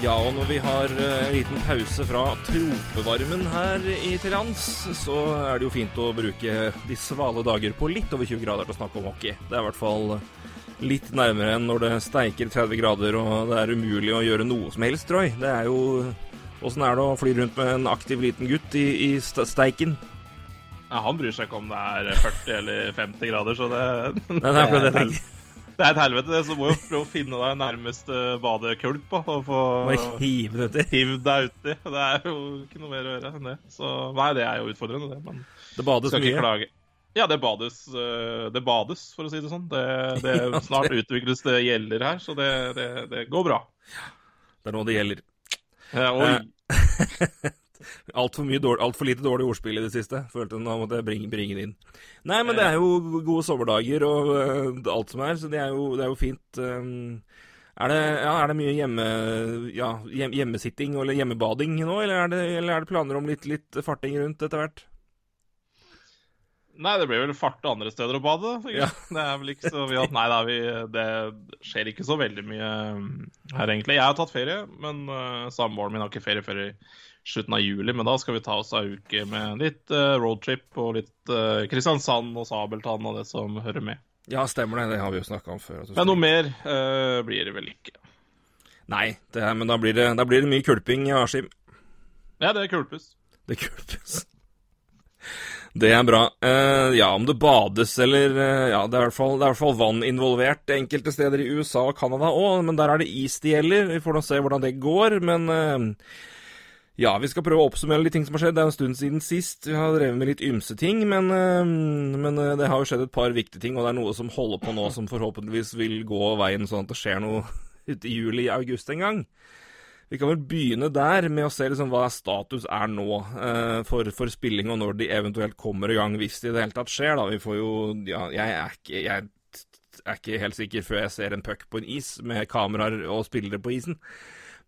Ja, og når vi har eh, en liten pause fra tropevarmen her i til lands, så er det jo fint å bruke de svale dager på litt over 20 grader til å snakke om hockey. Det er i hvert fall litt nærmere enn når det steiker 30 grader og det er umulig å gjøre noe som helst, Roy. Det er jo Åssen er det å fly rundt med en aktiv liten gutt i, i steiken? Ja, han bryr seg ikke om det er 40 eller 50 grader, så det, Nei, det er akkurat det jeg tenker. det er et helvete. det, Så må jo prøve å finne deg nærmeste badekulp på, og få hive det deg uti. Det er jo ikke noe mer å gjøre enn det. Så nei, det er jo utfordrende, det. Men Det bades skal ikke mye. klage. Ja, det bades, øh, det bades, for å si det sånn. Det, det Snart utvikles det gjelder her, så det, det, det går bra. Det er nå det gjelder. Ja, oi. Altfor dårlig, alt for lite dårlig ordspill i det siste. Følte nå måtte jeg bringe, bringe det inn. Nei, men det er jo gode sommerdager og uh, alt som er, så det er jo, det er jo fint. Um, er, det, ja, er det mye hjemme, ja, hjem, hjemmesitting eller hjemmebading nå, eller er det, eller er det planer om litt, litt farting rundt etter hvert? Nei, det blir vel farte andre steder å bade. Ja. Det er vel ikke så vi at, Nei da, vi, det skjer ikke så veldig mye um, her, egentlig. Jeg har tatt ferie, men uh, samboeren min har ikke ferie før i slutten av juli. Men da skal vi ta oss ei uke med litt uh, roadtrip og litt uh, Kristiansand og Sabeltann og det som hører med. Ja, stemmer det. Det har vi jo snakka om før. Men noe mer uh, blir det vel ikke. Nei, det er, men da blir det, da blir det mye kulping i Askim. Ja, det er kulpus. Det kulpes. Det er bra. Uh, ja, om det bades eller uh, Ja, det er, i hvert fall, er fall vann involvert enkelte steder i USA og Canada òg, men der er det is det gjelder. Vi får nå se hvordan det går, men eh, ja, vi skal prøve å oppsummere litt ting som har skjedd. Det er en stund siden sist. Vi har drevet med litt ymse ting, men, eh, men eh, det har jo skjedd et par viktige ting, og det er noe som holder på nå, som forhåpentligvis vil gå veien sånn at det skjer noe ute i juli-august en gang. Vi kan vel begynne der med å se liksom hva status er nå eh, for, for spilling, og når de eventuelt kommer i gang, hvis det i det hele tatt skjer. da. Vi får jo Ja, jeg er ikke, jeg er ikke helt sikker før jeg ser en puck på en is med kameraer og spillere på isen.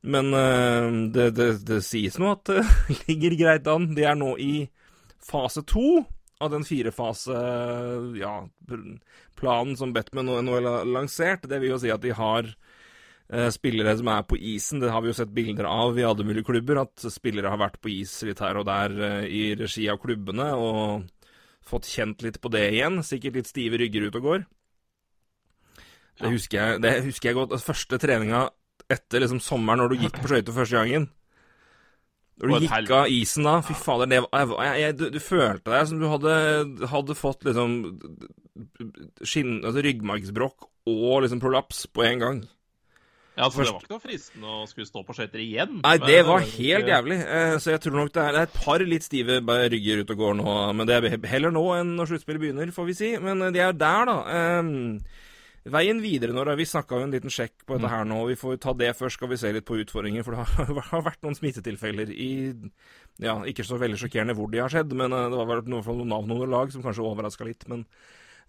Men uh, det, det, det sies nå at det ligger greit an. De er nå i fase to av den firefase ja, planen som Batman og NHL har lansert. Det vil jo si at de har uh, spillere som er på isen. Det har vi jo sett bilder av i alle mulige klubber, at spillere har vært på is litt her og der eh, i regi av klubbene og fått kjent litt på det igjen. Sikkert litt stive rygger ut og går. Det husker jeg, det husker jeg godt. Første treninga etter liksom sommeren, når du gikk på skøyter første gangen. Når du gikk av isen da, fy fader, det var, jeg, jeg, du, du følte deg som du hadde, hadde fått liksom skinn, altså ryggmargsbrokk og liksom prolaps på en gang. Ja, altså, Det var ikke noe fristende å skulle stå på skøyter igjen. Nei, det var helt jævlig. Eh, Så jeg tror nok det er, et par litt stive rygger ute og går nå. Men det er heller nå enn når sluttspillet begynner, får vi si. Men eh, de er jo der, da. Veien videre nå, da. Vi snakka jo en liten sjekk på dette her nå. Vi får ta det først, skal vi se litt på utfordringer. For det har vært noen smittetilfeller i Ja, ikke så veldig sjokkerende hvor de har skjedd, men eh, det var vel noe fra noen navn og lag som kanskje overraska litt. Men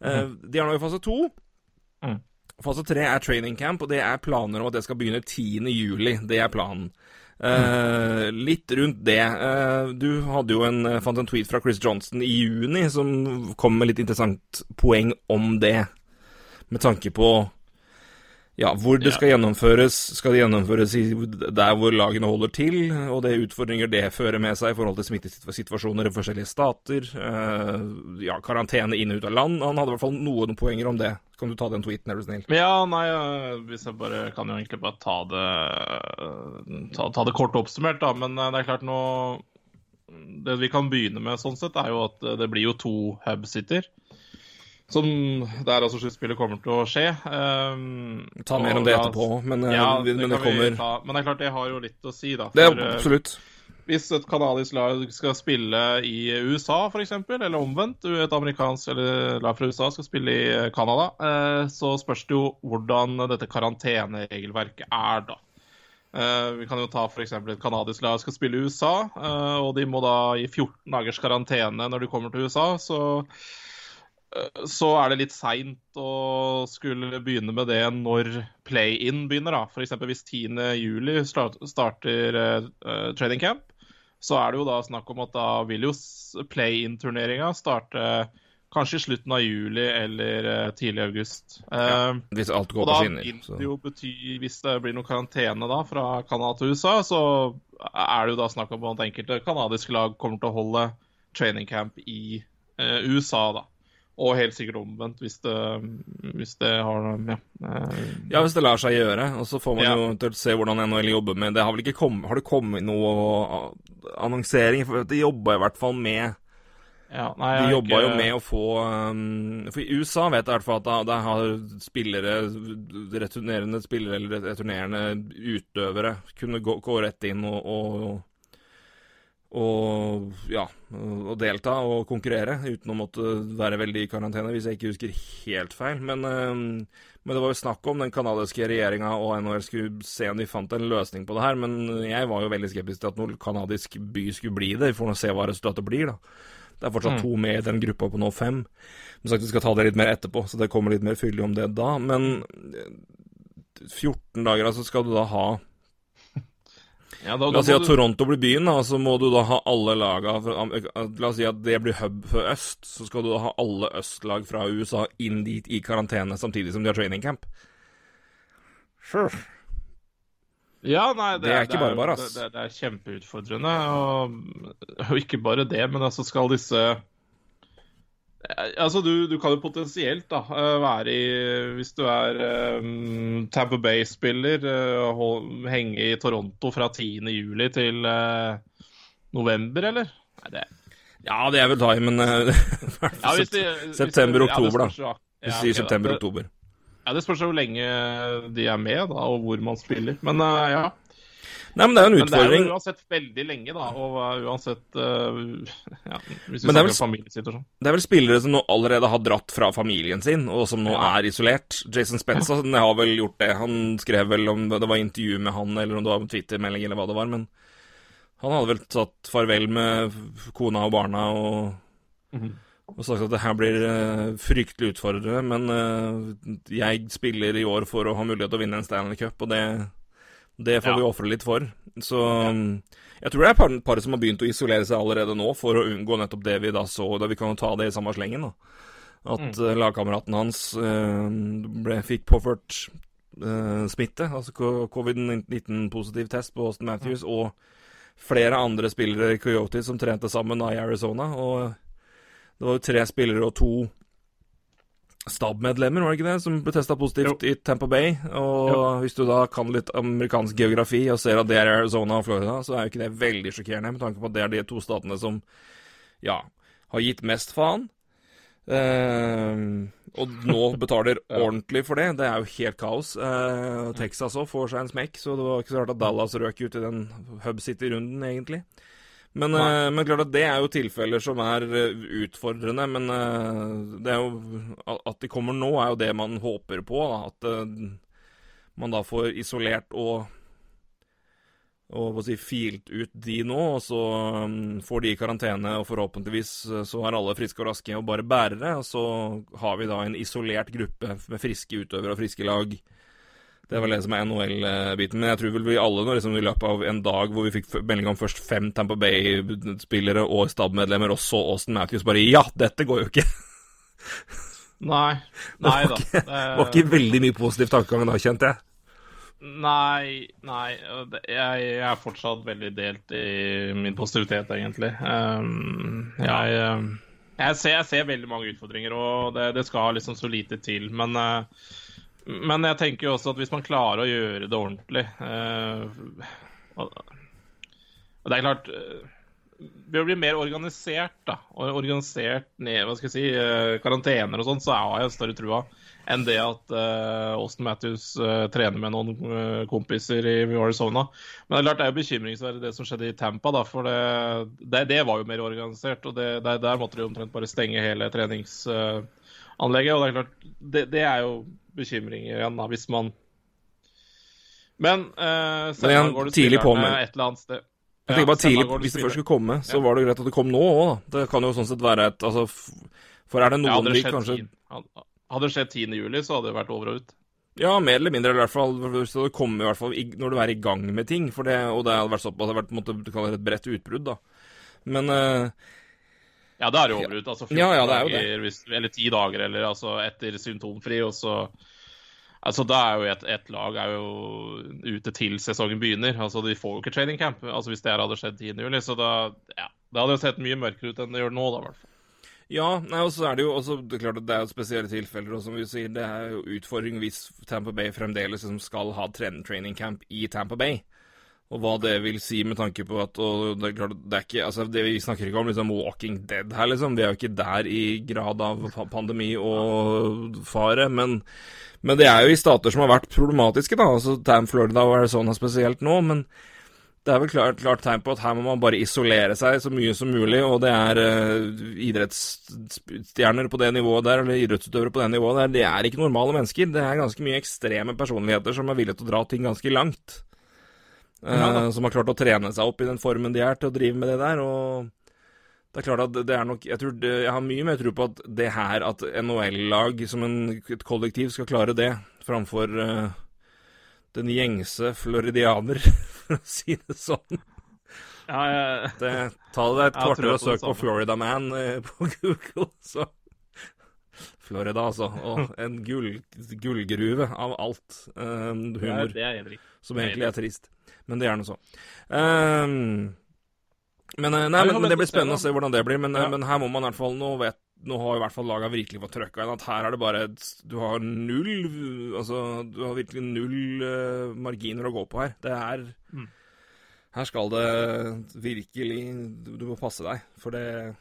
eh, de er nå i fase to. Mm. Fase tre er training camp, og det er planer om at det skal begynne 10. juli. Det er planen. Uh, litt rundt det. Uh, du hadde jo en, fant en tweet fra Chris Johnson i juni som kom med litt interessant poeng om det. Med tanke på ja, hvor det skal gjennomføres. Skal det gjennomføres der hvor lagene holder til, og det utfordringer det fører med seg i forhold til smittesituasjoner i forskjellige stater. eh, ja, karantene inn og ut av land. Han hadde i hvert fall noen poenger om det. Kan du ta den tweeten, er du snill? Ja, nei, hvis jeg bare kan jo egentlig bare ta det ta, ta det kort oppsummert, da. Men øh, det er klart nå Det vi kan begynne med sånn sett, er jo at øh, det blir jo to hub-sitter. Som der altså sluttspillet kommer til å skje. Um, Ta mer om det etterpå, men, ja, det, men det, kommer ta, Men det er klart, det har jo litt å si, da. Det er øh, absolutt. Hvis et kanadisk lag skal spille i USA, f.eks., eller omvendt, et amerikansk eller lag fra USA skal spille i Canada, eh, så spørs det jo hvordan dette karanteneregelverket er, da. Eh, Vi kan jo ta f.eks. et kanadisk lag skal spille i USA, eh, og de må da i 14 dagers karantene når de kommer til USA. Så så er det litt seint å skulle begynne med det når play-in begynner. da. F.eks. hvis 10.7 start, starter uh, training camp, så er det jo da snakk om at da vil jo play-in-turneringa starte kanskje i slutten av juli eller uh, tidlig august. Uh, hvis alt går på skinner. Vil det jo bety, hvis det blir noe karantene da fra Canada til USA, så er det jo da snakk om at enkelte canadiske lag kommer til å holde training camp i USA, da. Og helt sikkert omvendt, hvis det, hvis det har ja. ja, hvis det lar seg gjøre. Og så får man ja. jo eventuelt se hvordan NHL jobber med det. Har, vel ikke kommet, har det kommet noe annonsering? For de jobba i hvert fall med ja, nei, De jobba ikke... jo med å få um, For i USA vet jeg i hvert fall at det har spillere, returnerende spillere eller returnerende utøvere kunne gå, gå rett inn og, og og ja, å delta og konkurrere uten å måtte være veldig i karantene, hvis jeg ikke husker helt feil. Men, men det var jo snakk om den canadiske regjeringa og NHL skulle se om de fant en løsning på det her. Men jeg var jo veldig skeptisk til at noen canadisk by skulle bli det. Vi får nå se hva resultatet blir, da. Det er fortsatt mm. to med i den gruppa på nå fem. Som sagt, vi skal ta det litt mer etterpå, så det kommer litt mer fyldig om det da. Men 14 dager, altså, skal du da ha ja, da, la oss si at Toronto blir byen, da, så må du da ha alle laga La oss si at det blir hub for øst, så skal du da ha alle østlag fra USA inn dit i karantene samtidig som de har training camp. Sure. Ja, nei, det, det er ikke bare bare, ass. Det, det, det er kjempeutfordrende. Og, og, ikke bare det, men altså skal disse Altså, du, du, kan jo potensielt da, eh, være i Hvis du er um, Tamper Bay-spiller, uh, henge i Toronto fra 10.07. til uh, november, eller? Nei, det Ja, det er vel time, men uh, ja, September-oktober, da. Hvis du sier september-oktober. Ja, Det spørs hvor lenge de er med, da, og hvor man spiller. Men ja. Nei, men det er jo en utfordring. Men det er jo uansett veldig lenge, da. Og uansett uh, ja, Hvis vi snakker om familiesituasjon. Det er vel spillere som nå allerede har dratt fra familien sin, og som nå ja. er isolert. Jason Spencer ja. har vel gjort det. Han skrev vel om det var intervju med han, eller om det var Twitter-melding, eller hva det var. Men han hadde vel tatt farvel med kona og barna og, mm -hmm. og sagt at det her blir uh, fryktelig utfordrende. Men uh, jeg spiller i år for å ha mulighet til å vinne en Stanley Cup, og det det får ja. vi ofre litt for. Så jeg tror det er et par, som har begynt å isolere seg allerede nå for å unngå nettopp det vi da så. Da vi kan jo ta det i samme slengen, da. At mm. uh, lagkameraten hans uh, ble, fikk påført uh, smitte, altså covid-19-positiv test på Austin Matthews, mm. og flere andre spillere i Coyote som trente sammen da i Arizona. Og det var jo tre spillere og to stabmedlemmer, var det ikke det, som ble testa positivt jo. i Tampa Bay. Og jo. hvis du da kan litt amerikansk geografi og ser at det er Arizona og Florida, så er jo ikke det veldig sjokkerende, med tanke på at det er de to statene som, ja, har gitt mest faen. Uh, og nå betaler ordentlig for det. Det er jo helt kaos. Uh, Texas òg får seg en smekk, så det var ikke så rart at Dallas røk ut i den Hub City-runden, egentlig. Men, uh, men, klart at det er jo tilfeller som er uh, utfordrende. Men uh, det er jo At de kommer nå, er jo det man håper på. Da. At man da får isolert og og si, filt ut de nå, og så um, får de i karantene, og forhåpentligvis så er alle friske og raske og bare bærere. Og så har vi da en isolert gruppe med friske utøvere og friske lag det var det som er NHL-biten. Men jeg tror vel vi alle nå, liksom, i løpet av en dag hvor vi fikk melding om først fem Tampa Bay-spillere og stabmedlemmer, og så Austin Matthews, bare Ja, dette går jo ikke! Nei. Nei da. Det var ikke veldig mye positiv tankegang da, kjente jeg. Nei, nei. Jeg, er fortsatt veldig delt i min positivitet, egentlig. Um, jeg, jeg, ser, jeg, ser, veldig mange utfordringer, og det, det skal liksom så lite til. Men uh, men jeg tenker jo også at hvis man klarer å gjøre det ordentlig og Det er klart eh, Ved å bli mer organisert, da, og organisert ned hva skal jeg si, eh, karantener og sånn, så har jeg større trua enn det at uh, Austin Matthews uh, trener med noen uh, kompiser i Arizona. Men det er klart det er jo bekymringsverdig det som skjedde i Tampa, da, for det, det, det var jo mer organisert. og det, der, måtte de omtrent bare stenge hele treningsanlegget. og det er klart, det er jo bekymringer igjen, da, hvis man Men uh, Men igjen, går det tidlig på med et eller annet sted. Jeg tenker bare tidlig, Hvis det først skulle komme, så var det greit at det kom nå òg, da. Det kan jo sånn sett være et Altså, For er det Ja, noen hadde, vi kanskje 10, hadde- det skjedd 10. juli, så hadde det vært over og ut. Ja, mer eller mindre, eller i hvert fall så det kommer i hvert fall når du er i gang med ting. For det, og det hadde vært såpass, det hadde vært måtte, det et bredt utbrudd, da. Men eh, Ja, det er jo over og ut. Altså 14 Ja, ja, er dager, hvis, eller 10 dager, eller altså etter symptomfri, og så Altså, da er jo et, et lag er jo ute til sesongen begynner. Altså, De får jo ikke training camp altså hvis det her hadde skjedd 10. juli. Så da, ja, det hadde jo sett mye mørkere ut enn det gjør nå, da, i hvert fall. Ja, nei, og så er det jo også det er klart at det er jo spesielle tilfeller, og som vi sier, det er jo utfordring hvis Tampa Bay fremdeles liksom skal ha trend training camp i Tampa Bay. Og hva det vil si med tanke på at og det er klart, det er ikke, altså det Vi snakker ikke om liksom Walking Dead her, liksom. Vi er jo ikke der i grad av pandemi og fare. Men, men det er jo i stater som har vært problematiske, da. altså Tam Florida og Arizona spesielt nå. men det er vel klart, klart tegn på at her må man bare isolere seg så mye som mulig, og det er uh, idrettsstjerner på det nivået der, eller idrettsutøvere på det nivået der, det er ikke normale mennesker. Det er ganske mye ekstreme personligheter som er villige til å dra ting ganske langt. Eh, Ja som har klart å trene seg opp i den formen de er til å drive med det der, og det er klart at det er nok Jeg, tror jeg har mye mer tro på at det her, at NHL-lag som en, et kollektiv skal klare det, framfor uh, den gjengse floridianer, for å si det sånn. Ja, jeg, Det, ta deg et kvarter og søk på. Florida Man uh, på Google, så Florida, altså. Og en gull, gullgruve av alt. eh, er, humor. det er. Som egentlig er trist. Men det er nå så. Um, men eh, nei, men, men det blir spennende å se hvordan det blir. Men, eh, Ja. men her må man i hvert fall Nå vet nå har i hvert fall laga virkelig fått trøkka inn at her er det bare et- Du har null Altså, du har virkelig null uh, marginer å gå på her. Det er Mm. Her skal det virkelig Du du må passe deg, for det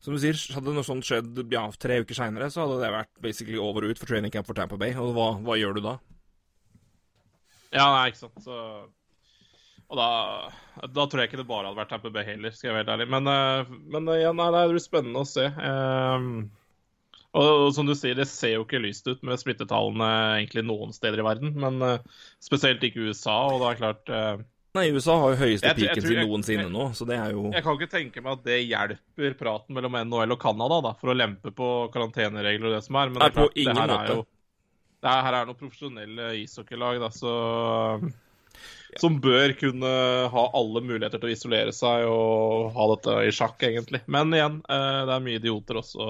Som du sier, hadde noe sånt skjedd ja, tre uker seinere, så hadde det vært basically over og ut for training camp for Tampa Bay. Og hva, hva gjør du da? Ja, nei, ikke sant. Så Og da, da tror jeg ikke det bare hadde vært Tamper Bay heller, skal jeg være helt ærlig. Men, eh, men eh, ja, nei, det blir spennende å se. Ehm, og, og som du sier, det ser jo ikke lyst ut med smittetallene egentlig noen steder i verden. Men uh, spesielt ikke i USA, og det er klart uh, Nei, USA har jo høyeste Jeg peaken sin noensinne jeg- nå, så det er jo Jeg kan ikke tenke meg at det hjelper praten mellom NHL og Canada da, for å lempe på karanteneregler og det som er. Men det er klart, på ingen det her. Er jo, det her er noen profesjonelle ishockeylag da, så, som bør kunne ha alle muligheter til å isolere seg og ha dette i sjakk, egentlig. Men igjen, eh, det er mye idioter også.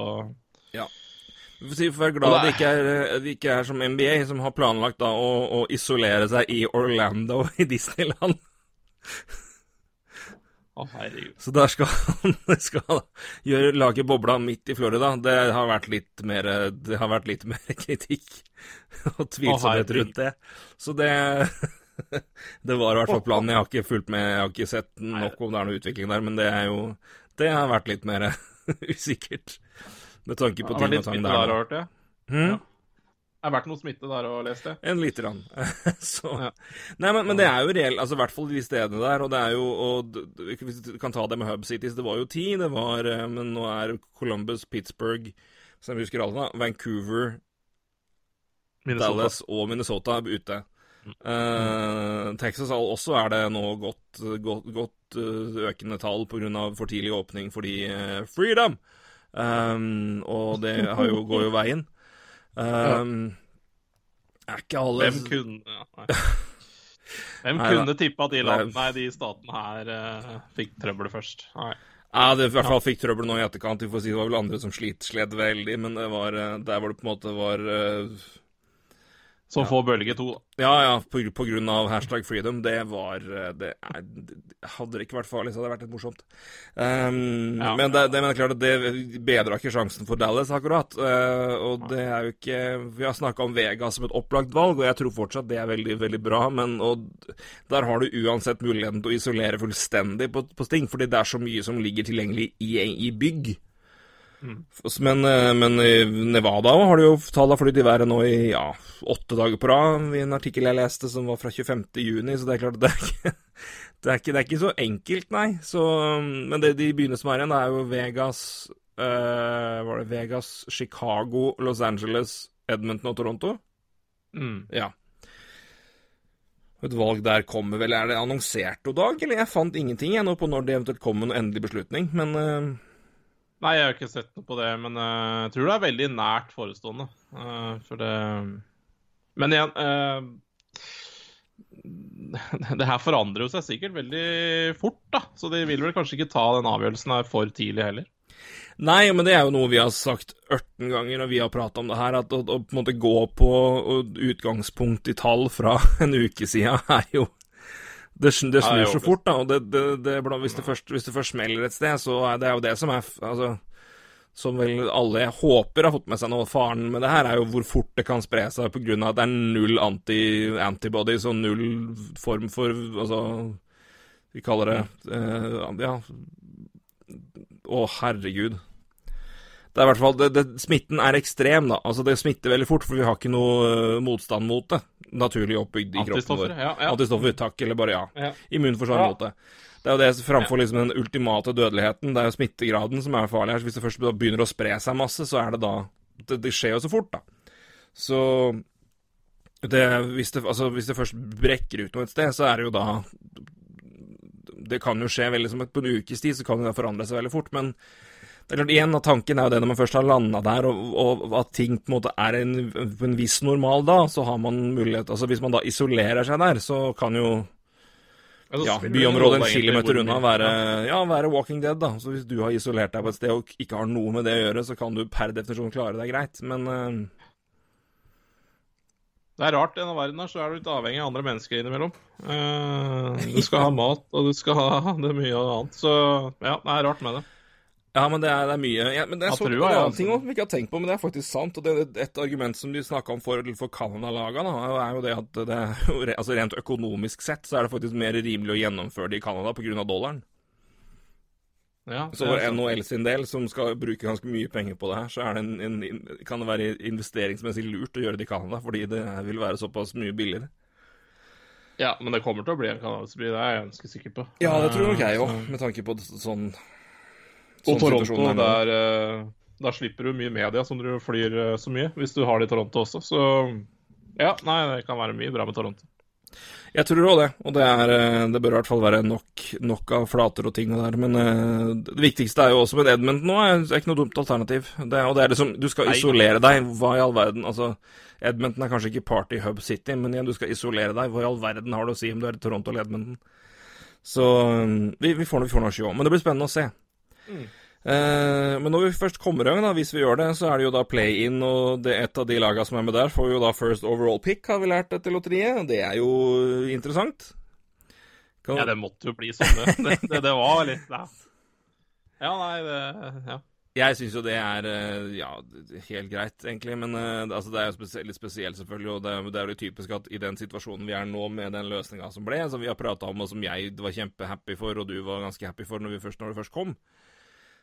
Vi får være glad det ikke er, det ikke er som NBA, som har planlagt da å, å isolere seg i Orlando i Disneyland. Å, herregud. Så der skal han skal gjøre, lage bobla midt i Florida. Det har vært litt mer, det har vært litt mer kritikk og tvilsomhet rundt det. Så det Det var i hvert fall planen. Jeg har ikke fulgt med, jeg har ikke sett nok om det er noe utvikling der, men det er jo Det har vært litt mer usikkert. Med tanke på ting og tang der. der, nå. hørte jeg. Hm? Ja. Det har vært noe smitte der og lest det? En lite grann. Så Ja. Nei, men, men det er jo reelt, altså i hvert fall de stedene der, og det er jo og, Hvis du kan ta det med Hub Cities, det var jo ti, det var eh, Men nå er Columbus, Pittsburgh, som vi husker alle, da, Vancouver, Minnesota. Dallas og Minnesota ute. Eh, Texas også er det nå godt, godt, godt eh, økende tall pga. for tidlig åpning fordi uh, freedom! Um, og det har jo, går jo veien. Um, er ikke alle Hvem kunne ja. Hvem Nei, kunne tippa at de, land, Nei. de statene her uh, fikk trøbbel først? Nei. Ja, det i hvert fall fikk trøbbel nå i etterkant. Vi får si Det var vel andre som slit, slet veldig, men det var der hvor det på en måte var eh, Som får bølge to, da. Ja, ja, på, på grunn av hashtag freedom. Det var eh, det er, det- Hadde det ikke vært farlig, så hadde det vært litt morsomt. Um, Ja. men, det, det, men det er klart at det bedra ikke sjansen for Dallas, akkurat. Uh, og det er jo ikke Vi har snakka om Vegas som et opplagt valg, og jeg tror fortsatt det er veldig, veldig bra. Men og der har du uansett muligheten til å isolere fullstendig på, på Sting, fordi det er så mye som ligger tilgjengelig i, i bygg. Men, eh, men i Nevada har de jo tallene flydd i været nå i ja, åtte dager på rad, i en artikkel jeg leste som var fra 25. juni, så det er klart det er ikke, det er ikke, det er ikke så enkelt, nei. Så, um, men det de byene som er igjen, det er jo Vegas øh, Var det Vegas, Chicago, Los Angeles, Edmonton og Toronto? Mm. Ja. Et valg der kommer vel Er det annonsert noe, dag, eller? Jeg fant ingenting jeg nå på når det eventuelt kommer noen endelig beslutning, men eh, Nei, jeg har ikke sett noe på det, men uh, jeg tror det er veldig nært forestående. Uh, for det Men igjen uh, Det her forandrer jo seg sikkert veldig fort, da. Så de vil vel kanskje ikke ta den avgjørelsen her for tidlig heller. Nei, men det er jo noe vi har sagt ørten ganger når vi har prata om det her, at å, å, på en måte gå på utgangspunkt i tall fra en uke siden er jo det, det snur så fort, da. og det, det, hvis, det først, hvis det først smeller et sted, så er det jo det som er altså, Som vel alle jeg håper har fått med seg nå. Faren med det her er jo hvor fort det kan spre seg pga. at det er null anti, antibodies og null form for Altså, vi kaller det uh, Ja. Å, herregud. Det er i hvert fall, det, det, Smitten er ekstrem, da. Altså, det smitter veldig fort, for vi har ikke noe uh, motstand mot det. Naturlig oppbygd i kroppen vår. Ja, ja. Antistoffer, takk, eller bare ja. ja. Immunforsvar mot det. Det er jo det framfor liksom den ultimate dødeligheten. Det er jo smittegraden som er farlig her. Så hvis det først begynner å spre seg masse, så er det da Det, det skjer jo så fort, da. Så det, hvis, det, altså, hvis det først brekker ut noe et sted, så er det jo da Det kan jo skje veldig som et, på en ukes tid, så kan det forandre seg veldig fort. Men det er klart, igjen, at Tanken er jo det når man først har landa der, og, og, at ting på en måte er en, en viss normal da, så har man mulighet altså Hvis man da isolerer seg der, så kan jo ja, byområdet en kilometer unna være, ja, være Walking Dead. da. Så Hvis du har isolert deg på et sted og ikke har noe med det å gjøre, så kan du per definisjon klare deg greit, men uh... Det er rart i denne verden her, så er du litt avhengig av andre mennesker innimellom. Uh, du skal ha mat, og du skal ha det mye annet. Så ja, det er rart med det. Ja, men det er, det er mye ja, men det er, så, en annen ting også, vi ikke har tenkt på, men det er faktisk sant. og det er Et argument som de snakka om for, for Canada-lagene, er jo det at det altså rent økonomisk sett så er det faktisk mer rimelig å gjennomføre det i Canada pga. dollaren. Ja, så for NHL sin del, som skal bruke ganske mye penger på det her, så det en, en, kan det være investeringsmessig lurt å gjøre det i Canada, fordi det vil være såpass mye billigere. Ja, men det kommer til å bli en canadisk by, det er jeg ganske sikker på. Ja, det tror nok jeg òg, med tanke på sånn og Toronto, der, eh, der, slipper du mye media som du flyr eh, så mye, hvis du har det i Toronto også. Så ja, nei, det kan være mye bra med Toronto. Jeg tror òg det, og det, er, eh, det, bør i hvert fall være nok, nok, av flater og ting der. Men det viktigste er jo også med Edmund nå, er, er ikke noe dumt alternativ. Det, og det er liksom, du skal isolere deg. Hva i all verden Altså, Edmonton er kanskje ikke party hub city, men igjen, du skal isolere deg. Hva i all verden har du å si om du er i Toronto eller Edmonton? Så vi, vi får, vi får noe show. Men det blir spennende å se. Mm. Eh, men når vi først kommer i gang, da, hvis vi gjør det, så er det jo da play-in, og det et av de lagene som er med der, får jo da first overall pick, har vi lært etter lotteriet. Det er jo interessant. Kan... Ja, det måtte jo bli sånn, det. Det, det, det var litt ja. ja, nei, det Ja. Jeg syns jo det er eh, ja, helt greit, egentlig. Men altså, det er jo spesielt, litt spesielt, selvfølgelig. Og det, det er jo typisk at i den situasjonen vi er nå, med den løsninga som ble, som vi har prata om, og som jeg var kjempehappy for, og du var ganske happy for når, vi først, når det først kom,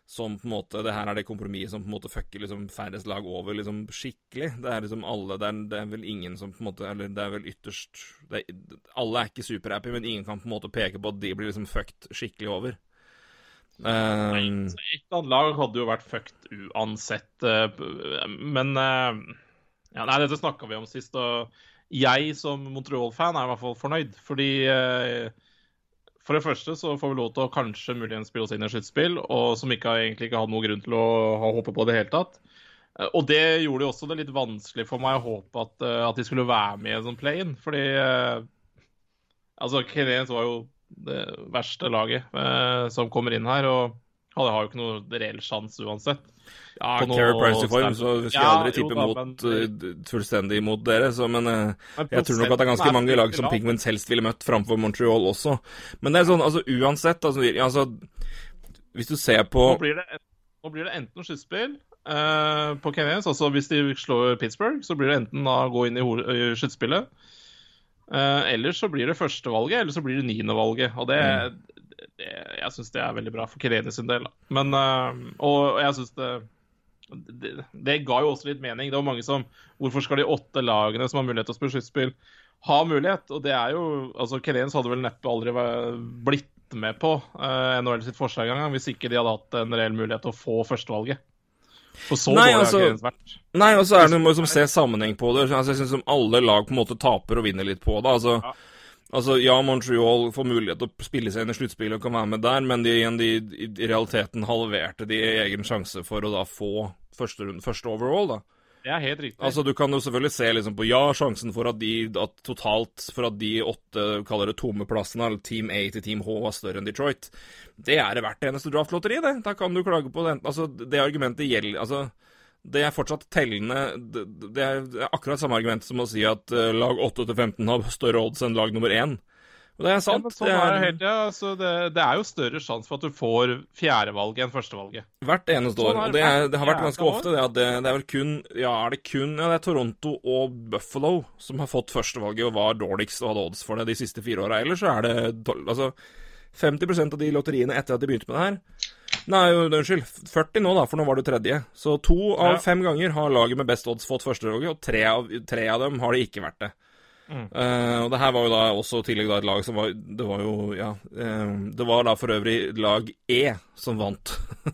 som på en måte Det her er det kompromisset som på en måte fucker liksom færrest lag over liksom skikkelig. Det er liksom alle det er, det er, vel ingen som på en måte Eller det er vel ytterst er, Alle er ikke superhappy, men ingen kan på en måte peke på at de blir liksom fucked skikkelig over. Um, Et annet lag hadde jo vært fucked uansett, uh, men uh, ja, Nei, dette snakka vi om sist, og jeg som Montreal-fan er i hvert fall fornøyd, fordi uh, for det første så får vi lov til å kanskje muligens spille oss inn i sluttspill, og som ikke egentlig ikke hadde noen grunn til å ha håpet på det hele tatt. Eh, og det gjorde jo også det litt vanskelig for meg å håpe at, eh, at de skulle være med i en sånn play-in. Fordi eh, altså, Canadiens var jo det verste laget eh, som kommer inn her, og hadde har jo ikke noe reell sjanse uansett. Ja, Care Price i form, så skal jeg aldri tippe mot, men, uh, fullstendig mot dere. Så, men men jeg tror nok at det er ganske mange lag som Pigments helst ville møtt framfor Montreal også. Men det er sånn, altså uansett altså, altså Hvis du ser på Nå blir det, nå blir det enten sluttspill uh, på Canadiens, altså hvis de slår Pittsburgh, så blir det enten da gå inn i, i sluttspillet. Uh, eller så blir det førstevalget, eller så blir det niendevalget. Og det, mm. det Jeg syns det er veldig bra for Canadiens sin del. Da. Men, uh, og jeg syns det det, det, ga jo også litt mening. Det var mange som Hvorfor skal de åtte lagene som har mulighet til å spille skytespill, ha mulighet? Og det er jo altså Canadiens hadde vel neppe aldri blitt med på uh, NHL sitt forslag engang hvis ikke de hadde hatt en reell mulighet til å få førstevalget. For så nei, altså. Nei, og så er det noe som ser sammenheng på det. Altså, jeg syns alle lag på en måte taper og vinner litt på det. Altså, ja. Altså, ja, Montreal får mulighet til å spille seg inn i sluttspillet og kan være med der, men de, igjen, de, i realiteten halverte de egen sjanse for å da få første, runde, første overall, da. Det er helt riktig. Altså, Du kan jo selvfølgelig se liksom på ja, sjansen for at de at totalt for at de åtte kaller det tomme plassene, eller Team A til Team H, var større enn Detroit. Det er det hvert eneste draftlotteri, det. Da kan du klage på det. Altså, det argumentet gjelder Altså, det er fortsatt tellende Det, er akkurat samme argument som å si at uh, lag 8 til 15 har større odds enn lag nummer 1. Og det er sant. Ja, sånn det, er, helt, ja, altså det, det, er jo større sjanse for at du får fjerdevalget enn førstevalget. Hvert eneste år. Sånn og det, er, det, har vært ganske ofte det at det, er vel kun Ja, er det kun Ja, det er Toronto og Buffalo som har fått førstevalget og var dårligst og hadde odds for det de siste fire åra. Ellers så er det altså 50% av de lotteriene etter at de begynte med det her Nei, unnskyld. 40 nå, da, for nå var du tredje. Så to av ja. fem ganger har laget med best odds fått førstevalget, og tre av, tre av dem har det ikke vært det. Mm. Uh, og det her var jo da også tillegg da et lag som var Det var jo, ja uh, Det var da for øvrig lag E som vant.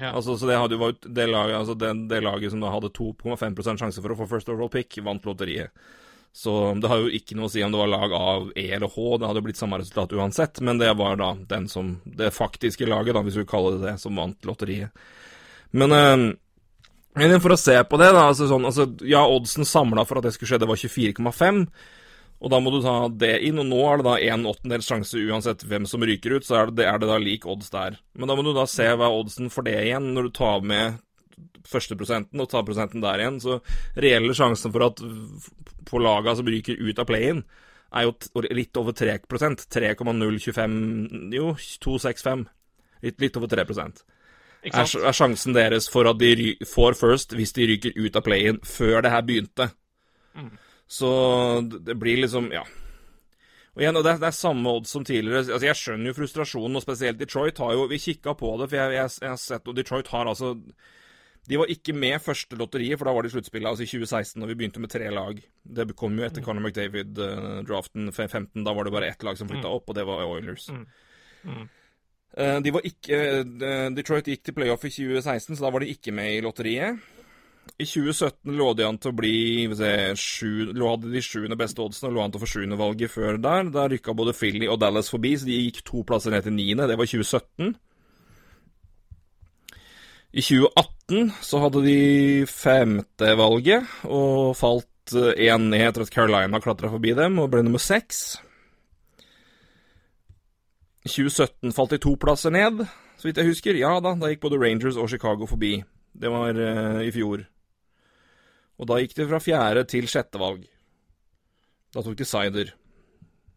ja. altså, så det, hadde, det, laget, altså det, det laget som da hadde 2,5% sjanse for å få first overall pick, vant lotteriet. Så det har jo ikke noe å si om det var lag av E eller H, det hadde blitt samme resultat uansett. Men det var da den som Det faktiske laget, da, hvis vi kaller det det, som vant lotteriet. Men men for å se på det, da altså sånn, altså, Ja, oddsen samla for at det skulle skje, det var 24,5. Og da må du ta det inn, og nå er det da en åttendels sjanse uansett hvem som ryker ut, så er det, er det da lik odds der. Men da må du da se hva oddsen for det igjen, når du tar med førsteprosenten og tar prosenten der igjen. Så reelle sjansen for at på laga som ryker ut av play-in, er jo litt over 3 3,025 Jo, 265. Litt, litt over 3 er, er, sjansen deres for at de får first hvis de ryker ut av play-in før det her begynte. Mm. Så det blir liksom Ja. Og igjen, og det, det er samme odds som tidligere. Altså, Jeg skjønner jo frustrasjonen, og spesielt Detroit har jo Vi kikka på det, for jeg, jeg, jeg, har sett Og Detroit har altså De var ikke med første lotteriet, for da var det sluttspillet, altså i 2016, og vi begynte med tre lag. Det kom jo etter mm. Conor McDavid-draften uh, 15. Da var det bare ett lag som flytta mm. opp, og det var Oilers. Mm. Mm. Eh, de var ikke, eh, Detroit gikk til playoff i 2016, så da var de ikke med i lotteriet. I 2017 lå de an til å bli se, sju, lå hadde de sjuende beste oddsene og lå an til å få sjuende valget før der. Da rykka både Philly og Dallas forbi, så de gikk to plasser ned til niende. Det var 2017. I 2018 så hadde de femte valget og falt én ned etter at Carolina klatra forbi dem og ble nummer seks. I 2017 falt de to plasser ned, så vidt jeg husker. Ja da, da gikk både Rangers og Chicago forbi. Det var uh, i fjor. Og da gikk de fra fjerde til sjette valg. Da tok de Sider.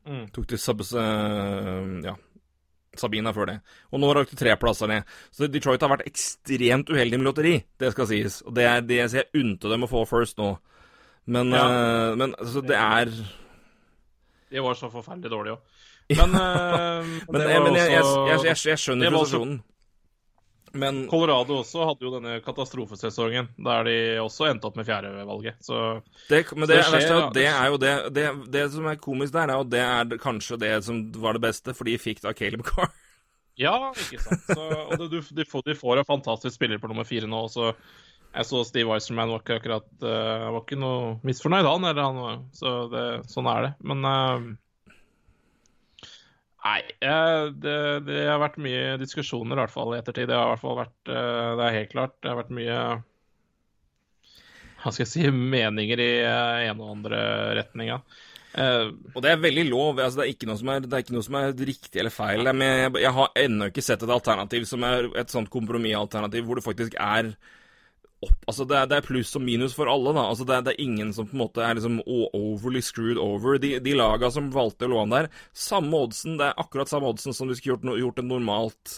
Mm. Tok de subs... uh, ja, Sabina før det. Og nå røk de tre plasser ned. Så Detroit har vært ekstremt uheldig med lotteri, det skal sies. Og det er det jeg sier unte dem å få first nå. Men, ja. uh, men altså, det er De var så forferdelig dårlige òg. Men, uh, men, jeg, men jeg, jeg, jeg, skjønner frustrasjonen. Men Colorado også hadde jo denne katastrofesesongen der de også endte opp med fjerdevalget. Så det, Men det, det, skjer, er, det er jo det, det, det som er komisk der, er jo det er kanskje det som var det beste, for de fikk da Caleb Carr. Ja, ikke sant. Så, og du, de, får, de får en fantastisk spiller på nummer fire nå. Så jeg så Steve Weiserman var ikke akkurat uh, var ikke noe misfornøyd, han. Eller han så det, sånn er det. Men uh, Nei, det, det, har vært mye diskusjoner i hvert fall i ettertid. Det har i hvert fall vært eh, Det er helt klart. Det har vært mye Hva skal jeg si meninger i ene en og andre retninga. Uh, og det er veldig lov. Altså, det, er er, det er ikke noe som er riktig eller feil. Jeg, jeg har ennå ikke sett et alternativ som er et sånt kompromissalternativ hvor det faktisk er opp Altså, det er, det er, pluss og minus for alle, da. Altså, det er, det er, ingen som på en måte er liksom overly screwed over. De, de laga som valgte å låne der, samme oddsen, det er akkurat samme oddsen som de skulle gjort, gjort en normalt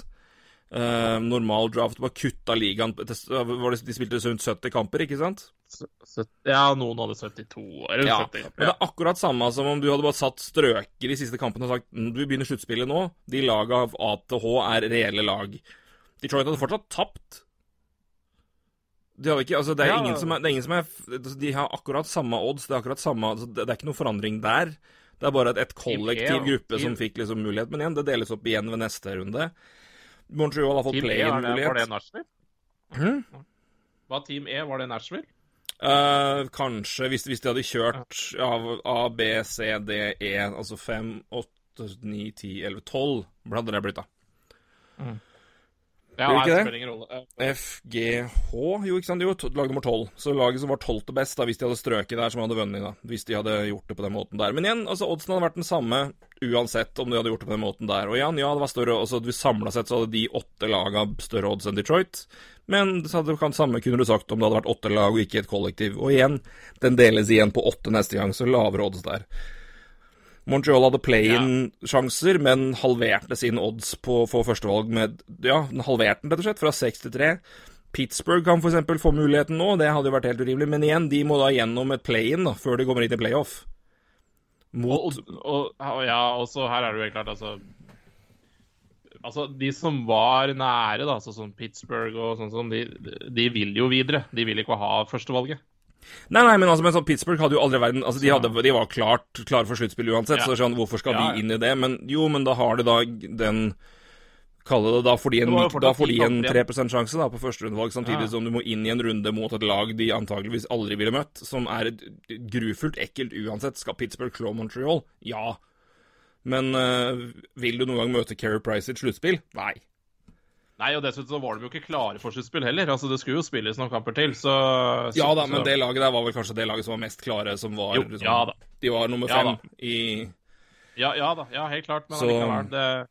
uh, normal draft. Bare kutta ligaen De spilte rundt 70 kamper, ikke sant? Ja, noen hadde 72 eller ja, 70 kamper. Ja. Det er akkurat samme som om du hadde bare satt strøker i siste kampen og sagt du begynner sluttspillet nå. De laga av A til H er reelle lag. Detroit hadde fortsatt tapt de ikke, altså, det, er ja. ingen som er, det er ingen som er altså, De har akkurat samme odds. Det er akkurat samme, altså, det, er ikke noe forandring der. Det er bare et, et kollektiv gruppe som fikk liksom mulighet. Men igjen, det deles opp igjen ved neste runde. Montreal har fått play-in-mulighet. Var det Nashville? Hmm? Var Team E? Var det Nashville? Uh, kanskje hvis, hvis de hadde kjørt av A, B, C, D, E, altså 5, 8, 9, 10, 11, 12, hva hadde det blitt da? Ja, nei, det det? spiller ingen rolle. Eh, F, G, H, jo ikke sant, jo, lag nummer 12. Så laget som var 12. best, da, hvis de hadde strøket der, som hadde vunnet, da. Hvis de hadde gjort det på den måten der. Men igjen, altså, oddsen hadde vært den samme uansett om de hadde gjort det på den måten der. Og igjen, ja, det var større, altså, samla sett så hadde de åtte laga større odds enn Detroit. Men kan, samme kunne du sagt om det hadde vært åtte lag og ikke et kollektiv. Og igjen, den deles igjen på åtte neste gang, så lavere odds der. Montreal hadde play-in-sjanser, men halverte sin odds på å få førstevalg med Ja, halverte den, rett og slett, fra 6 til 3. Pittsburgh kan f.eks. få muligheten nå, det hadde jo vært helt urimelig. Men igjen, de må da gjennom et play-in da, før de kommer inn i playoff. Mot Og, og, og ja, også her er det jo helt klart, altså Altså, De som var nære, da, sånn som Pittsburgh og sånn som, de, de vil jo videre. De vil ikke ha førstevalget. Nei, nei, men altså, men sånn, Pittsburgh hadde jo aldri verden Altså, de, hadde, de var klart klare for sluttspill uansett, Ja. så sånn, hvorfor skal Ja, ja. de inn i det? Men jo, men da har de da den Kalle det da får de en, da får de en 3 %-sjanse da på førsterundevalg, samtidig som du må inn i en runde mot et lag de antageligvis aldri ville møtt, som er et grufullt ekkelt uansett. Skal Pittsburgh slå Montreal? Ja. Men øh, vil du noen gang møte Keri Price i et sluttspill? Nei. Nei, og dessuten så var de jo ikke klare for sitt spill heller. Altså, Det skulle jo spilles noen kamper til, så, så Ja da, men det laget der var vel kanskje det laget som var mest klare, som var Jo, liksom, ja da. De var nummer fem ja, i Ja, ja da, ja, helt klart. Men Så- allikevel, det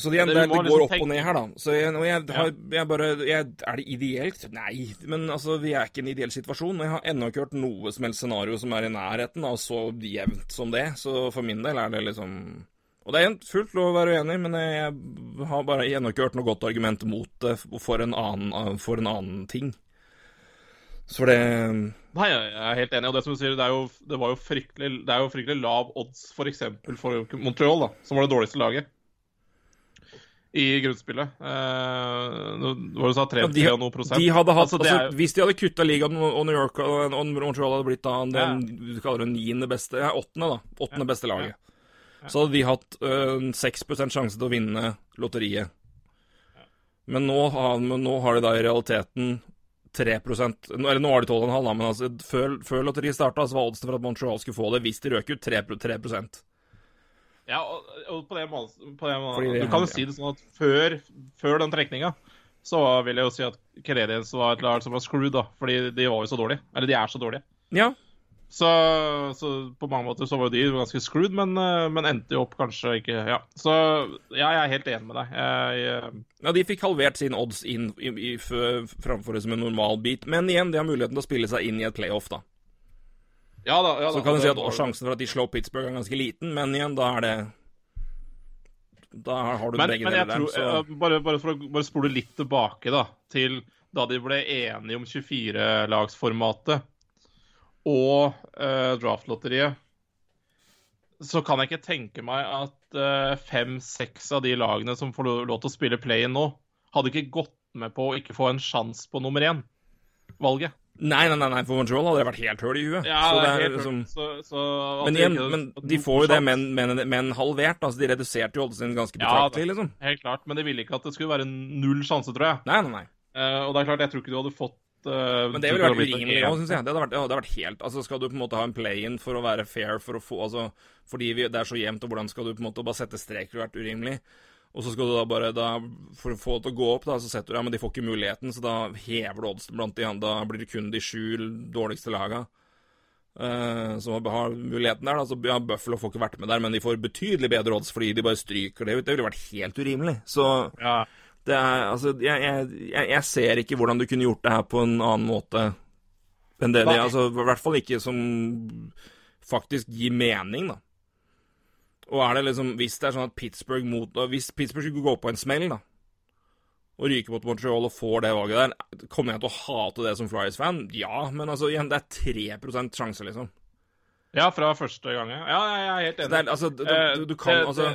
Så det, det, det, det liksom går opp og ned her, da. Så jeg, jeg, har, jeg bare jeg, Er det ideelt? Nei. Men altså, vi er ikke i en ideell situasjon. Og jeg har ennå ikke hørt noe som helst scenario som er i nærheten av så jevnt som det. Så for min del er det liksom Og det er fullt lov å være uenig, men jeg, har bare ennå ikke hørt noe godt argument mot det for en annen, for en annen ting. Så det Nei, jeg er helt enig. Og det som du sier, det, er jo, det, var jo fryktelig, det er jo fryktelig lav odds f.eks. For, for Montreal, da, som var det dårligste laget i grunnspillet. Eh, hva du sa, 3, Ja, de, og noe prosent? de hadde hatt, Altså, altså, jo- Hvis de hadde kutta ligaen og New York og, og Montreal hadde blitt da den du kaller det niende beste Ja, åttende, da. Åttende beste laget. Så hadde de hatt øh, 6 sjanse til å vinne lotteriet. Men nå, har, men nå har de da i realiteten 3 nå- Eller nå har de 12,5, da, men altså, før, før lotteriet starta, så var oddsen for at Montreal skulle få det, hvis de røk ut, 3, 3 Ja, og, og på den måten, på den måten Du kan jo si det sånn at før, før den trekninga så vil jeg jo si at Canadiens var et lag som var screwed, da. Fordi de var jo så dårlige. Eller de er så dårlige. Ja. Så, så på mange måter så var jo de ganske screwed, men, eh, men endte jo opp kanskje ikke Ja. Så ja, jeg er helt enig med deg. Jeg, jeg, Ja, de fikk halvert sin odds inn i, i, framfor det som en normal beat. Men igjen, de har muligheten til å spille seg inn i et playoff, da. ja da. Ja, da Så kan du si at var- sjansen for at de slår Pittsburgh er ganske liten, men igjen, da er det Da har du Men, begge men deler der. tror, Så eh, bare, bare for å bare spole litt tilbake da, til da de ble enige om 24-lagsformatet og uh, draftlotteriet, så kan jeg ikke tenke meg at uh, fem-seks av de lagene som får lov til å spille play-in nå, hadde ikke gått med på å ikke få en sjanse på nummer én-valget. Nei, nei, nei, for Montreal hadde det vært helt høl i huet. Ja, så det det er helt liksom så, så Men de igjen, men de får jo det, med men, men, men halvert. Altså, de reduserte jo oddsen ganske Ja, betraktelig, liksom. Helt klart, men de ville ikke at det skulle være null sjanse, tror jeg. Nei, nei, nei. Uh, og det er klart, jeg tror ikke du hadde fått eh, Men det ville vært urimelig òg, syns jeg. Det hadde, vært, det hadde vært helt Altså, skal du på en måte ha en play-in for å være fair, for å få Altså, fordi vi, det er så jevnt, og hvordan skal du på en måte bare sette streker? Det hadde vært urimelig. Og så skal du da bare da, For å få det til å gå opp, da, så setter du Ja, men de får ikke muligheten, så da hever du oddsen blant de andre. Da blir det kun de sju dårligste laga uh, som har muligheten der. da, så ja, Buffalo får ikke vært med der, men de får betydelig bedre odds fordi de bare stryker det ut. Det ville vært helt urimelig. Så Ja. Det er, altså, jeg, jeg, jeg, ser ikke hvordan du kunne gjort det her på en annen måte enn det de altså, I hvert fall ikke som faktisk gir mening, da. Og er det liksom Hvis det er sånn at Pittsburgh mot Hvis Pittsburgh skulle gå på en smell, da, og ryke mot Montreal og får det valget der, kommer jeg til å hate det som Flyers-fan? Ja, men altså, igjen, det er 3% sjanse, liksom. ja, fra første gang, ja. Ja, jeg er helt enig. det er, altså, du, Eh, du, du kan altså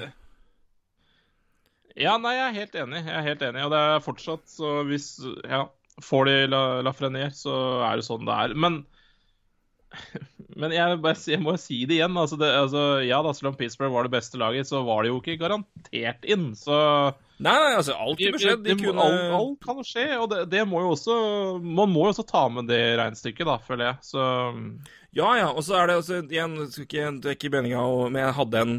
Ja, nei, jeg er helt enig. Jeg er helt enig. Og det er fortsatt så hvis Ja, får de La, Lafreniere, så er det sånn det er. Men men jeg, jeg må jo si det igjen. Altså det, altså, ja da, selv om Pittsburgh var det beste laget, så var det jo ikke garantert inn. Så Nei, nei, altså, alt kunne skje. De kunne alt, alt kan skje, og det, det må jo også Man må jo også ta med det regnestykket, da, føler jeg. Så Ja, ja, og så er det altså igjen, du ikke, det er ikke meninga Men jeg hadde en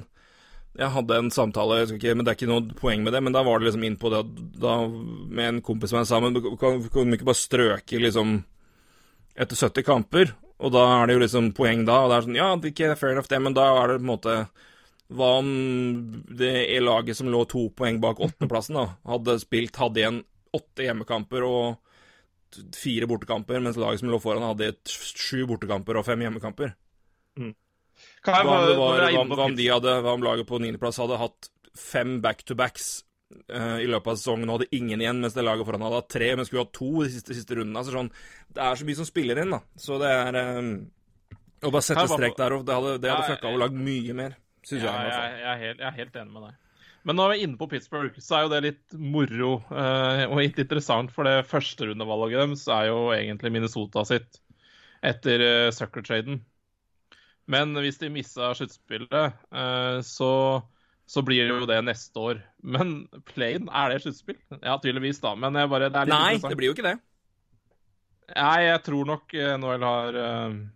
jeg hadde en samtale, ikke, men det er ikke noe poeng med det, men da var det liksom inn på det da, med en kompis som jeg sammen kan, du ikke bare strøke liksom etter 70 kamper, og da er det jo liksom poeng da, og det er sånn, ja, det er ikke fair enough det, men da er det på en måte, hva om det er laget som lå to poeng bak åttendeplassen da, hadde spilt, hadde igjen åtte hjemmekamper og fire bortekamper, mens laget som lå foran hadde sju bortekamper og fem hjemmekamper. kan Hva om, var, hva, hva om de hadde, hva om laget på niendeplass hadde hatt fem back-to-backs uh, i løpet av sesongen og hadde ingen igjen, mens det laget foran hadde hatt tre, men skulle hatt to de siste, siste rundene. Altså sånn, det er så mye som spiller inn, da. Så det er um, Å bare sette strek der, og det hadde, det hadde fucka over lag mye mer, syns Ja, jeg. jeg, jeg, er helt, jeg er helt enig med deg. Men når vi er inne på Pittsburgh, så er jo det litt moro eh, og litt interessant, for det første rundevalget deres er jo egentlig Minnesota sitt etter uh, Sucker-traden. Men hvis de missa sluttspillet, eh, så, så blir det jo det neste år. Men Plane, er det sluttspill? Ja, tydeligvis, da. Men bare, det Nei, det blir jo ikke det. Nei, jeg tror nok eh, NHL har gått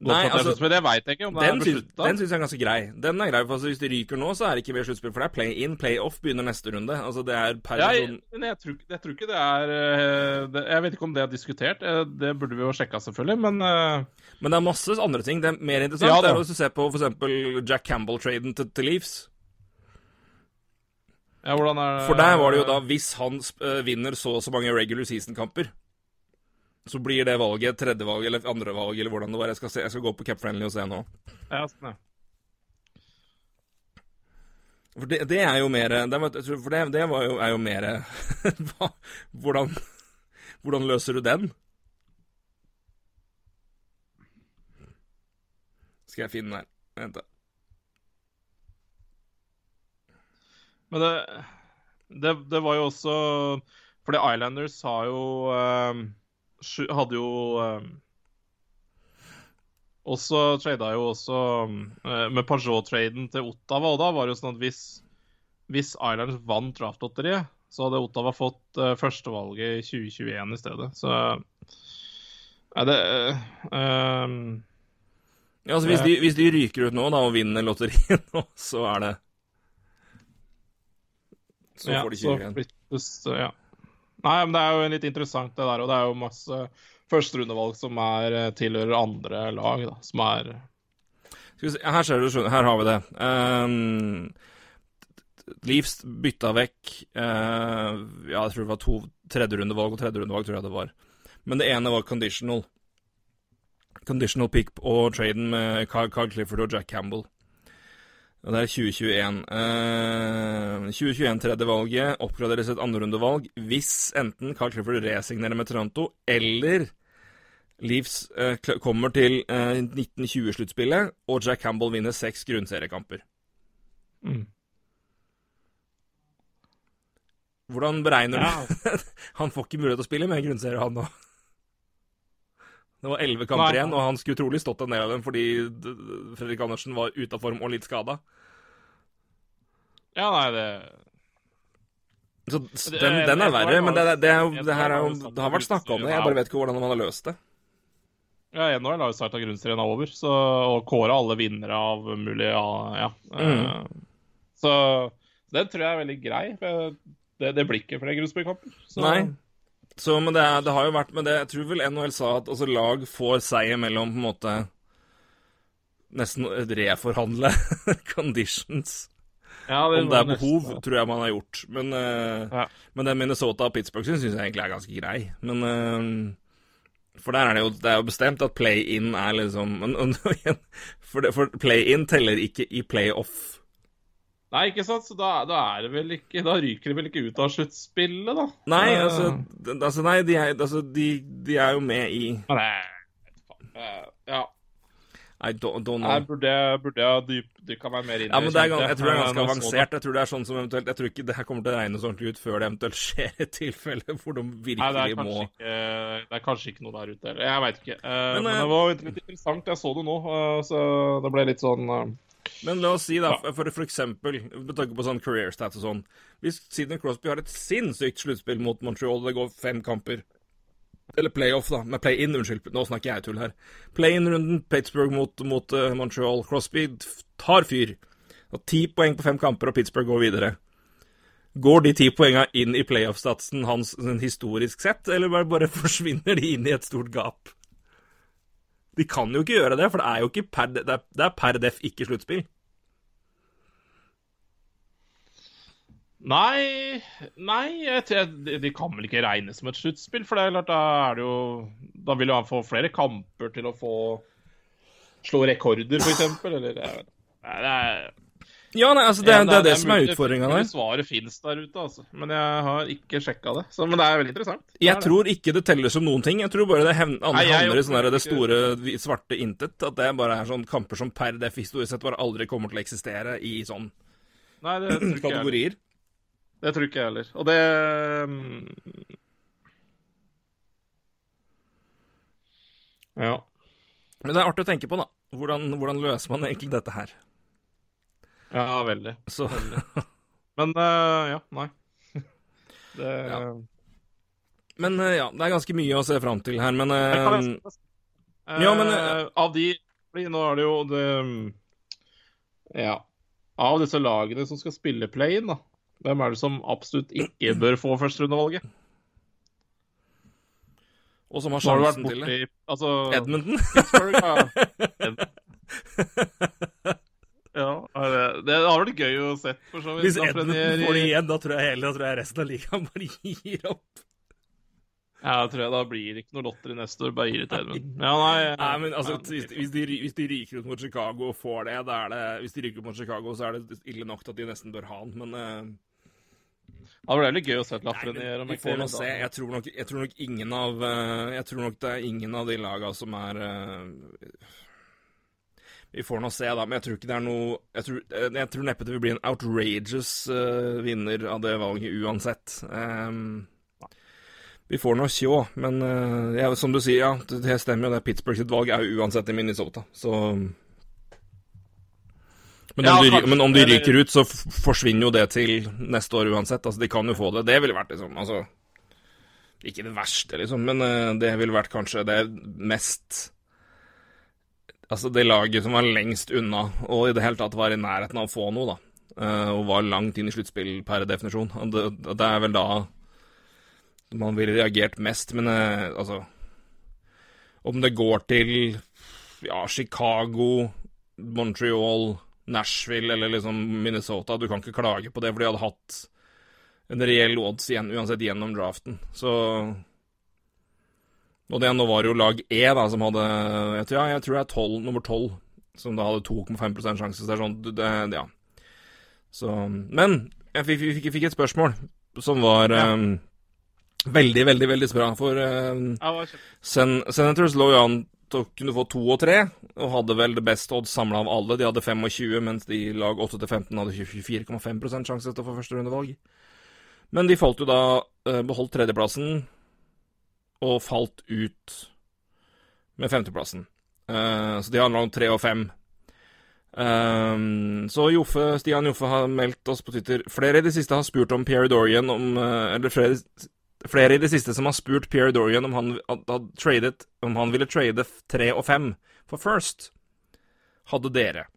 Nei, altså, sluttspill. Det veit jeg ikke om det Den er beslutta. den syns jeg er ganske grei. Den er grei, for altså, Hvis de ryker nå, så er det ikke mer sluttspill. For det er play-in. Play-off begynner neste runde. Altså, det er per Ja, jeg, men jeg tror, jeg tror ikke det er eh, det, Jeg vet ikke om det er diskutert. eh, Det burde vi jo sjekka, selvfølgelig. Men uh... Men det er masse andre ting. Det er mer interessant Ja, det er hvis du ser på f.eks. Jack Campbell-traden til, til Leafs. ja, hvordan er det For der var det jo da, hvis han vinner så og så mange regular season-kamper, så blir det valget tredje valg eller andre valg, eller hvordan det var. Jeg skal, se, jeg skal gå på Cap Friendly og se nå. ja, sånn, ja. For det, det er jo mer det, For det, det var jo, er jo mer hvordan, hvordan løser du den? Skal jeg finne den her? Vent, da. Men det, det, det var jo også Fordi Islanders har jo sju- Hadde jo eh, også trada jo også eh, med Pajot-traden til Ottawa, og da var det jo sånn at hvis, hvis Islanders vant draftlotteriet, så hadde Ottawa fått uh, førstevalget i 2021 i stedet. Så er det uh, um, Ja, altså hvis de, hvis de ryker ut nå da og vinner lotteriet nå, så er det Så ja, får de så 20 igjen. flyttes, ja. Nei, men det er jo litt interessant det der, og det er jo masse førsterundevalg som er eh, tilhører andre lag, da, som er se, her ser du, her har vi det. Um, Leafs bytta vekk uh, Ja, jeg tror det var to tredjerundevalg og tredjerundevalg, tror jeg det var. Men det ene var conditional. Conditional pick og traden med Carl Clifford og Jack Campbell. Og det er 2021. Uh, 2021 tredjevalget oppgraderes et andrerundevalg hvis enten Carl Clifford resignerer med Toronto, eller Leafs uh, kommer til uh, 1920-sluttspillet, og Jack Campbell vinner seks grunnseriekamper. mm. Hvordan beregner Ja. du Han får ikke mulighet til å spille med en grunnserie, han nå. Det var elleve kamper igjen, og han skulle trolig stått en del av dem fordi Fredrik Andersen var ute av form og litt skada. Ja, nei, det Så den, den er verre, men det, det, er det her er jo Det har vært snakka om det, jeg bare vet ikke hvordan man har løst det. Ja, NHL har jo starta grunnserien er over, så, og kåra alle vinnere av mulig Ja. ja. Mm. Eh, så den tror jeg er veldig grei. Det, det blir ikke flere grunnspillkamper. Nei. Så, men det, det har jo vært med det, jeg tror vel NHL sa at altså, lag får seier mellom på en måte Nesten reforhandle conditions. Ja, Om det er er nesten- behov, tror jeg man har gjort. Men, uh, Ja. men den Minnesota og Pittsburgh syns jeg egentlig er ganske grei. Men uh, For der er det jo Det er jo bestemt at play-in er liksom men, For, for play-in teller ikke i play-off. Nei, ikke sant? Så da, da er det vel ikke Da ryker de vel ikke ut av sluttspillet, da. Nei, altså, altså Nei, de er, altså, de, de er jo med i Nei, Ja. I don't, don't know. Jeg burde jeg, burde jeg dypdykka meg mer inn i Ja, men det er, jeg tror det er ganske avansert. Jeg tror det er sånn som eventuelt Jeg tror ikke det her kommer til å regnes ordentlig ut før det eventuelt skjer et tilfelle hvor de Nei, det virkelig er, må ikke, det er kanskje ikke noe der ute heller. Jeg veit ikke. Eh, Men, men, eh, det var litt interessant. Jeg så det nå, eh, så det ble litt sånn Men la oss si, da, for, for eksempel, med tanke på sånn career stats og sånn Hvis Sidney Crosby har et sinnssykt sluttspill mot Montreal, det går fem kamper Eller playoff, da. Med play-in, unnskyld. Nå snakker jeg tull her. Play-in-runden, Pittsburgh mot, mot uh, Montreal. Crosby tar fyr. Og ti poeng på fem kamper, og Pittsburgh går videre. Går de ti poengene inn i playoff-statsen hans sånn historisk sett, eller bare forsvinner de inn i et stort gap? De kan jo ikke gjøre det, for det er jo ikke per, det er, det er per def ikke sluttspill. Nei Nei, de, kan vel ikke regnes som et sluttspill, for det er klart, da er det jo Da vil han få flere kamper til å få slå rekorder, f.eks., eller vet, nei, det er ja, nei, altså det, ja, det, det, er det, som er utfordringa der. Svaret fins der ute, altså. Men jeg har ikke sjekka det. Så, men det er veldig interessant. Jeg tror ikke det teller som noen ting. Jeg tror bare det handler i sånn det store, svarte intet. At det bare er sånn kamper som per def historisk sett bare aldri kommer til å eksistere i sånn Nei, det tror ikke kategorier. Det tror ikke jeg heller. Og det mm, Ja. Men det er artig å tenke på, da. Hvordan, hvordan løser man egentlig dette her? Ja, veldig. Så. veldig. Men uh, ja, nei. Det ja. Men uh, ja, det er ganske mye å se fram til her, men uh, Ja, men Av de Nå er det jo det Ja. Av disse lagene som skal spille play-in, da, hvem er det som absolutt ikke bør få førsterundevalget? Og som har sjansen til det? Altså, Edmonton? Pittsburgh, ja. Ja, Det hadde vært gøy å se. for så vidt. Hvis Edmund får det igjen, da tror jeg, hele, da tror jeg resten av ligaen bare gir opp. Ja, jeg tror jeg da blir det ikke noe lotteri neste år. Bare gir det til Edmund. Ja, nei, nei, men altså, hvis, hvis, de, hvis, de, ryker ut mot Chicago og får det, da er det Hvis de ryker ut mot Chicago, så er det ille nok til at de nesten bør ha han, men uh, det var veldig gøy å se Lafreniere. Vi får nå se. Jeg tror, nok, jeg tror, nok, ingen av uh, Jeg tror nok det er ingen av de laga som er uh, vi får nå se, da. Men jeg tror ikke det er noe Jeg tror, jeg tror neppe det vil bli en outrageous uh, vinner av det valget uansett. Um, vi får nå sjå, men uh, ja, som du sier, ja, det, det stemmer jo. det Pittsburgh sitt valg er jo uansett i Minnesota, så men om, ja, de, men om, de, ryker ut, så forsvinner jo det til neste år uansett. Altså, De kan jo få det. Det ville vært liksom Altså Ikke det verste, liksom, men uh, det ville vært kanskje det mest Altså det laget som var lengst unna, og i det hele tatt var i nærheten av å få noe, da. Uh, og var langt inn i sluttspill per definisjon. Det, det, er vel da man ville reagert mest, men uh, altså Om det går til ja, Chicago, Montreal, Nashville eller liksom Minnesota Du kan ikke klage på det, for de hadde hatt en reell odds igjen, uansett gjennom draften. Så og det nå var jo lag E da, som hadde Jeg tror, ja, jeg tror det er 12, nummer 12 som da hadde 2,5 sjanse. Så det er sånn det, Ja. Så Men jeg fikk, fikk, fikk et spørsmål som var ja. um, veldig, veldig veldig bra. For um, Sen Senators lå jo an til å kunne få to og tre, og hadde vel det beste odds samla av alle. De hadde 25, mens de lag 8-15 hadde 24,5 sjanse til å få første rundevalg. Men de falt jo da uh, beholdt tredjeplassen og falt ut med femteplassen. Uh, så de handla om tre og fem. Um, så Joffe, Stian Joffe har meldt oss på Twitter Flere i det siste har spurt om Pierre Dorian om uh, Eller flere, flere, i det siste som har spurt Pierre Dorian om han, had, tradet, om han ville trade tre og fem for First. Hadde dere.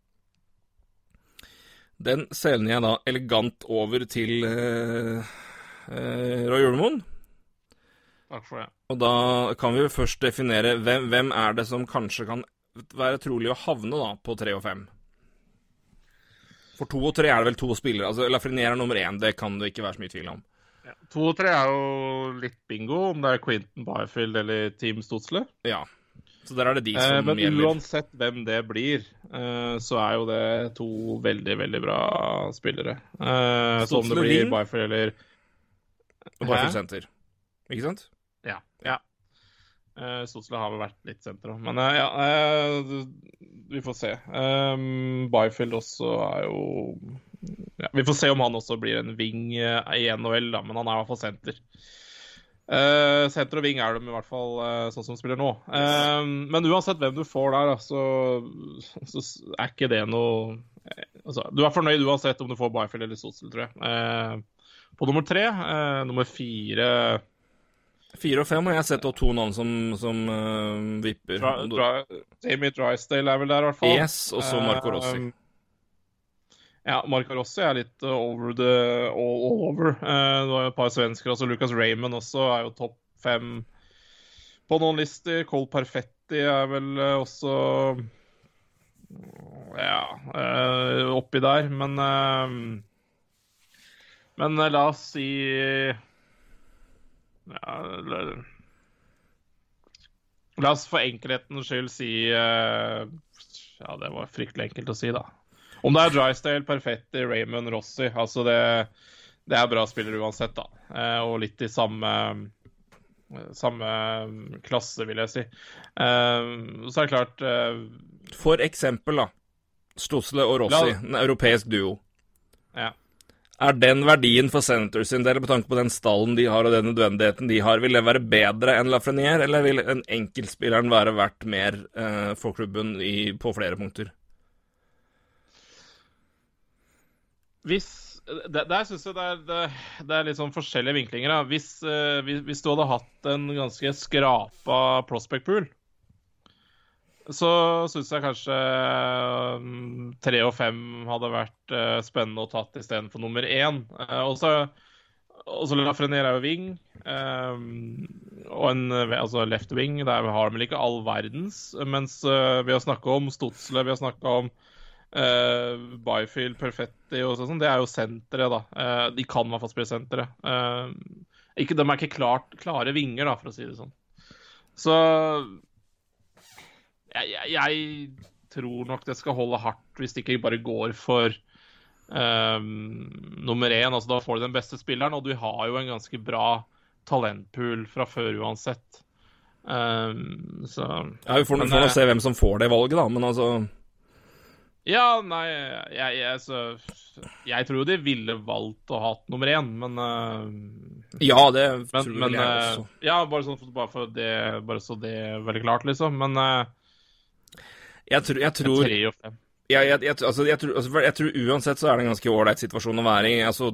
Den sender jeg da elegant over til uh, Roy Ulmoen. Takk for det. Og da kan vi jo først definere hvem, hvem, er det som kanskje kan være trolig å havne da på tre og fem? For to og tre er det vel to spillere. altså Lafreniere er nummer én, det kan det ikke være så mye tvil om. Ja, to og tre er jo litt bingo, om det er Quentin Byfield eller Team Stotsle. Ja, så der er det de som eh, men gjelder. Men uansett hvem det blir, eh, så er jo det to veldig, veldig bra spillere. Eh, så om det blir Byfield eller Byfield senter, ikke sant? Uh, Stotsla har vel vært litt senter men uh, ja uh, Vi får se. Um, Byfield også er jo ja, Vi får se om han også blir en wing i NHL, da, men han er i hvert fall senter. senter og ving er de i hvert fall sånn som spiller nå. Uh, men uansett hvem du får der, så, så er ikke det noe altså, Du er fornøyd uansett om du får Byfield eller Sotsel, tror jeg. på nummer tre, nummer fire Fire og fem har jeg sett og to navn som, som vipper. Dra, dra, Jamie Drysdale er vel der, i hvert fall. Yes, og så Marco Rossi. Ja, Marco Rossi er litt over the all, all over. Uh, det var jo et par svensker også. Lucas Raymond også er jo topp fem på noen lister. Cole Perfetti er vel uh, også ja uh, oppi der. Men Men la oss si ja, la, la oss for enkelhetens skyld si Ja, det var fryktelig enkelt å si, da. Om det er Drysdale, Perfetti, Raymond, Rossi altså det, det er bra spillere uansett, da. Og litt i samme samme klasse, vil jeg si. Så er det klart For eksempel, da. Stossle og Rossi, en europeisk duo. Ja. Er den verdien for Senators sin del, med tanke på den stallen de har og den nødvendigheten de har, vil det være bedre enn Lafreniere, eller vil en enkeltspilleren være verdt mer eh, for klubben i, på flere punkter? Hvis Der, der syns jeg det er, det, det er, litt sånn forskjellige vinklinger. Hvis, uh, hvis, du hadde hatt en ganske skrapa prospect pool, så syns jeg kanskje um, tre og fem hadde vært uh, spennende å tatt istedenfor nummer én. Uh, og så Lafrenier er jo wing, og en altså left wing. Der har de vel ikke all verdens. Mens vi har snakka om Stotsle, vi har snakka om Uh, Byfield, Perfetti og sånn, det er jo senteret, da. De kan i hvert fall spille senteret. De er ikke klart, klare vinger, da, for å si det sånn. Så jeg, jeg, tror nok det skal holde hardt hvis det ikke bare går for nummer én. Altså, da får du den beste spilleren, og du har jo en ganske bra talentpool fra før uansett. så Ja, vi får, nå se hvem som får det valget, da, men altså ja, nei jeg, jeg, så, jeg, tror jo de ville valgt å ha nummer én, men uh, Ja, det men, tror men, jeg også. Uh, ja, bare, sånn, bare, for det, bare så det er veldig klart, liksom. Men uh, jeg, tror, jeg tror Tre og fem. Ja, jeg, jeg, altså, jeg, tror, altså, jeg, tror, uansett så er det en ganske ålreit situasjon å være i. Altså,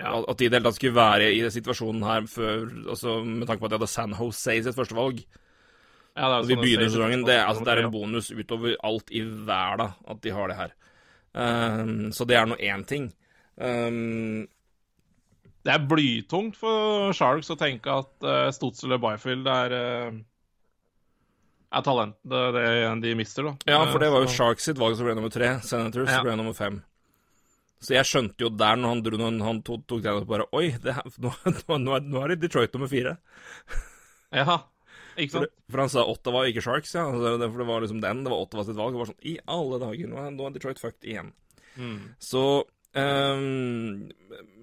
ja. At de i det hele tatt skulle være i situasjonen her før altså, Med tanke på at de hadde San Jose i sitt første valg. Ja, Når vi begynner sesongen. Det, altså, det, er en bonus utover alt i verden at de har det her. Um, så det er nå én ting. Um, det er blytungt for Sharks å tenke at uh, Stotzel eller Byfield er, uh, er talentet det de mister, da. Ja, for det var jo Sharks sitt valg som ble nummer tre. Senators ja. ble nummer fem. Så jeg skjønte jo der, når han, dro, når han tok, tok den, bare Oi, det, nå, nå, nå, er det Detroit nummer fire. ja. Ikke sant? For, for, han sa Ottawa, ikke Sharks, ja. Altså, for det var liksom den. Det var Ottawa sitt valg. Det var sånn I alle dager, nå er, nå er Detroit fucked igjen. Mm. Så um,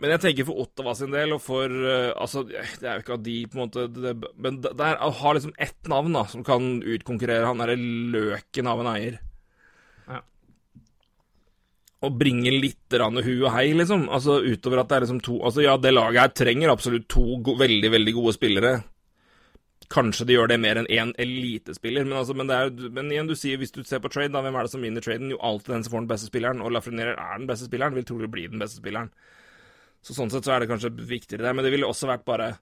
Men jeg tenker for Ottawa sin del, og for uh, Altså, det er jo ikke av de på en måte det, Men der har liksom ett navn da som kan utkonkurrere han derre løken av en eier. Ja. Og bringe litt rann hu og hei, liksom. Altså utover at det er liksom to Altså ja, det laget her trenger absolutt to go veldig, veldig gode spillere. Kanskje de gjør det mer enn én elitespiller, men, altså, men, er, men, igjen, du sier, hvis du ser på trade, da, hvem er det som vinner traden? Jo, alltid den som får den beste spilleren, og Lafreniere er den beste spilleren, vil trolig bli den beste spilleren. Så Sånn sett så er det kanskje viktigere der, men det ville også vært bare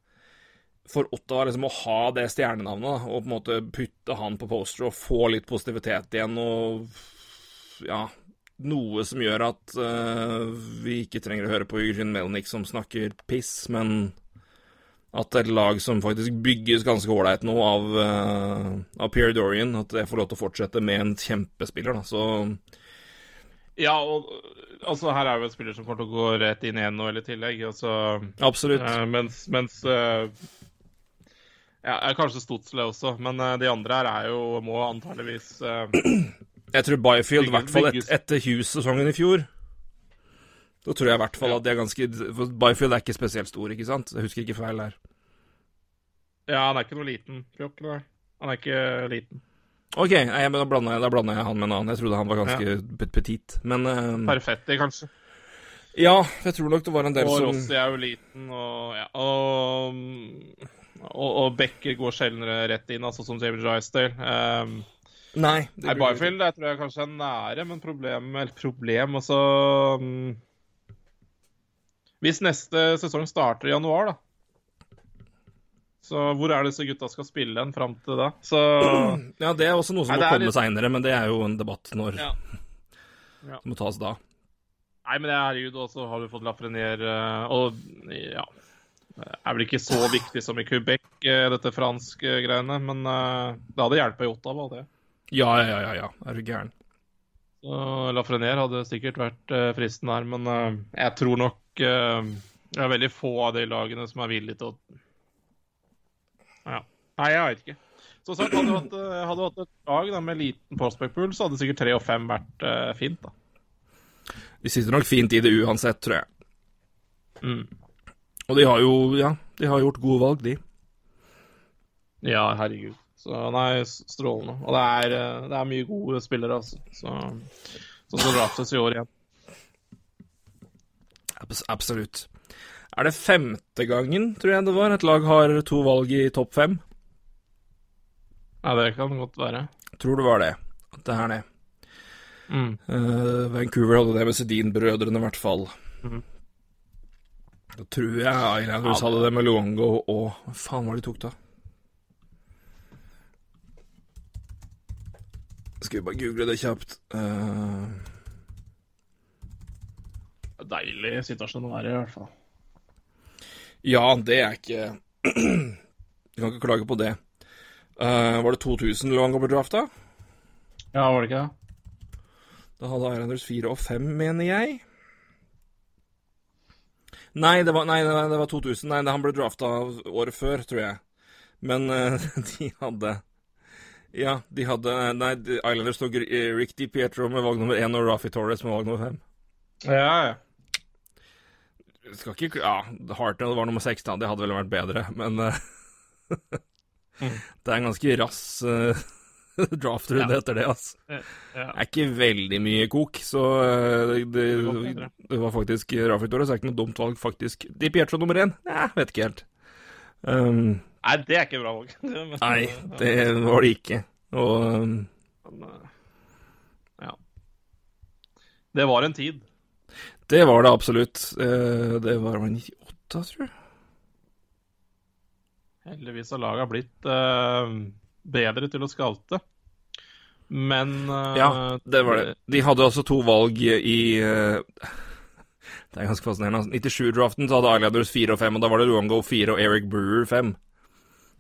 for Ottawa liksom å ha det stjernenavnet, og på en måte putte han på poster og få litt positivitet igjen, og ja Noe som gjør at uh, vi ikke trenger å høre på Eugene Melnick som snakker piss, men at et lag som faktisk bygges ganske ålreit nå av, uh, av Pierre Dorian, at det får lov til å fortsette med en kjempespiller, da, så Ja, og altså her er jo en spiller som kommer til å gå rett inn igjen nå, eller i tillegg. Altså, Absolutt. Uh, mens, mens uh, ja, Kanskje Stotsle også, men de andre her er jo må antageligvis Jeg tror Byfield, i hvert fall et, etter Hughes-sesongen i fjor da tror jeg i hvert fall at de er ganske For Byfield er ikke spesielt stor, ikke sant? Jeg husker ikke feil der. Ja, han er ikke noe liten fjokk, nei. Han er ikke liten. OK, jeg, da blander jeg, jeg han med en annen. Jeg trodde han var ganske ja. petit, men uh, Perfetti, kanskje. Ja, jeg tror nok det var en del og som Og Rossi er jo liten, og ja Og, og, og Becker går sjeldnere rett inn, altså som James Drysdale. Um, Nei. Nei, Byfield jeg tror jeg kanskje er nære, men problem Eller problem, altså um, Hvis neste sesong starter i januar, da så hvor er det disse gutta skal spille en fram til da? Så Ja, det er også noe som Nei, må komme litt- seinere, men det er jo en debatt når Ja. Ja. Det må tas da. Nei, men det er herregud, og så har vi fått Lafrenier eh, Og ja Det er vel ikke så viktig som i Quebec, eh, dette franske greiene, men eh, det hadde hjulpet i Ottawa, det. Ja, ja, ja, ja. Er du gæren? Så Lafrenier hadde sikkert vært eh, fristen her, men eh, jeg tror nok eh, det er veldig få av de lagene som er villige til å Ja. Nei, jeg veit ikke. Så sagt, hadde du hatt, eh, hadde du hatt et lag da, med liten prospect pool, så hadde sikkert tre og fem vært uh, fint, da. De sitter nok fint i det uansett, tror jeg. Mm. Og de har jo, ja, de har gjort gode valg, de. Ja, herregud. Så nei, strålende. Og det er, det er mye gode spillere, altså. Så, som skal draftes i år igjen. Abs absolutt. Er det femte gangen, tror jeg det var, et lag har to valg i topp fem? Ja, det kan godt være. Tror det var det. At det er det. Mm. Uh, Vancouver hadde det med Sedin-brødrene, i hvert fall. Mm. Da tror jeg Islanders Ja, hadde det med Luongo og Hva faen var det de tok, da? Skal vi bare google det kjapt. Eh, Deilig situasjon å være i, i hvert fall. ja, det er ikke Vi kan ikke klage på det. Uh, var det 2000 Luongo ble drafta? Ja, var det ikke det? Da hadde Islanders 4 og 5, mener jeg. Nei, det var, nei, nei, det var 2000. Nei, han ble drafta året før, tror jeg. Men uh, de hadde Ja, de hadde Nei, Islanders tok eh, Rick Di Pietro med valg nummer én og Rafi Torres med valg nummer fem. Ja, ja. Skal ikke Ja, Hartnell var nummer seks, da. Det hadde vel vært bedre, men eh, Mm. Det er en ganske rass uh, draftrunde Ja. etter det, altså. ja. Det er ikke veldig mye kok, så eh, det, det, det var faktisk Rafi Torres er ikke noe dumt valg, faktisk. Di Pietro nummer én? Nei, vet ikke helt. Um, Nei, det er ikke bra valg. Nei, det var det ikke. Og um, Ja. Det var en tid. Det var det absolutt. Eh, det var vel 98, tror jeg. Heldigvis har laget blitt uh, bedre til å skalte. Men uh, Ja, det var det. De hadde altså to valg i uh, Det er ganske fascinerende. altså. 97-draften så hadde Islanders 4 og 5, og da var det Luongo 4 og Eric Brewer 5.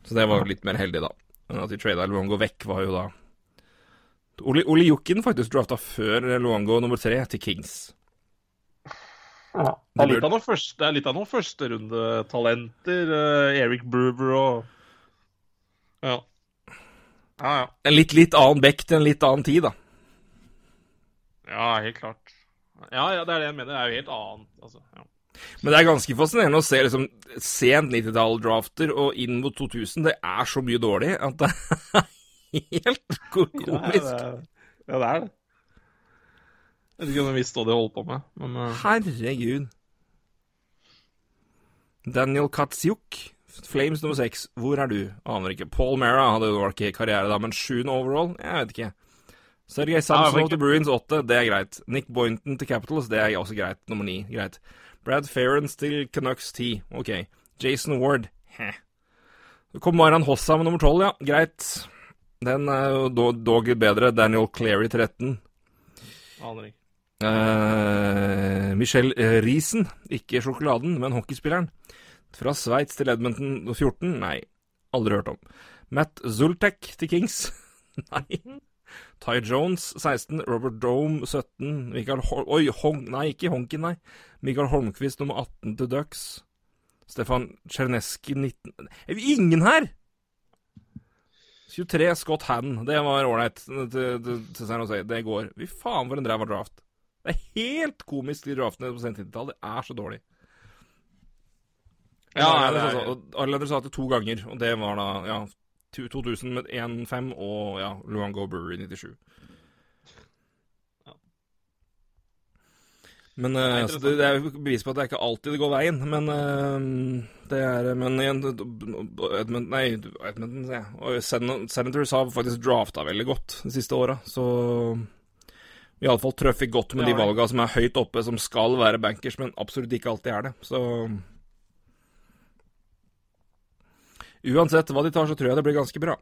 Så det var jo litt mer heldig, da. Men at de trada Luongo vekk, var jo da Ole, Oli Jukken faktisk drafta før Luongo nummer tre til Kings. Det er litt av noen, første, noen førsterundetalenter. Uh, Eric Bruber og Ja. Ja, ja. En litt, litt annen back til en litt annen tid, da. Ja, helt klart. Ja, ja, det er det jeg mener. Det er jo helt annet. Altså, ja. Men det er ganske fascinerende å se liksom sent 90-tall-drafter og inn mot 2000. Det er så mye dårlig at det er helt komisk. Ja, det er, ja, det er det. Jeg vet ikke om de visste hva de holdt på med, men uh... Herregud. Daniel Katsjuk, Flames nummer seks. Hvor er du? Aner ikke. Paul Mera hadde jo ikke karriere da, men sjuende overall? Jeg vet ikke. Sergej Samsonov jeg til Bruins åtte, det er greit. Nick Boynton til Capitals, det er også greit. Nummer ni, greit. Brad Ferrens til Canucks ti, ok. Jason Ward, hæ. Så kom Maran Hossa med nummer tolv, ja, greit. Den er jo dog, dog bedre. Daniel Clary 13. aner ikke. Uh, Michel eh, Riesen, ikke sjokoladen, men hockeyspilleren. Fra Sveits til Edmonton 14? Nei, aldri hørt om. Matt Zultek til Kings? nei. Ty Jones 16, Robert Dome 17, Mikael Hol Oi, Hong nei, ikke Honken, nei. Mikael Holmquist nummer 18 til Ducks. Stefan Czerneski 19 Er vi ingen her?! 23 Scott Hannon. Det var ålreit. Det går. Fy faen, for en ræva draft. Det er helt komisk, de draftene på sent 90-tall. Det er så dårlig. Ja, Ja, Arlender sa det to ganger, og det var da ja, 2000 med 1-5 og ja, Luango Brewery 97. Men uh, det, det, er jo bevis på at det er ikke alltid det går veien. Men uh, det er Men igjen Edmund, Nei, Edmundton, sier jeg. Og Senators har faktisk drafta veldig godt de siste åra, så Iallfall truffet godt med de valga som er høyt oppe, som skal være bankers, men absolutt ikke alltid er det. Så Uansett hva de tar, så tror jeg det blir ganske bra.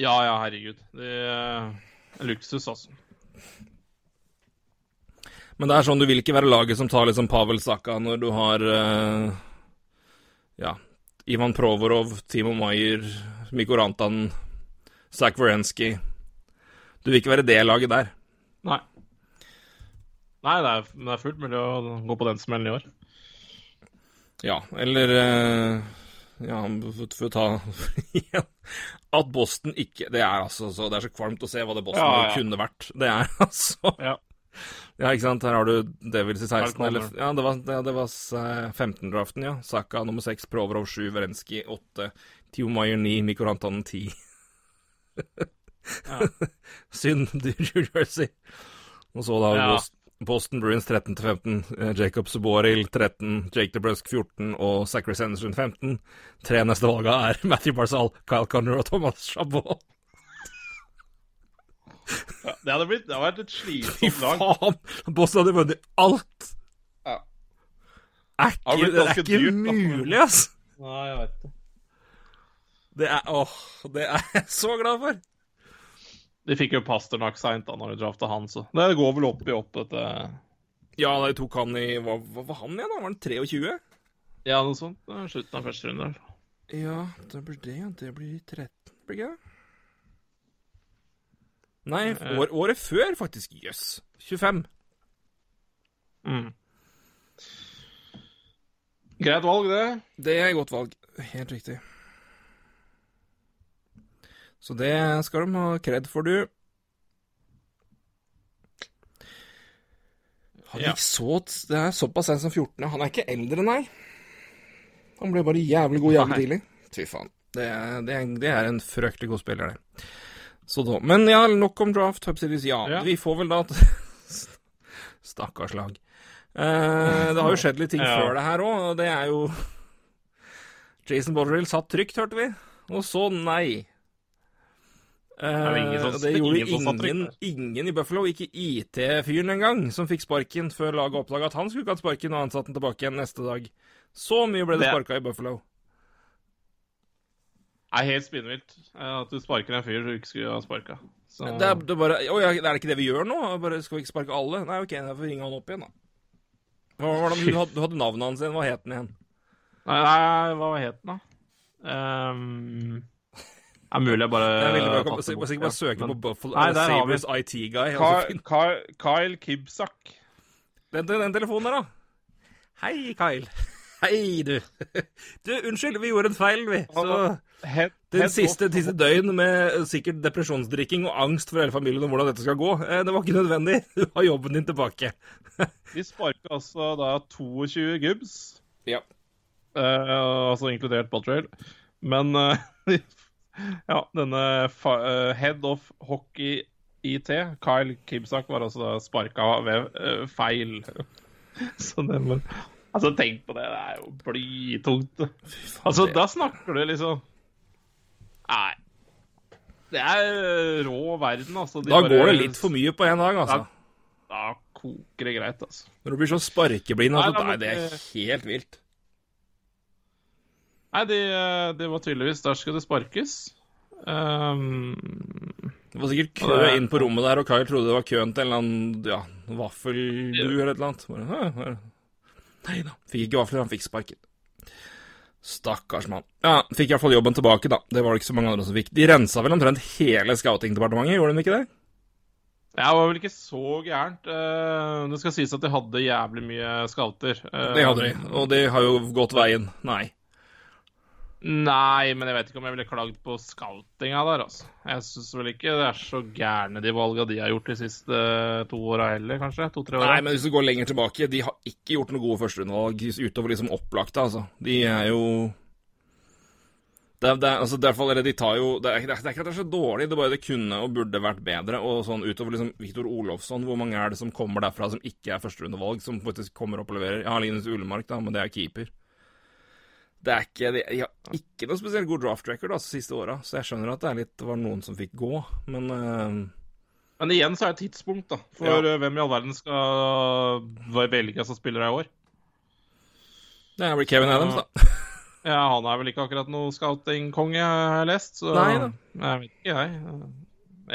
Ja, ja, herregud. Det er luksus, altså. Men det er sånn, du vil ikke være laget som tar liksom Pavel Saka når du har uh, Ja, Ivan Provorov, Timo Maier, Mikko Rantan, Zach Wierenski du vil ikke være det laget der. Nei. Nei, det er, det er fullt mulig å gå på den smellen i år. Ja, eller eh, Ja, for å ta At Boston ikke Det er altså så, det er så kvalmt å se hva det Boston ja, ja. kunne vært. Det er altså ja. ja. ikke sant. Her har du Devils i 16, eller Ja, det var, det, det var eh, 15-draften, ja. Saka nummer 6, Proverov 7, Werenski 8, Tio Mayer 9, Mikorantanen 10. Ja. Synd, New Jersey. Og så da ja. Boston Bruins 13-15, Jacob Suboril 13, Jake DeBrusk 14 og Zachary Sanderson 15. Tre neste valga er Matthew Barzal, Kyle Conner og Thomas Chabot. Ja, det hadde blitt Det hadde vært et slitsomt lag. Fy faen! Boston hadde vunnet alt! Ja. Er ikke, det, det er ikke dyrt, mulig, ass! Nei, jeg veit det. Det er Åh, det er jeg så glad for! De fikk jo Pasternak seint da når de drafta han, så det går vel opp i opp, dette Ja, de tok han i Hva var han igjen, da? Var han 23? Ja, noe sånt. Slutten av første runde. Ja, det blir det. Det blir 13, blir ikke det? Nei, eh. år, året før, faktisk. Jøss. Yes. 25. Mm. Greit valg, det. Det er et godt valg. Helt riktig. Så det skal de ha kred for, du. Han gikk så Det er såpass sent som 14. Han er ikke eldre, nei. Han ble bare jævlig god jævlig tidlig. Fy faen. Det, det, det, er en fryktelig god spiller, det. Så da Men ja, nok om draft. Ja, ja. vi får vel da Stakkars lag. Eh, det har jo skjedd litt ting ja. før det her òg, og det er jo Jason Bodrill satt trygt, hørte vi. Og så nei. Uh, det, gjorde ingen, ingen, i Buffalo, ikke IT-fyren engang, som fikk sparken før laget oppdaga at han skulle ikke hatt sparken, og ansatte den tilbake igjen neste dag. Så mye ble det, det... sparka i Buffalo. Det er helt spinnvilt at du sparker en fyr du ikke skulle ha sparka. Så... Det, er, det, bare, å, ja, er det ikke det vi gjør nå? Bare, skal vi ikke sparke alle? Nei, OK, jeg får ringe han opp igjen, da. Hva, hva, du, hadde, du hadde navnet hans igjen. Hva het han igjen? Nei, nei, hva het han, da? Um... Det er mulig jeg bare Jeg ville bare, bare, bare, bare søke på Buffalo Nei, der Sabres IT Guy. Kyle, Kyle Kibsak. Den, den, den, telefonen der, da. Hei, Kyle. Hei, du. Du, unnskyld, vi gjorde en feil, vi. Så den siste, siste døgn med sikkert depresjonsdrikking og angst for hele familien om hvordan dette skal gå, eh, det var ikke nødvendig. Du har jobben din tilbake. Vi sparka altså da 22 gubbs, ja. Eh, altså inkludert Bottrail. Men uh, Ja, denne uh, head of hockey IT, Kyle Kibsak, var altså sparka ved uh, feil. Så det var Altså, tenk på det. Det er jo blytungt. Altså, da snakker du liksom Nei. Det er rå verden, altså. De da bare... går det litt for mye på én dag, altså. Da, da, koker det greit, altså. Når du blir så sparkeblind, altså, nei, nei, det er helt vilt. Nei, det de var tydeligvis Der skal det sparkes. Um, det var sikkert kø det, inn på rommet der, og Kyle trodde det var køen til en eller annen ja, vaffeldu eller et eller annet. Bare, Nei da, fikk ikke vafler, han fikk sparken. Stakkars mann. Ja, fikk iallfall jobben tilbake, da. Det var det ikke så mange andre som fikk. De rensa vel omtrent hele scoutingdepartementet, gjorde de ikke det? Ja, det var vel ikke så gærent. Eh, det skal sies at de hadde jævlig mye scouter. Det hadde de, og de har jo gått veien. Nei. Nei, men jeg vet ikke om jeg ville klagd på scoutinga der, altså. Jeg syns vel ikke det er så gærne de valga de har gjort de siste to åra heller, kanskje? To-tre åra. Nei, men hvis du går lenger tilbake, de har ikke gjort noe gode førsterundevalg utover liksom opplagte, altså. De er jo Det det altså, derfor, de jo, det, er, det er ikke at det er så dårlig, det er bare det kunne og burde vært bedre. Og sånn utover liksom Viktor Olofsson, hvor mange er det som kommer derfra som ikke er førsterundevalg, som faktisk kommer opp og leverer? Jeg har Linus Ulemark, da, men det er keeper. Det er ikke, de, de har ikke noe spesielt god draft record altså, siste åra, så jeg skjønner at det, er litt, det var noen som fikk gå, men uh... Men igjen så er det tidspunkt, da. For ja. Eh, hvem i all verden skal velge som spiller i år? Det blir Kevin Adams, da. Ja, han er vel ikke akkurat noe scouting-konge, har jeg lest. Så Nei da. jeg vet ikke, jeg.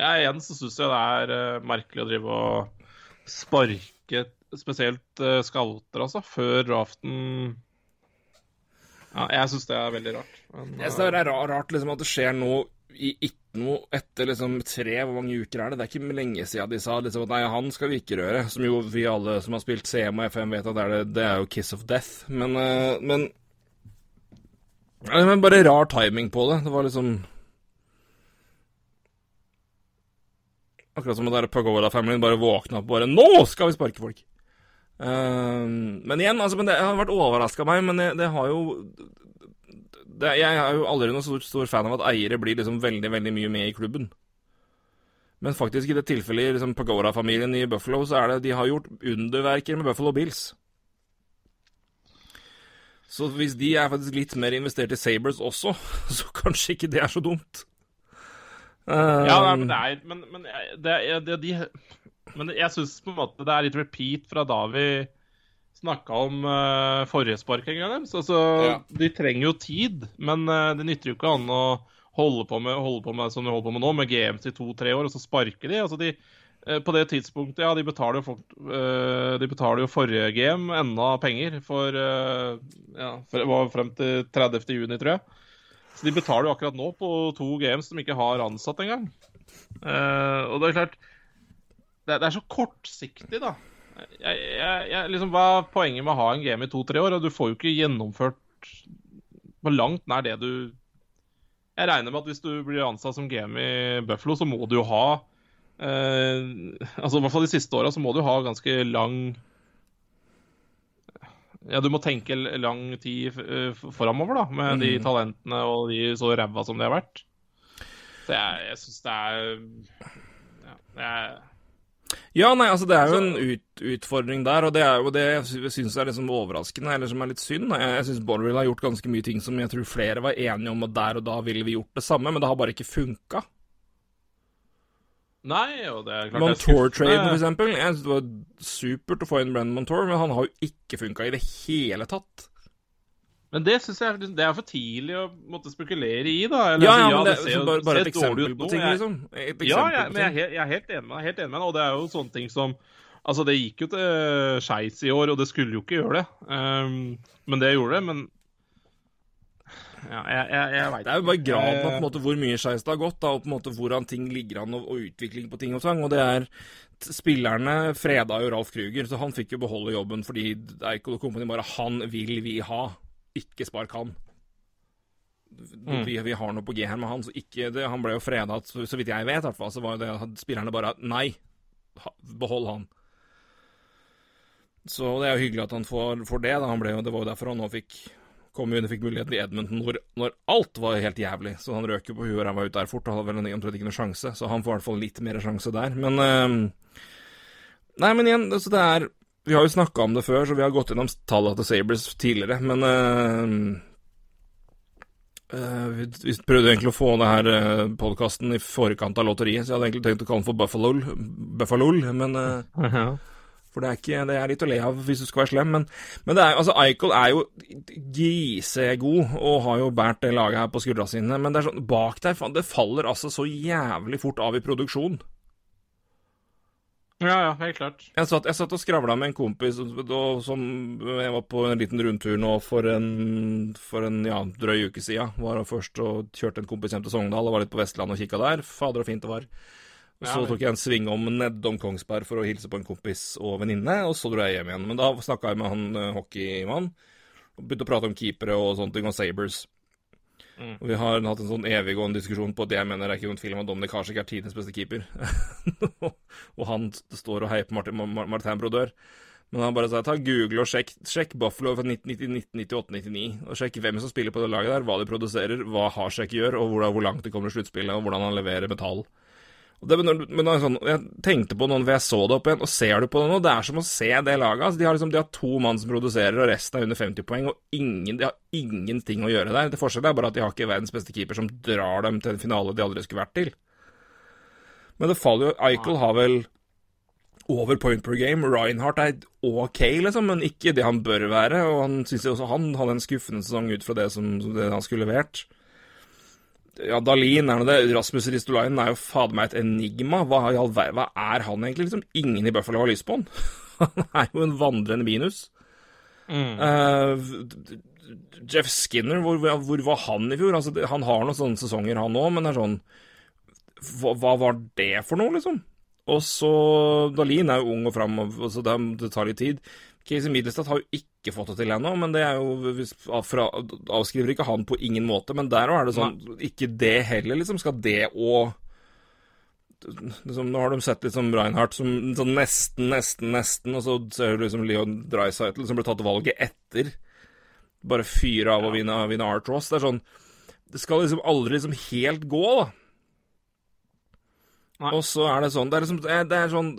jeg igjen så syns jeg det er uh, merkelig å drive og sparke spesielt uh, scouter, altså, før draften Ja, jeg syns det er veldig rart. Men, jeg synes det er rart liksom, at det skjer noe i ikke noe etter liksom tre Hvor mange uker er det? Det er ikke lenge siden de sa liksom at nei, han skal vi ikke røre. Som jo vi alle som har spilt CM og FM vet at det er, det, det er jo kiss of death. Men, men, men bare rar timing på det. Det var liksom Akkurat som den Pagoda-familien bare våkna opp og bare 'Nå skal vi sparke folk!' Uh, men igjen, altså, men det har vært overraska meg, men det, det har jo det, Jeg er jo aldri noen stor, stor, fan av at eiere blir liksom veldig veldig mye med i klubben. Men faktisk, i det tilfellet liksom Pagora-familien i Buffalo, så er det de har gjort underverker med Buffalo Bills. Så hvis de er faktisk litt mer investert i Sabres også, så kanskje ikke det er så dumt. Um, ja, nei, men det er Men, men, det, det, de, men jeg syns på en måte det er litt repeat fra da vi snakka om uh, forrige sparking deres. Altså, ja. De trenger jo tid, men uh, det nytter jo ikke an å holde på med, holde på med som de holder på med nå, med GMs i to-tre år, og så sparker de. Altså, de uh, på det tidspunktet, ja, de betaler, jo, uh, de betaler jo forrige game enda penger for ja, for, var frem til 30. juni, tror jeg. Så de betaler jo akkurat nå på to games som ikke har ansatt engang. Og det er klart Det, er så kortsiktig, da. Jeg, jeg, jeg, liksom, hva er poenget med å ha en game i to-tre år? Og du får jo ikke gjennomført på langt nær det du Jeg regner med at hvis du blir ansatt som game i Buffalo, så må du jo ha eh, altså I hvert fall de siste åra så må du ha ganske lang Ja, du må tenke lang tid uh, framover, da, med mm. de talentene og de så ræva som de har vært. Så jeg, jeg syns det er Ja, jeg ja, nei, altså det er jo en ut, utfordring der, og det er jo det jeg syns er liksom overraskende, eller som er litt synd. Jeg, jeg syns Borderville har gjort ganske mye ting som jeg tror flere var enige om, og der og da ville vi gjort det samme, men det har bare ikke funka. Nei, og det er klart Montour-traden, for eksempel. Jeg syns det var supert å få inn Brennan Montour, men han har jo ikke funka i det hele tatt. Men det syns jeg det er for tidlig å måtte spekulere i, da. Eller, ja, ja, men det, det, bare, bare et eksempel på ting, liksom. Et ja, ja, men jeg, jeg, er helt enig med deg, og det er jo sånne ting som Altså, det gikk jo til skeis i år, og det skulle jo ikke gjøre det. Um, men det gjorde det. Men ja, jeg, jeg, jeg vet. Det er jo bare graden av på en måte hvor mye skeis det har gått, da, og på en måte hvordan ting ligger an, og, og utvikling på ting og sang. Og det er Spillerne freda jo Ralf Krüger, så han fikk jo beholde jobben fordi Eiko Company bare Han vil vi ha, ikke spark han. Mm. Vi, vi, har noe på G her med han, så ikke det, Han ble jo freda, så, så, vidt jeg vet, i hvert fall, så var det at spillerne bare Nei, behold han. Så det er jo hyggelig at han får, får det. Da. Han ble, det var jo derfor han nå fikk kom jo inn og fikk muligheten i Edmonton når, når, alt var helt jævlig. Så han røk jo på huet og ræva ut der fort og hadde vel omtrent ikke noen sjanse. Så han får i hvert fall litt mer sjanse der. Men øh, Nei, men igjen, altså det er Vi har jo snakka om det før, så vi har gått gjennom tallene til Sabres tidligere, men uh, uh, vi, vi, prøvde egentlig å få det her uh, podkasten i forkant av lotteriet, så jeg hadde egentlig tenkt å kalle den for Buffalo, Buffalo men uh, For det er, ikke, det er litt å le av hvis du skal være slem. Men, men det er, altså, Eichel er jo grisegod og har jo båret det laget her på skuldra sine. Men det er sånn, bak der det faller altså så jævlig fort av i produksjon. Ja, ja, helt klart. Jeg satt, jeg satt og skravla med en kompis og, som jeg var på en liten rundtur nå for en, for en ja, drøy uke siden. Var først og kjørte en kompis hjem til Sogndal og var litt på Vestlandet og kikka der. Fader, så fint det var. Så tok jeg en sving om nedom Kongsberg for å hilse på en kompis og venninne, og så dro jeg hjem igjen. Men da snakka jeg med han hockeymannen. hockeymann, og begynte å prate om keepere og sånne ting, og Sabres. Mm. Og vi har hatt en sånn eviggående diskusjon på at jeg mener det er ikke noen tvil om at Dominic Hasek er tidenes beste keeper. og han står og heier på Martin, Martin Brodør. Men han bare sa ta Google og sjekk, sjekk Buffalo fra 1998-99, og sjekk hvem som spiller på det laget der, hva de produserer, hva Hasek gjør, og hvor, hvor langt de kommer i sluttspillet, og hvordan han leverer metall. Det, men, sånn, Jeg tenkte på noen, for jeg så det opp igjen, og ser du på det nå? Det er som å se det laget. Altså, de, har liksom, de har to mann som produserer, og resten er under 50 poeng, og ingen, de har ingenting å gjøre der. Det forskjellen er bare at de har ikke verdens beste keeper som drar dem til en finale de aldri skulle vært til. Men det faller jo Eichel har vel over point per game. Reinhardt er ok, liksom, men ikke det han bør være. Og han syns også han hadde en skuffende sesong ut fra det som det han skulle levert. Ja, Dalin er nå det. Rasmus Ristolainen er jo fader meg et enigma. Hva, hva, er han egentlig? Liksom, ingen i Buffalo har lyst på han. han er jo en vandrende minus. Mm. Uh, Jeff Skinner, hvor, hvor, var han i fjor? Altså, han har noen sånne sesonger, han òg, men det er sånn hva, hva, var det for noe, liksom? Og så Dalin er jo ung og fram, så det, det tar litt tid. Casey Middlestad har jo ikke fått det til ennå, men det er jo fra, Avskriver ikke han på ingen måte, men der òg er det sånn Ikke det heller, liksom. Skal det òg liksom, Nå har de sett liksom Reinhardt som sånn nesten, nesten, nesten, og så ser du liksom Leon Dreisaitl som ble tatt valget etter. Bare fyre av å vinne, vinne Art Ross. Det er sånn Det skal liksom aldri liksom helt gå, da. Nei. Og så er det sånn Det er, liksom, det er sånn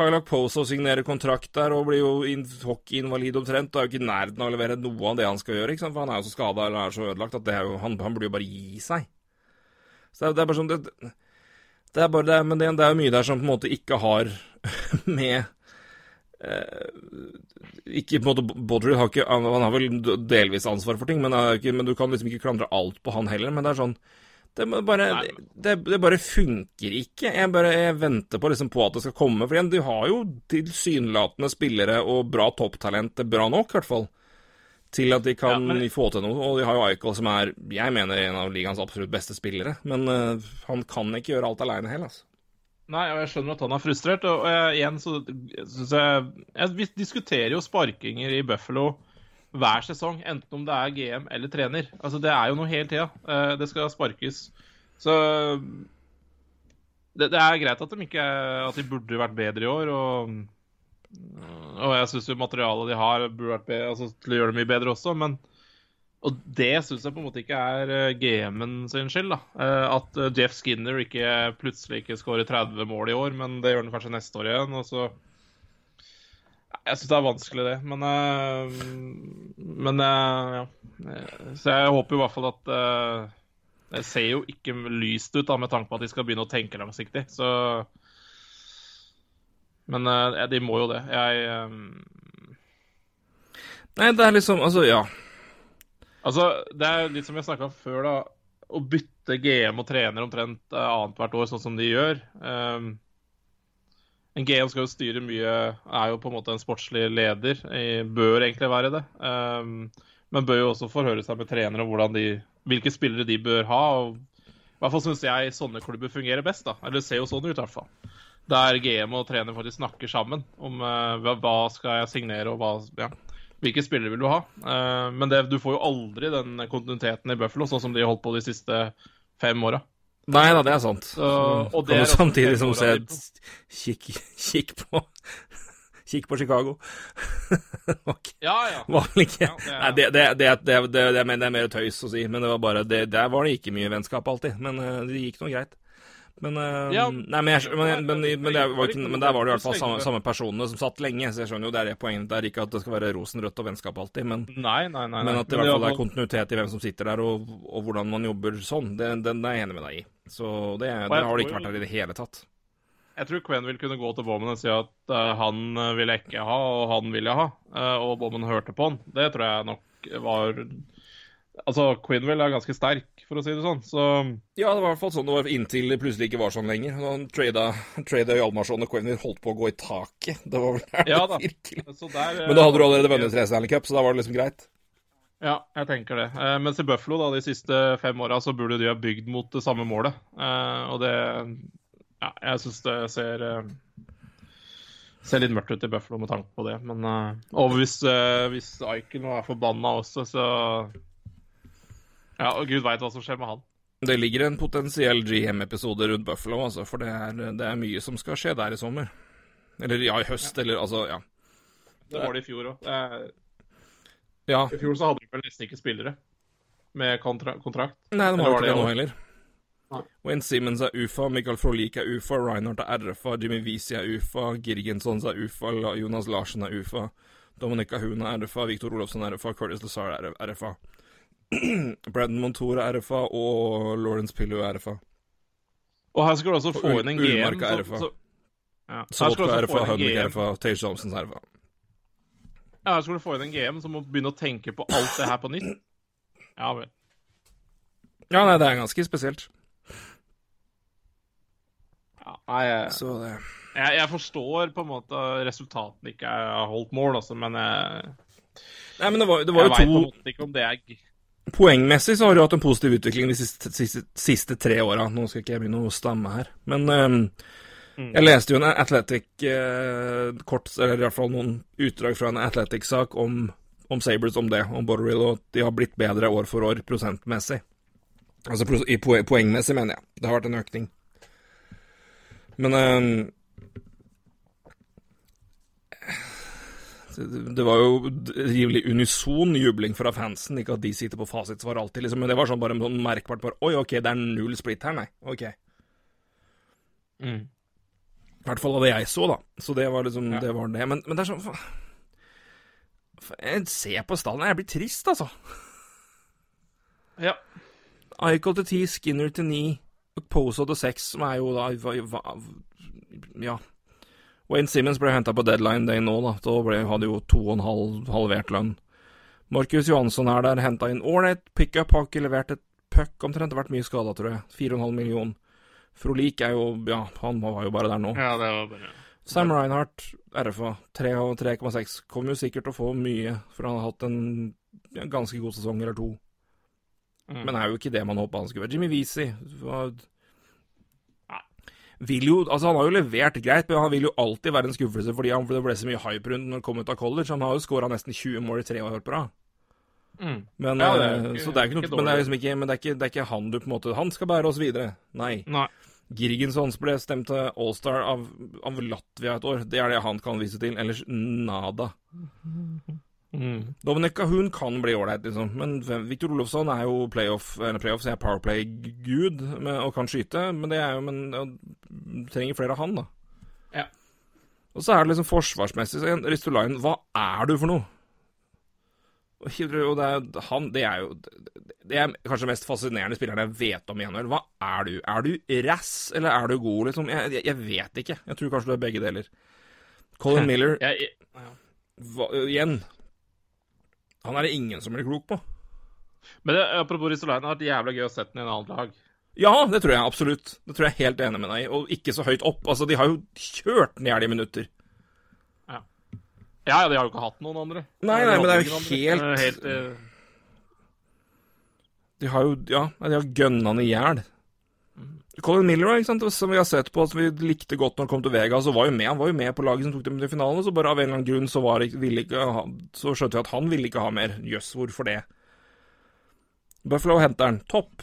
Kylak Poso signere kontrakt der og blir jo hockeyinvalid omtrent. Og er jo ikke i nærheten av å levere noe av det han skal gjøre, ikke sant? for han er jo så skada eller er så ødelagt at jo, han, han, burde jo bare gi seg. Så det er, det er bare sånn det, det, er bare det, Men det, det er jo mye der som på en måte ikke har med eh, ikke på en måte Baudry har ikke Han har vel delvis ansvar for ting, men, ikke, men du kan liksom ikke klandre alt på han heller. Men det er sånn det bare, det, det bare, funker ikke. Jeg, bare, jeg venter på, liksom på, at det skal komme. For igjen, de har jo tilsynelatende spillere og bra topptalent, bra nok i hvert fall, til at de kan ja, men... få til noe. Og de har jo Eichel, som er, jeg mener, en av ligaens absolutt beste spillere. Men uh, han kan ikke gjøre alt aleine heller, altså. Nei, og jeg skjønner at han er frustrert. Og jeg, igjen så syns jeg, jeg diskuterer jo sparkinger i Buffalo hver sesong, enten om det er GM eller trener. Altså, Det er jo noe hele tida. Uh, det skal sparkes. Så det, det, er greit at de, ikke, at de burde vært bedre i år. Og, og jeg syns materialet de har, burde vært bedre, altså, til å gjøre det mye bedre også. Men og det syns jeg på en måte ikke er uh, GM-en sin skyld. da. Uh, at Jeff Skinner ikke plutselig ikke skårer 30 mål i år, men det gjør han kanskje neste år igjen. og så jeg syns det er vanskelig, det. Men, uh, men uh, ja. Så jeg håper i hvert fall at Det ser jo ikke lyst ut da, med tanke på at de skal begynne å tenke langsiktig. Så Men de må jo det. Jeg Nei, det er liksom Altså, ja. Altså, det er litt som jeg snakka om før, da. Å bytte GM og trener omtrent annethvert år, sånn som de gjør. Um, GM skal jo styre mye, er jo på en måte en sportslig leder. Bør egentlig være det. Um, men bør jo også forhøre seg med trenere om de, hvilke spillere de bør ha. I hvert fall syns jeg sånne klubber fungerer best. da, Eller ser jo sånn ut, i hvert fall. Der GM og trener faktisk snakker sammen om uh, hva skal jeg signere, og hva, ja, hvilke spillere vil du ha. Uh, men det, du får jo aldri den kontinuiteten i Buffalo, sånn som de har holdt på de siste fem åra. Nei da, det er sant. Så, og det kan du samtidig som se kikk, kikk på Kikk på Chicago. okay. Ja, ja. Var vel ikke ja, det, er... Nei, det, det, det, det, er mer tøys å si, men det var bare Der var det ikke mye vennskap alltid. Men uh, det gikk nå greit. Men, uh, ja, nei, men, jeg, men, men, men, var ikke, men, der var det i hvert fall samme, samme, personene som satt lenge, så jeg skjønner jo det er det poenget. Det er ikke at det skal være rosenrødt og vennskap alltid, men, nei, nei, nei, men at det i hvert fall er kontinuitet i hvem som sitter der, og, og hvordan man jobber sånn. Det, den er jeg enig med deg i. Så det, det har det ikke vært her i det hele tatt. Jeg tror Quinn vil kunne gå til Bowman og si at uh, han ville jeg ikke ha, og han ville jeg ha. Uh, og Bowman hørte på han. Det tror jeg nok var Altså, Quinville er ganske sterk, for å si det sånn. Så Ja, det var i hvert fall sånn det var inntil det plutselig ikke var sånn lenger. Han trada, Hjalmarsson og Quinville holdt på å gå i taket. Det var vel der ja, det virkelig der, Men da hadde du allerede vunnet tre Stanley Cup, så da var det liksom greit? Ja, jeg tenker det. Eh, mens i Buffalo da, de siste fem åra så burde de ha bygd mot det samme målet. Eh, og det Ja, jeg syns det ser eh, ser litt mørkt ut i Buffalo med tanke på det. Men, uh, og hvis, uh, hvis Eichel nå er forbanna også, så ja, og gud veit hva som skjer med han. Det ligger en potensiell GM-episode rundt Buffalo, altså, for det er, det er, mye som skal skje der i sommer. Eller ja, i høst, eller altså, ja. Det var det i fjor òg. Ja. I fjor så hadde de vel nesten ikke spillere med kontra kontrakt. Nei, de har var ikke det det nå heller. Nei. Wayne Simmons er UFA, Michael Frolik er UFA, Reinhardt er RFA, Jimmy Visi er UFA, Girgensons er UFA, Jonas Larsen er UFA, Dominica Huna er RFA, Victor Olofsson er RFA, Curtis Lazar er RFA. Braden Montour er RFA, og Lawrence Pillow er RFA. Og her skal du også få inn en GM så- RFA. så- ja. Også RFA, GM. RFA, Tage er RFA. Ja, her skal du få inn en GM som må begynne å tenke på alt det her på nytt. Ja vel. Ja, nei, det er ganske spesielt. Ja, nei, jeg, Så det jeg, jeg forstår på en måte at resultatene ikke har holdt mål, altså, men jeg, Nei, men det var, det var jeg jo to en måte ikke om det er Poengmessig så har du hatt en positiv utvikling de siste, siste, siste tre åra. Nå skal ikke jeg begynne å stamme her, men um, Mm. jeg leste jo en Athletic eh, kort, eller i hvert fall noen utdrag fra en Athletic-sak om, om Sabres om det, om Borrell, og at de har blitt bedre år for år prosentmessig. Altså i poengmessig, mener jeg. Det har vært en økning. Men ehm, det var jo rimelig unison jubling fra fansen. Ikke at de sitter på fasitsvar alltid, liksom, men det var sånn bare sånn merkbart bare Oi, OK, det er null splitt her, nei. OK. Mm. I hvert fall av det jeg så, da. Så det var liksom Ja. det. var det. Men, men det er sånn fa- fa- Jeg ser på stallen, jeg blir trist, altså. Ja. Eichel til ti, Skinner til ni, Poso til seks, som er jo da hva- hva- Ja. Wayne Simmons ble henta på deadline day nå, da. Da ble, hadde jo to og en halv halvert lønn. Markus Johansson er der, henta inn ålreit pickup, har ikke levert et puck omtrent, vært mye skada, tror jeg. Fire og en halv million. Frolik er jo Ja, han var jo bare der nå. ja, det var bare Sam Reinhardt, RFA, 3 og 3,6. Kommer jo sikkert til å få mye, for han har hatt en ja, ganske god sesong eller to. mm. Men er jo ikke det man håpa han skulle være. Jimmy Weezy var vil jo, altså Han har jo levert greit, men han vil jo alltid være en skuffelse fordi han det ble så mye hype rundt når han kom ut av college. Han har jo skåra nesten 20 mål i tre år på rad. mm. Men, Ja, det er eh, så det er ikke noe, men det er liksom ikke, men det er ikke, det er ikke han du på en måte Han skal bære oss videre. Nei. Nei. Girgensons ble stemt til Allstar av, av Latvia et år. Det er det han kan vise til. Ellers nada. Mm. Dominic Kahun kan bli ålreit, liksom. Men Victor Olofsson er jo playoff, eller playoff, er Powerplay-gud og kan skyte. Men det er jo Men trenger flere av han, da. Ja. Og så er det liksom forsvarsmessig. Så Ristolainen, hva er du for noe? Og det er, han, det er jo Det er kanskje den mest fascinerende spilleren jeg vet om i NHL. Hva er du? Er du rass, eller er du god, liksom? Jeg, jeg, jeg vet ikke. Jeg tror kanskje du er begge deler. Colin Miller jeg, hva, igjen Han er det ingen som blir klok på. Men det, apropos Ristolainen, det har vært jævla gøy å sette den i en annen lag. Ja, det tror jeg absolutt. Det tror jeg er helt enig med deg i. Og ikke så høyt opp. Altså, de har jo kjørt den i hjel i minutter. Ja, ja, de har jo ikke hatt noen andre. Nei, nei, de men det er jo helt- helt uh... De har jo Ja, de har gønna den i hjel. Colin sant, som vi har sett på, som vi likte godt når han kom til Vegas, og var jo med. Han var jo med på laget som tok dem til finalen, så bare av en eller annen grunn så, var, ikke så skjønte vi at han ville ikke ha mer. Jøss, hvorfor det? Buffalo henter han. Topp.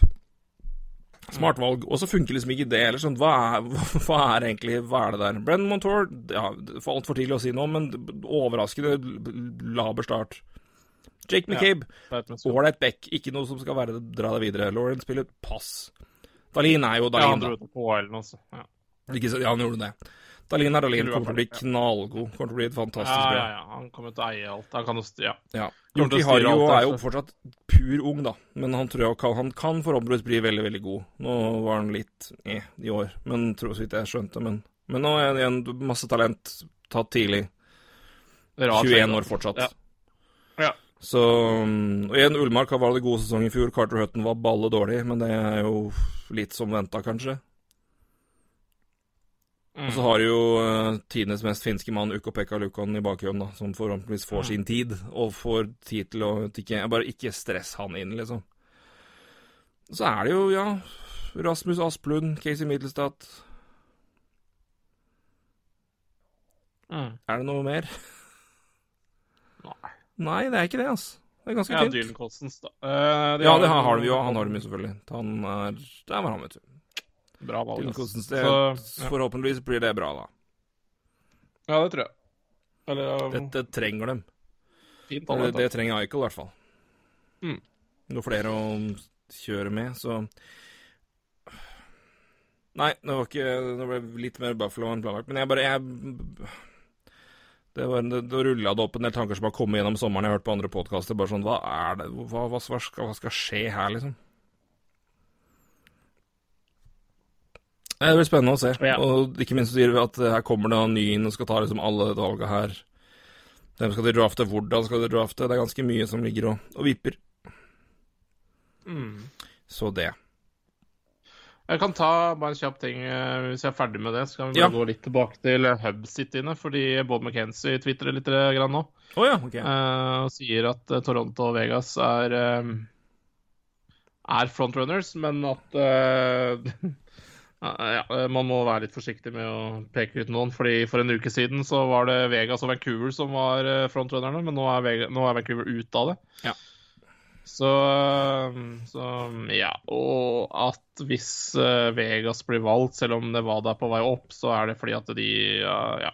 Smart valg. Og så funker liksom ikke det heller. Sånn, hva, er, hva er egentlig Hva er det der? Brenn Montour ja, for Altfor tidlig å si noe, men overraskende laber start. Jake McCabe. ålreit ja, back, ikke noe som skal være, dra deg videre. Lauren spiller pass. Dalin er jo Ja, han dro ut på KL nå, så. Ja. Ikke, ja, han gjorde det. Dalin er Dalin, kommer til å bli knallgod. Kommer til å bli et fantastisk bra. ja, ja. ja. Han kommer til å eie alt. Han kan jo Ja. Ja. Hario alt, er jo fortsatt pur ung, da. Men han tror jeg kan, han kan forhåpentligvis bli veldig, veldig god. Nå var han litt eh, i år, men tror så vidt jeg skjønte. Men, men nå er igjen masse talent, tatt tidlig. 21 år altså. fortsatt. Ja. Ja. Så um, Og igjen, Ullmark var det gode sesong i fjor. Carter Hutton var balle dårlig, men det er jo litt som venta, kanskje. Og så Mm. har jo uh, tidenes mest finske mann, Ukko-Pekka Lukon i bakhjørnen, da, som forhåpentligvis får Ja. sin tid, og får tid til å ikke, Bare ikke stress han inn, liksom. Så er det jo, ja Rasmus Asplund, Casey Middlestad Mm. Er det noe mer? Nei. Nei, det er ikke det, altså. Det er ganske Ja, tynt. Dylan Costens, da. Uh, de Ja, har- det har, har vi jo. Han har dem jo selvfølgelig. Han er Der var han, vet du. Bra valg. Dylan ass. Det, Så, ja. Forhåpentligvis blir det bra, da. Ja, det tror jeg. Eller um... Dette trenger dem. fint Det, det trenger Eichel, i hvert fall. Mm. Noe flere å kjøre med, så Nei, det var ikke Det ble litt mer Buffalo enn planlagt. Men jeg bare jeg, det var, Da rulla det opp en del tanker som har kommet gjennom sommeren. Jeg har hørt på andre podkaster. Bare sånn Hva er det hva, hva, hva, skal, hva skal skje her, liksom? Det blir spennende å se. Ja. Og ikke minst sier vi at her kommer det en ny inn og skal ta liksom alle valga her. Hvem skal de drafte, hvordan skal de drafte? Det er ganske mye som ligger og, og vipper. Mm. Så det. Jeg kan ta bare en kjapp ting eh, hvis jeg er ferdig med det. Så kan vi Ja. bare gå litt tilbake til Hub-cityene, fordi Bob McKenzie tvitrer litt eh, grann nå. Oh, ja, okay. eh, og sier at eh, Toronto og Vegas er eh, er frontrunners, men at eh, ja, man må være litt forsiktig med å peke ut noen. fordi For en uke siden så var det Vegas og Vancouver som var eh, frontrunnerne, men nå er, Vega, nå er Vancouver ute av det. Ja. Så, så ja. Og at hvis eh, Vegas blir valgt, selv om det var der på vei opp, så er det fordi at de ja.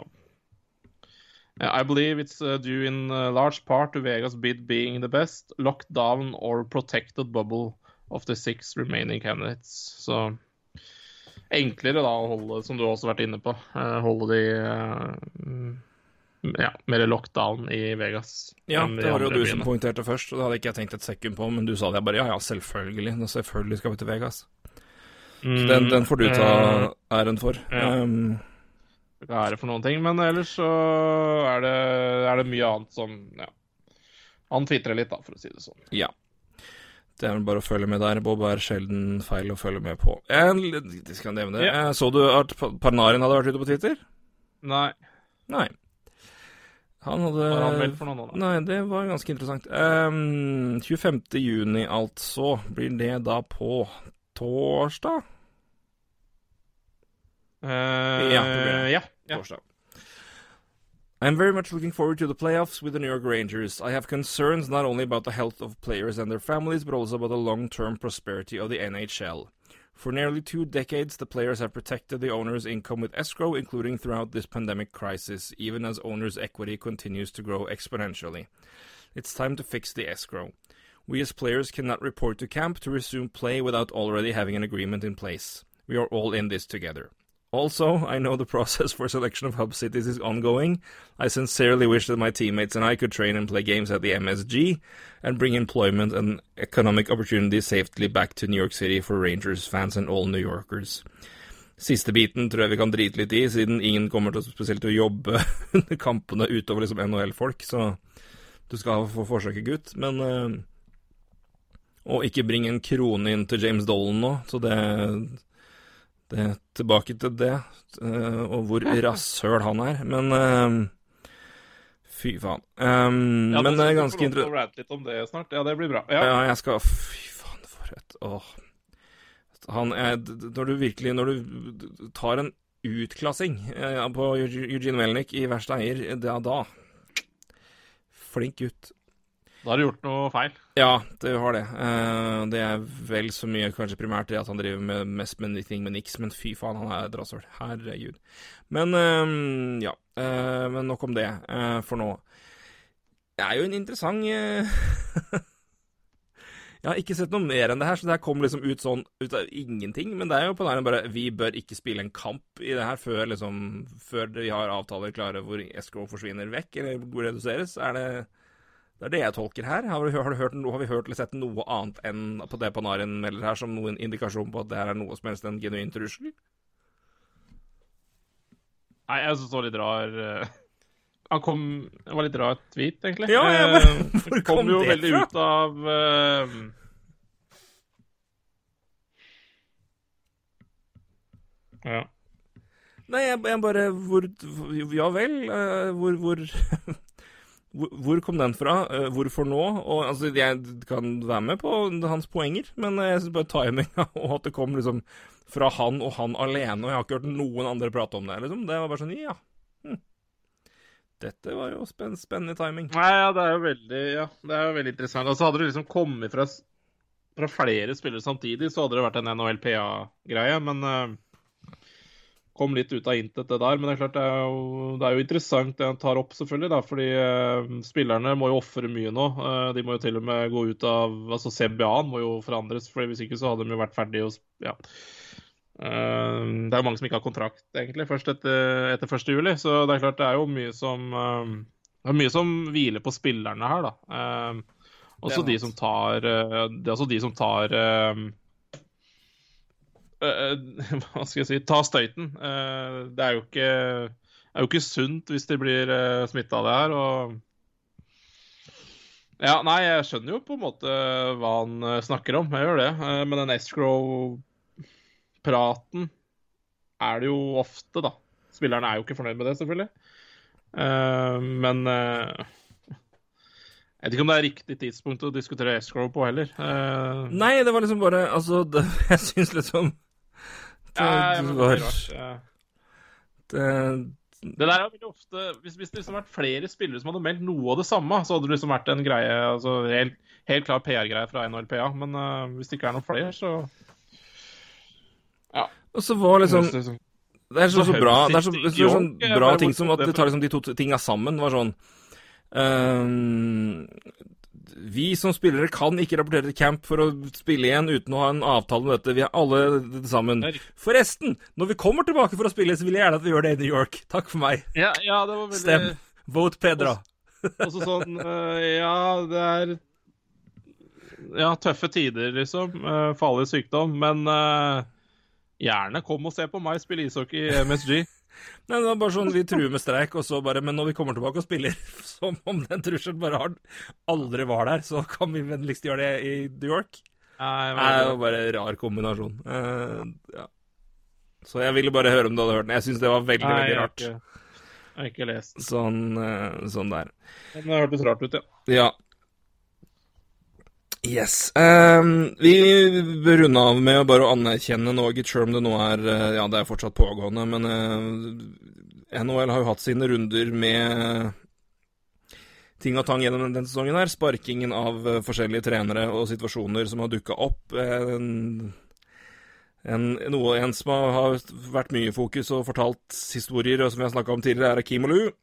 I believe it's uh, due in uh, large part to Vegas bid being the best, locked down or protected bubble of the six remaining candidates. Så enklere da å holde, som du også har vært inne på, eh, holde de eh, ja, mer lockdown i Vegas. Ja, det var jo du du som poengterte først, og det hadde ikke jeg tenkt et sekund på, men du sa det. Jeg bare ja, ja, selvfølgelig. Nå Selvfølgelig skal vi til Vegas. Så den, den får du ta Mm, æren for. ja. Um, ære for noen ting, men ellers så er det, er det mye annet som ja. Han tvitrer litt, da, for å si det sånn. ja. Det er vel bare å følge med der. Bob er sjelden feil å følge med på. Jeg, skal nevne det. Ja. Eh, Så du at Parnarin hadde vært ute på Twitter? Nei, Nei. Han hadde var han vel for noen år da? Nei, det var ganske interessant. Um, 25. juni, altså. Blir det da på torsdag? Uh, Ja, ja, ja. Torsdag. I'm very much looking forward to the playoffs with the New York Rangers. I have concerns not only about the health of players and their families, but also about the long term prosperity of the NHL. For nearly two decades, the players have protected the owner's income with escrow, including throughout this pandemic crisis, even as owners' equity continues to grow exponentially. It's time to fix the escrow. We as players cannot report to camp to resume play without already having an agreement in place. We are all in this together. Also, I know the process for selection of hub cities is ongoing. I sincerely wish that my teammates and I could train and play games at the MSG and bring employment and economic opportunities safely back to New York City for Rangers fans and all New Yorkers. Siste biten tror jeg vi kan drite litt i, siden ingen kommer til spesielt å jobbe under kampene utover liksom NHL-folk, så du skal få forsøket, gutt. Men uh, Og ikke bring en krone inn til James Dolan nå, så det det, tilbake til det, eh, og hvor rasshøl han er. Men eh, fy faen. Um, Ja, men det er ganske interessant. rante litt om det snart. Ja, det blir bra. Ja. Ja, jeg skal Fy faen, for et Åh. Han er Når du virkelig Når du tar en utklassing eh, på Eugene Melnik i verste eier, da, da Flink gutt. Da har du gjort noe feil. Ja, det har det. Eh, det er vel så mye kanskje primært det at han driver med mest med ting med niks, men fy faen, han er et. Herregud. Men eh, ja. Eh, men nok om det eh, for nå. Det er jo en interessant Jeg har ikke sett noe mer enn det her, så det her kom liksom ut sånn ut av ingenting. Men det er jo på nærmere bare Vi bør ikke spille en kamp i det her før liksom Før vi har avtaler klare hvor escrow forsvinner vekk, eller reduseres. Er det det er det jeg tolker her. Har, vi, har, du hørt, har vi hørt eller sett noe annet enn på det Panarin melder her, som noen indikasjon på at det her er noe som helst en genuin trussel? Nei, jeg syns det var litt rar eh, Han kom Det var litt rar tweet, egentlig. Ja, ja, bare- Eh, hvor kom kom jo det veldig fra? ut av uh... Ja. Nei, jeg, jeg bare Hvor Ja vel? Uh, hvor, hvor Hvor kom den fra? Eh, Hvorfor nå? Og, altså, jeg kan være med på hans poenger, men jeg syns bare timinga og at det kom liksom fra han og han alene, og jeg har ikke hørt noen andre prate om det. liksom. Det var bare sånn Ja. Hm. Dette var jo spenn, spennende timing. Nei, ja, det er jo veldig Ja, det er jo veldig interessant. Og så hadde det liksom kommet fra, fra flere spillere samtidig, så hadde det vært en NHL-PA-greie, men eh, kom litt ut av intet, det der. Men det er klart det er jo, det er jo interessant det han tar opp, selvfølgelig. Da, fordi eh, spillerne må jo ofre mye nå. Eh, de må jo til og med gå ut av Altså CBA-en må jo forandres, for hvis ikke så hadde de jo vært ferdige og ja. Uh, det er jo mange som ikke har kontrakt, egentlig, først etter, etter 1. juli. Så det er klart det er jo mye som Det er mye som hviler på spillerne her, da. også de som tar Det er også de som tar Hva skal jeg si Ta støyten. Uh, det er jo ikke, er jo ikke sunt hvis de blir uh, smitta av det her. og ja, nei, jeg skjønner jo på en måte hva han snakker om. Jeg gjør det. Men den escrow-praten er det jo ofte, da. Spillerne er jo ikke fornøyd med det, selvfølgelig. Men jeg vet ikke om det er riktig tidspunkt å diskutere escrow på heller. Nei, det var liksom bare Altså, jeg syns liksom det, ja, det var. Det, det der er ofte Hvis, hvis det liksom vært flere spillere som hadde meldt noe av det samme, så hadde det liksom vært en greie altså Helt, helt klar PR-greie fra NHLPA. Men uh, hvis det ikke er noen flere, så Ja. Og så var liksom Det er så, så bra Det er så, så, sånn bra ting som at du tar liksom de to tinga sammen. Det var sånn um, vi som spillere kan ikke rapportere til camp for å spille igjen uten å ha en avtale med dette. Vi er alle sammen. Forresten, når vi kommer tilbake for å spille, så vil jeg gjerne at vi gjør det i New York. Takk for meg. Ja, ja det var veldig... Stem. Vote Pedra. Også sånn uh, Ja, det er Ja, tøffe tider, liksom. Uh, farlig sykdom. Men uh, gjerne kom og se på meg spille ishockey i MSG. Nei, det var bare sånn, Vi truer med streik, og så bare Men når vi kommer tilbake og spiller som om den trusselen bare har, aldri var der, så kan vi vennligst gjøre det i New York? Nei, det var bare en rar kombinasjon. Uh, ja. Så jeg ville bare høre om du hadde hørt den. Jeg syns det var veldig, Nei, veldig rart. Jeg har ikke lest. Sånn, uh, sånn der. Men det hørtes rart ut, ja. Ja. Yes. Um, vi bør runde av med å bare anerkjenne noe, selv om det nå er eh, Ja, det er fortsatt pågående, men uh, eh, NHL har jo hatt sine runder med ting og tang gjennom denne sesongen her. Sparkingen av uh, forskjellige trenere og situasjoner som har dukka opp. En, en, noe, en som har vært mye i fokus og fortalt historier, og som vi har snakka om tidligere, er Kim Olu.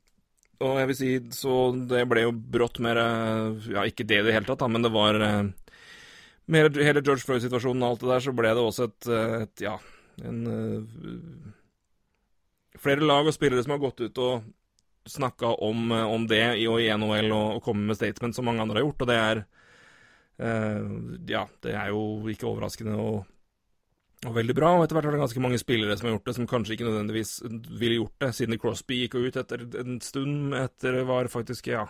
Og jeg vil si, så det ble jo brått mer Ja, ikke det i det hele tatt, da, men det var eh, Med hele George Floyd-situasjonen og alt det der, så ble det også et, eh, et Ja, en Flere lag og spillere som har gått ut og snakka om, om, det i, i NHL og, og kommet med statement som mange andre har gjort, og det er Ja, det er jo ikke overraskende. og og veldig bra, og etter hvert er det ganske mange spillere som har gjort det, som kanskje ikke nødvendigvis ville gjort det. Sidney Crosby gikk ut etter en stund, etter det var faktisk, ja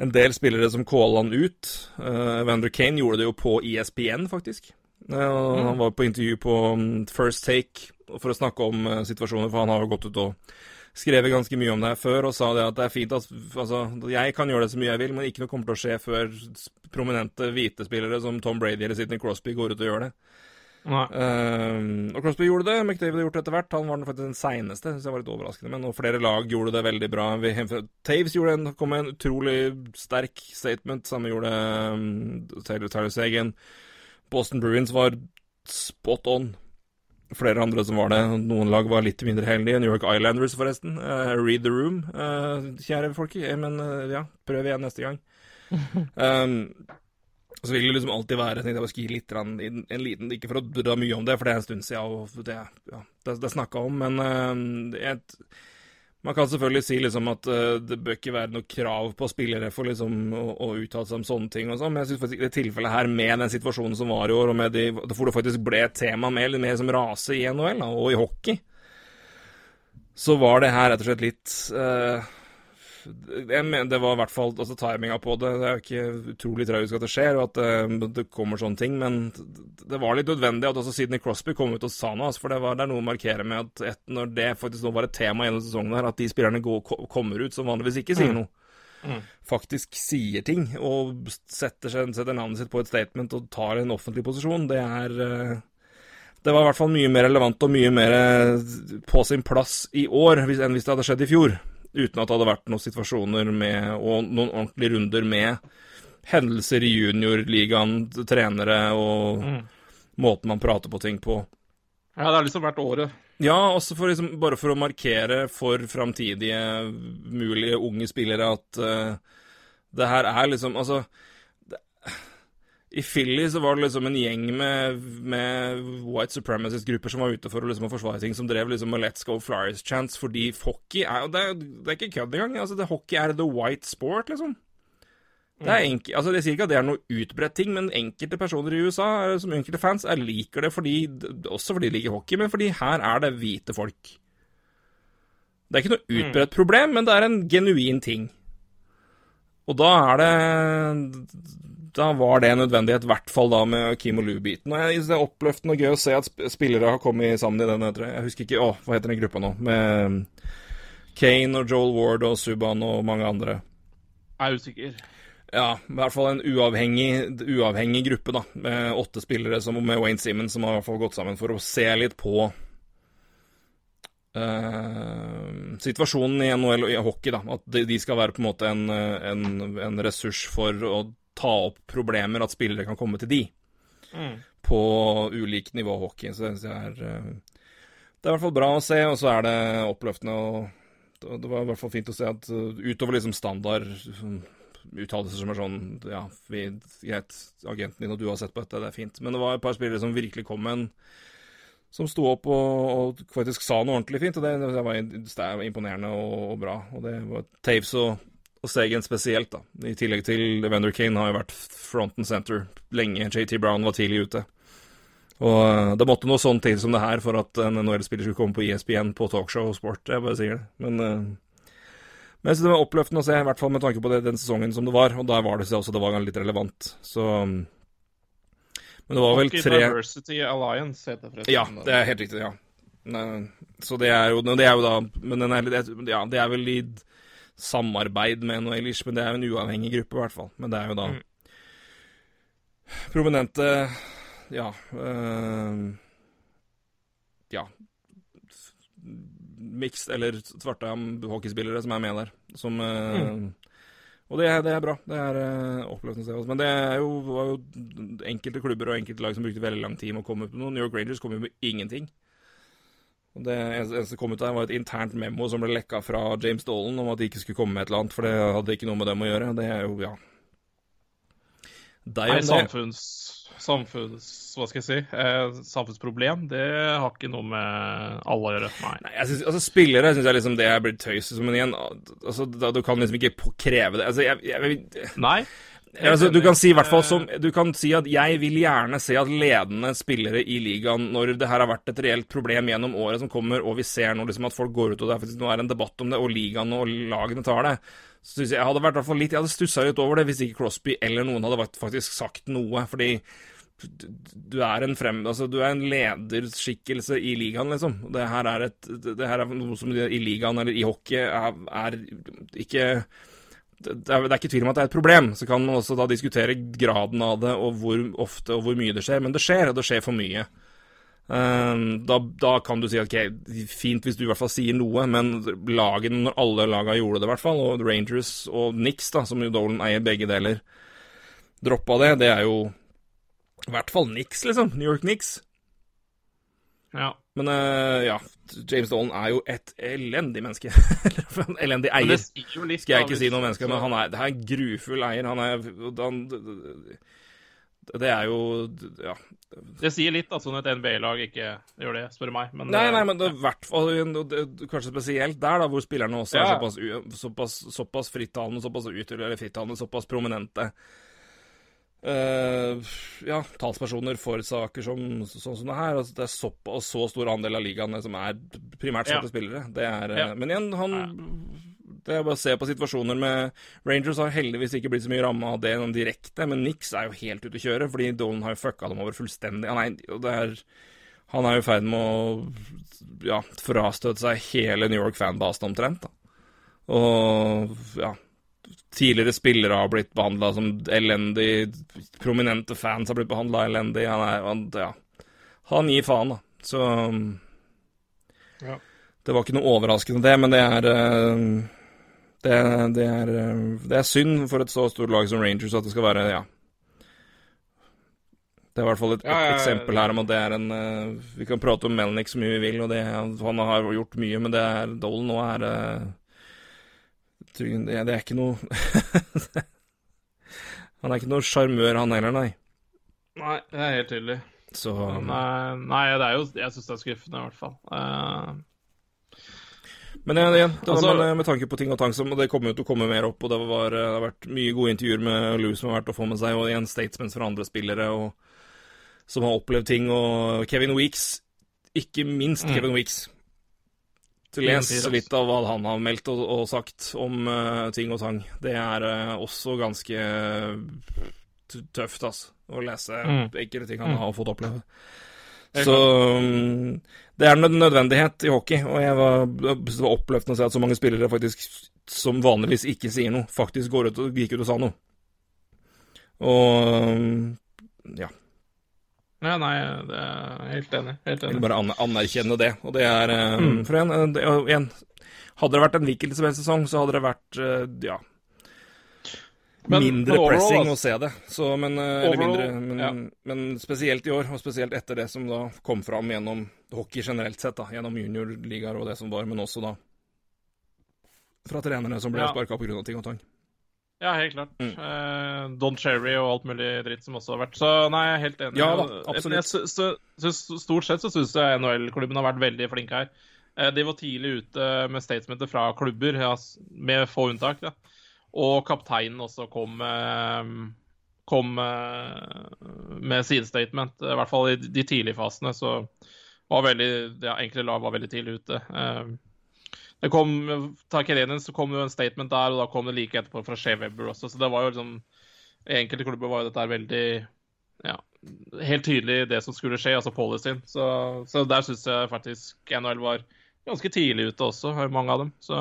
En del spillere som calla han ut. Uh, Evander Kane gjorde det jo på ESPN, faktisk. Uh, mm. Han var på intervju på um, First Take for å snakke om uh, situasjoner, for han har jo gått ut og skrevet ganske mye om det her før, og sa det at det er fint at altså, jeg kan gjøre det så mye jeg vil, men ikke noe kommer til å skje før prominente hvite spillere som Tom Brady eller Sidney Crosby går ut og gjør det. Uh, og Crosby gjorde det. McDavid har gjort det etter hvert. Han var faktisk den seineste, syns jeg var litt overraskende. Men og flere lag gjorde det veldig bra. Taves gjorde en, kom med en utrolig sterk statement. Samme gjorde um, Taylor, Tyler Sagan. Boston Bruins var spot on. Flere andre som var det. Noen lag var litt mindre heldige. New York Islanders, forresten. Uh, read the room, uh, kjære folk. Men uh, ja, prøv igjen neste gang. Um, så vil det liksom alltid være Jeg bare skal gi litt en, en liten Ikke for å dra mye om det, for det er en stund siden, og det, ja, det, det er snakka om, men uh, et, man kan selvfølgelig si liksom at uh, det bør ikke være noe krav på spillere for liksom å, å uttale seg om sånne ting og sånn, men jeg syns faktisk i det tilfellet her, med den situasjonen som var i år, og med de, hvor det faktisk ble et tema litt mer som rase i NHL da, og i hockey, så var det her rett og slett litt uh, jeg mener, Det var i hvert fall altså, timinga på det. Det er jo ikke utrolig tragisk at det skjer, og at uh, det kommer sånne ting, men det var litt nødvendig at også Sidney Crosby kom ut og sa noe. Altså, for det, var, det er noe å markere med at et, når det faktisk nå var et tema gjennom sesongen her, at de spillerne går, kommer ut som vanligvis ikke sier mm. noe. Mm. Faktisk sier ting og setter, setter, navnet sitt på et statement og tar en offentlig posisjon, det er uh, det var i hvert fall mye mer relevant og mye mer på sin plass i år enn hvis det hadde skjedd i fjor uten at det hadde vært noen situasjoner med, og noen ordentlige runder med hendelser i juniorligaen, trenere og mm. måten man prater på ting på. Ja, det har liksom vært året, Ja, også for liksom, bare for å markere for framtidige mulige unge spillere at uh, det her er liksom Altså I Philly så var det liksom en gjeng med, med white supremacist-grupper som var ute for å liksom forsvare ting, som drev liksom med Let's Go Flyers Chance, fordi hockey er det, det, er ikke kødd engang. Altså, det, hockey er the white sport, liksom. Det er enke, altså Jeg sier ikke at det er noe utbredt ting, men enkelte personer i USA, som enkelte fans, jeg liker det fordi, også fordi de liker hockey, men fordi her er det hvite folk. Det er ikke noe mm. utbredt problem, men det er en genuin ting. Og da er det Da var det en nødvendighet, i hvert fall da med Kim og Lou-biten. Og Det er oppløftende og gøy å se at spillere har kommet sammen i den. Jeg husker ikke Å, hva heter den gruppa nå? Med Kane og Joel Ward og Subhaan og mange andre. Jeg er usikker. Ja, i hvert fall en uavhengig, uavhengig, gruppe, da. Med åtte spillere som, med Wayne Simmons som har i hvert fall gått sammen for å se litt på uh, situasjonen i NHL og i hockey, da. At de skal være på en måte en, en, en ressurs for å ta opp problemer, at spillere kan komme til de. Mm. På ulikt nivå hockey. Så det er, uh, det er i hvert fall bra å se, og så er det oppløftende og det var i hvert fall fint å se at uh, utover liksom standard sånn uttalelser som er sånn Ja, vi, greit, agenten din og du har sett på dette, det er fint. Men det var et par spillere som virkelig kom med en Som sto opp og, og faktisk sa noe ordentlig fint, og det, det, var, det var, imponerende og, og, bra. Og det var Taves og, og Segen spesielt, da. I tillegg til Evander Kane har jo vært front and center lenge. JT Brown var tidlig ute. Og eh, det måtte noe sånn til som det her for at en NHL-spiller skulle komme på ESPN på talkshow og sport. Jeg bare sier det. Men uh, men jeg synes det var oppløftende å se, i hvert fall med tanke på det, den sesongen som det var. Og der var det også det var litt relevant. Så Men det var vel tre Diversity Alliance heter det forresten. Ja, det er helt riktig, ja. Så det er jo, det er jo da Men den er, ja, det er vel i samarbeid med noe ellers, men det er jo en uavhengig gruppe, i hvert fall. Men det er jo da mm. prominente Ja. Øh, ja mixed eller svarte hockeyspillere som er med der. Som øh, mm. Og det, det, er bra. Det er uh, oppløftende å se. Men det jo, var jo enkelte klubber og enkelte lag som brukte veldig lang tid med å komme på med noe. New York Rangers kom jo med ingenting. Det eneste som kom ut der, var et internt memo som ble lekka fra James Dolan om at de ikke skulle komme med et eller annet, for det hadde ikke noe med dem å gjøre. Det er jo, ja Nei, samfunns samfunns... Hva skal jeg si? Eh, samfunnsproblem, det har ikke noe med alle å gjøre. Nei. Nei jeg synes, altså Spillere syns jeg liksom det er blitt tøys. Men igjen, altså, da, du kan liksom ikke kreve det. Altså, jeg, jeg, Nei. Altså, du kan si i hvert fall som Du kan si at jeg vil gjerne se at ledende spillere i ligaen, når det her har vært et reelt problem gjennom året som kommer, og vi ser nå liksom at folk går ut og det er, nå er en debatt om det, og ligaen og lagene tar det, så synes jeg, jeg hadde vært hvert fall litt Jeg hadde stussa litt over det hvis ikke Crosby eller noen hadde faktisk sagt noe. Fordi du er en frem... Altså, du er en lederskikkelse i ligaen, liksom. Det her er, et, det her er noe som i ligaen eller i hockey er, er ikke det er, ikke tvil om at det er et problem. Så kan man også da diskutere graden av det, og hvor ofte og hvor mye det skjer. Men det skjer, og det skjer for mye. Um, da, da, kan du si ok, fint hvis du i hvert fall sier noe, men lagen, når alle laga gjorde det, i hvert fall, og Rangers og Nix, da, som jo Dolan eier begge deler, droppa det, det er jo i hvert fall Nix, liksom. New York Nix. Ja. Men uh, ja, James Dolan er jo et elendig menneske. en elendig eier. Skal jeg ikke si noe menneske, men han er, det er en grufull eier. Han er han, Det er jo Ja. Det sier litt at sånn et NBA-lag ikke gjør det, spør meg. Men, nei, nei, men det er hvert fall Kanskje spesielt der, da, hvor spillerne også ja. er såpass, såpass, såpass frittalende, såpass frittalende, såpass prominente. Uh, ja, talspersoner for saker som, sånn som det her. Altså, det er såpass så stor andel av ligaene som er primært svarte ja. spillere. Det er, ja. Men igjen, han Det er bare å se på situasjoner med Rangers har heldigvis ikke blitt så mye ramma av det noen direkte, men Nix er jo helt ute å kjøre, fordi Dolan har jo fucka dem over fullstendig. Han er, han er jo i ferd med å ja, frastøte seg hele New York fanbasen omtrent. Da. Og ja tidligere spillere har blitt behandla som elendig, prominente fans har blitt behandla elendig. Han er han, Ja. Han gir faen, da. Så ja. Det var ikke noe overraskende, det, men det er eh, det, det, er det er synd for et så stort lag som Rangers at det skal være Ja. Det er i hvert fall et, Ja, ja, eksempel her om at det er en eh, Vi kan prate om Melnick så mye vi vil, og det, han har gjort mye, men det er Dolan nå er eh, det, det er ikke noe Han er ikke noe sjarmør, han heller, nei. Nei, det er helt tydelig. Så Nei, nei, det er jo Jeg syns det er skuffende, i hvert fall. Uh... Men igjen, igjen det var Altså- med, med tanke på ting og tang som Det kommer jo til å komme mer opp, og det, var, det har vært mye gode intervjuer med Lou som har vært å få med seg, og igjen statements fra andre spillere og, som har opplevd ting, og Kevin Weeks, ikke minst Mm. Kevin Weeks. Så Ingen les litt av hva han har meldt og, og sagt om uh, ting og tang. Det er uh, også ganske tøft, altså, å lese Mm. enkelte ting han Mm. har fått oppleve. Så um, det er en nødvendighet i hockey, og jeg var, var oppløftende å se at så mange spillere faktisk, som vanligvis ikke sier noe, faktisk går ut og gikk ut og sa noe. Og um, ja, ja, nei, det er helt enig. Helt jeg vil bare anerkjenne det. Og det er um, Mm. For en, en, og igjen, hadde det vært en hvilken som helst sesong, så hadde det vært uh, ja, Men- mindre men overall, pressing altså. å se det. Så, men, uh, eller Overall, mindre, men, ja. men spesielt i år, og spesielt etter det som da kom fram gjennom hockey generelt sett, da, gjennom juniorligaer og det som var, men også da fra trenerne som ble Ja. sparka pga. ting og tang. Ja, helt klart. Mm. Uh, Don Cherry og alt mulig dritt som også har vært. Så nei, jeg er helt enig. Ja da, absolutt. Jeg, sy- sy- stort sett så syns jeg NHL-klubben har vært veldig flink her. Uh, de var tidlig ute med statementer fra klubber, ja, med få unntak. Da. Og kapteinen også kom med kom eh, med sidestatement, i hvert fall i de tidlige fasene. Så var veldig Ja, enkle lag var veldig tidlig ute. Eh, det kom, Ta Kerenin, så kom det jo en statement der, og da kom det like etterpå fra Shea Weber også. Så det var jo liksom I enkelte klubber var jo dette veldig Ja, helt tydelig det som skulle skje, altså policyen. Så, så der syns jeg faktisk NHL var ganske tidlig ute også, mange av dem. Så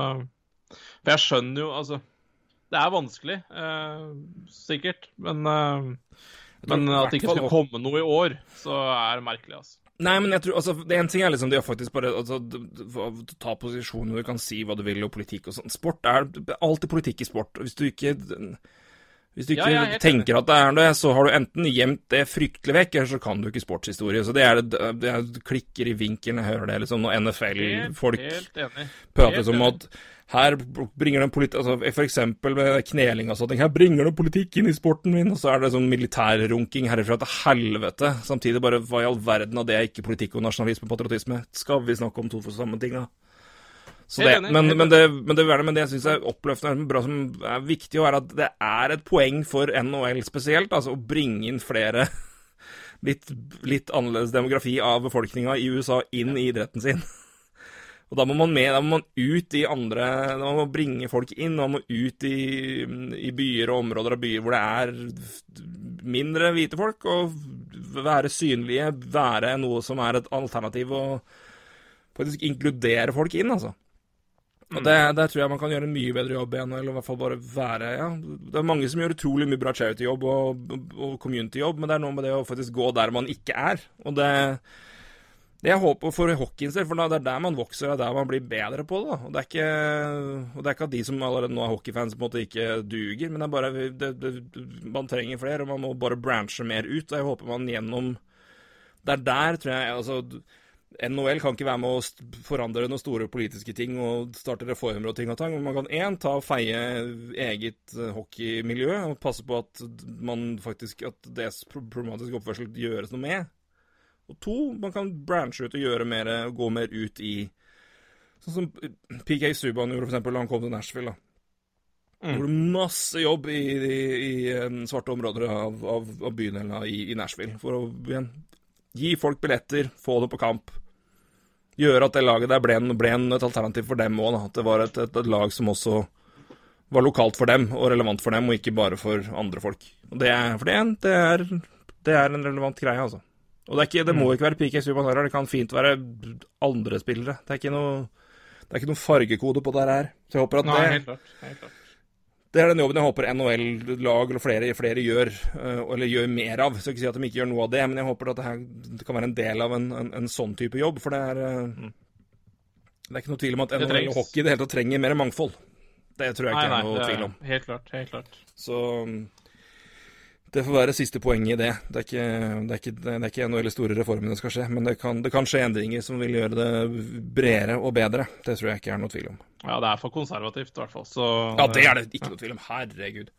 For jeg skjønner jo, altså Det er vanskelig, eh, sikkert, men eh, men at det ikke skal komme noe i år, så er det merkelig, altså. Nei, men jeg tror, altså, det En ting er liksom det å faktisk bare altså, ta posisjoner, du kan si hva du vil, og politikk og sånn. Sport er alltid politikk i sport. Hvis du ikke hvis du ikke ja, ja, tenker at det er det, så har du enten gjemt det fryktelig vekk, eller så kan du ikke sportshistorie. Så det er det, det er, klikker i vinkelen, jeg hører det liksom når NFL-folk prater som at her bringer den politikk altså For eksempel med kneling og sånne ting. Her bringer du politikk inn i sporten min, og så er det sånn militærrunking herifra til helvete. Samtidig bare hva i all verden av det er ikke politikk og nasjonalisme og patriotisme? Skal vi snakke om to for samme ting, da? Så det, men, men, det, men det, det, men det jeg syns er oppløftende bra som er viktig, er at det er et poeng for NHL spesielt, altså å bringe inn flere litt, litt annerledes demografi av befolkninga i USA inn i idretten sin. Og da må man med, da må man ut i andre Da må man bringe folk inn. Man må ut i, i byer og områder av byer hvor det er mindre hvite folk, og være synlige, være noe som er et alternativ, og faktisk inkludere folk inn, altså. Og det, Der tror jeg man kan gjøre en mye bedre jobb igjen, eller i hvert fall bare være ja, Det er mange som gjør utrolig mye bra charity-jobb og, og community-jobb, men det er noe med det å faktisk gå der man ikke er. Og det det jeg håper for hockeyen selv, for det er der man vokser, det er der man blir bedre på det. Og det er ikke, og det er ikke at de som allerede nå er hockeyfans, på en måte ikke duger, men det er bare det, det, Man trenger flere, og man må bare branche mer ut. Og jeg håper man gjennom Det er der, tror jeg altså, NHL kan ikke være med å forandre noen store politiske ting og starte reformer og ting og tang, men man kan én ta og feie eget eh, hockeymiljø og passe på at man faktisk at deres problematiske oppførsel gjøres noe med. Og to, man kan branche ut og gjøre mer, gå mer ut i Sånn som PK Subhaan gjorde, for eksempel, da han kom til Nashville. da. Mm. Gjorde masse jobb i, i, i eh, svarte områder av, av, av bydelen i, i Nashville. For å igjen, gi folk billetter, få det på kamp. Gjøre at det laget der ble, en, ble en, et alternativ for dem òg. At det var et, et, et lag som også var lokalt for dem og relevant for dem, og ikke bare for andre folk. Og det er, for det, er- det, er, det er en relevant greie, altså. Og det, er ikke, det må ikke være PK Subhaan det kan fint være andre spillere. Det er ikke noe, det er ikke noe fargekode på det her. Så jeg håper at Nei, det helt klart. Helt klart. Det er den jobben jeg håper NHL-lag eller flere, flere gjør, øh, eller gjør mer av. Så ikke si at de ikke gjør noe av det, men jeg håper at det her kan være en del av en, en, en sånn type jobb. For det er øh, Det er ikke noe tvil om at NHL og hockey i det hele tatt trenger mer mangfold. Det tror jeg ikke nei, er noe det tvil er om. helt klart. Helt klart. Så Det får være siste poenget i det. Det er ikke, det er ikke, det er ikke en av de store reformene skal skje, men det kan, det kan skje endringer som vil gjøre det bredere og bedre. Det tror jeg ikke er noe tvil om. Ja, det er for konservativt, i hvert fall. Så Ja, det er det ikke noe tvil om. Herregud.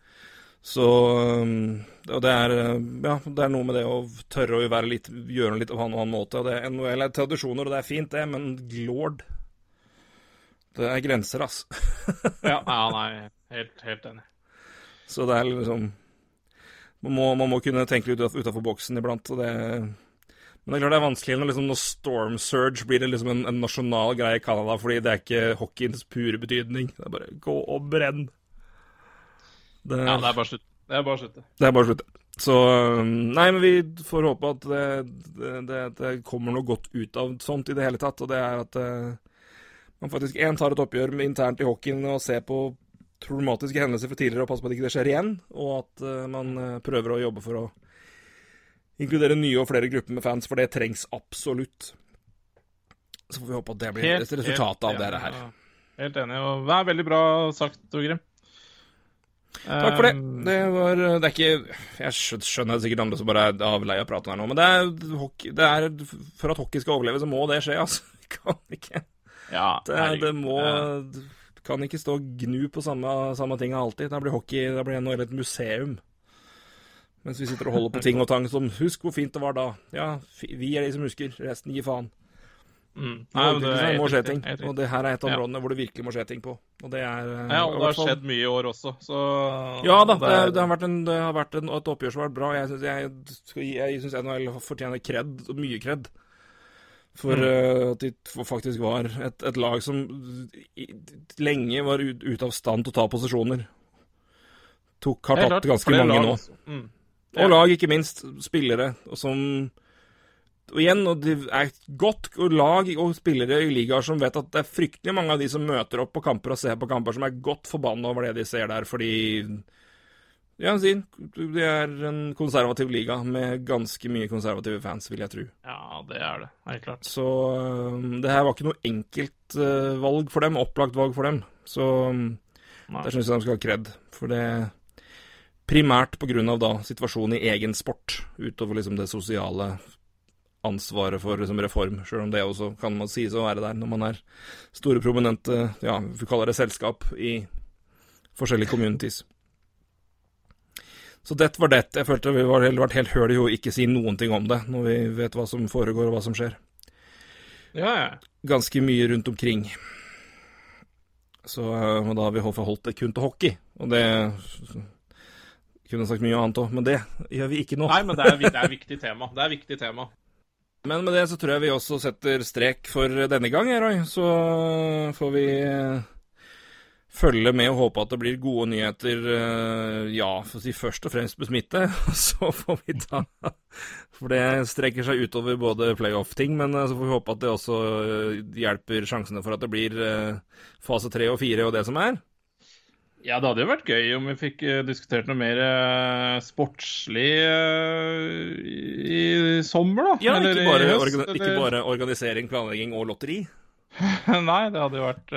Så um, Og det er Ja, det er noe med det å tørre å være litt, gjøre litt på en annen måte. Det er NHL er tradisjoner, og det er fint, det, men lord Det er grenser, ass. ja, ja, nei, helt, helt enig. Så det er liksom man må, man må kunne tenke litt utafor boksen iblant. og det... Men det er klart det er vanskelig når, liksom, når Storm Surge blir det liksom en, en nasjonal greie i Canada, fordi det er ikke hockeyens pure betydning. Det er bare gå og brenn. Det, ja, det er bare slutt. Det er bare slutt. Det er bare slutt. Så Nei, men vi får håpe at det, det, det, kommer noe godt ut av sånt i det hele tatt. Og det er at uh, man faktisk én tar et oppgjør internt i hockeyen og ser på problematiske hendelser fra tidligere, og passe på at ikke det skjer igjen. Og at uh, man uh, prøver å jobbe for å inkludere nye og flere grupper med fans, for det trengs absolutt. Så får vi håpe at det blir helt, resultatet resultat av dere her. Helt enig. og Det er veldig bra sagt, Torgrim. Takk for det. Um, det var Det er ikke Jeg skjønner det sikkert andre som bare er av lei av praten her nå, men det er, det er, For at hockey skal overleve, så må det skje, altså. Kan ikke ja, det, det må kan ikke stå og gnu på samme, samme ting alltid. Da blir hockey da blir NHL et museum. Mens vi sitter og holder på ting og tang som Husk hvor fint det var da. Ja, vi er de som husker. Resten gir faen. Mm. Nei, det, det må skje ting. Og det her er et av områdene ja. hvor det virkelig må skje ting på. Og det er eh, Ja, og det har skjedd mye i år også, så Ja da, det, det, har vært, en, det har vært en, et oppgjør som har vært bra. Jeg syns jeg, jeg, jeg NHL fortjener kred, mye kred. For mm. uh, at de faktisk var et, et lag som lenge var ute ut av stand til å ta posisjoner. Tok, har tatt ganske mange lag, nå. Altså. Mm. Ja. Og lag, ikke minst. Spillere som Og igjen, og det er godt lag og spillere i ligaer som vet at det er fryktelig mange av de som møter opp på kamper og ser på kamper, som er godt forbanna over det de ser der, fordi ja, det er en konservativ liga med ganske mye konservative fans, vil jeg tro. Ja, det er det. Helt klart. Så um, det her var ikke noe enkelt uh, valg for dem, opplagt valg for dem. Så Nei. der syns jeg de skal ha kred. For det Primært av situasjonen i egen sport, utover liksom det sosiale ansvaret for liksom, reform, sjøl om det også kan man sies å være der når man er store, prominente, ja, vi kaller det selskap, i forskjellige communities. Så det var det. Jeg følte vi var vært helt høl i å ikke si noen ting om det, når vi vet hva som foregår og hva som skjer. Ja, ja. Ganske mye rundt omkring. Så og da har vi forholdt det kun til hockey, og det kunne sagt mye annet òg, men det gjør vi ikke nå. Nei, men det er, det er viktig tema. Det er viktig tema. Men med det så tror jeg vi også setter strek for denne gang, Roy. Så får vi følge med og håpe at det blir gode nyheter, eh, ja, for å si først og fremst med smitte. Så får vi ta For det strekker seg utover både playoff-ting, men eh, så får vi håpe at det også eh, hjelper sjansene for at det blir fase tre og fire og det som er. Ja, det hadde jo vært gøy om vi fikk diskutert noe mer sportslig i sommer, da. Ja, ikke bare, orga ikke bare organisering, planlegging og lotteri. Nei, det hadde jo vært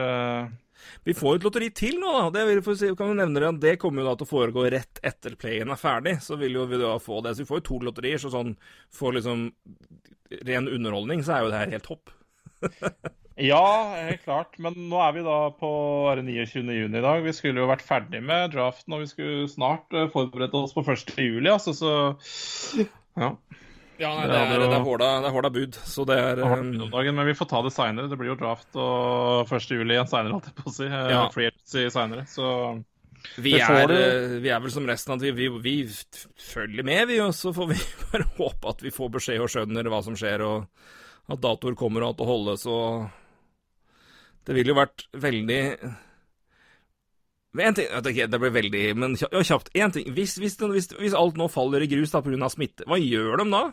vi får et lotteri til nå, da. Det, si, kan vi nevne det, det kommer jo da til å foregå rett etter playen er ferdig. Så vil jo vi da få det. Så vi får jo to lotterier, så sånn for liksom ren underholdning, så er jo det her helt topp. ja, helt klart. Men nå er vi da på 29. juni i dag. Vi skulle jo vært ferdig med draften, og vi skulle snart forberedt oss på 1. juli, altså, så ja. Ja, nei, det, er, det, er hårda, det er hårda bud, så det er um... Men vi får ta det seinere. Det blir jo draft og 1. juli igjen seinere, holdt jeg på å si. Eh, ja. Free agency seinere, så vi er, eh, vi er, vel som resten at vi, vi, vi følger med, vi. Og så får vi bare håpe at vi får beskjed og skjønner hva som skjer, og at datoer kommer og at det holdes og Det ville jo vært veldig en ting, okay, Det blir veldig Men kjapt. Én ting. Hvis, hvis, hvis, hvis, alt nå faller i grus da pga. smitte, hva gjør de da?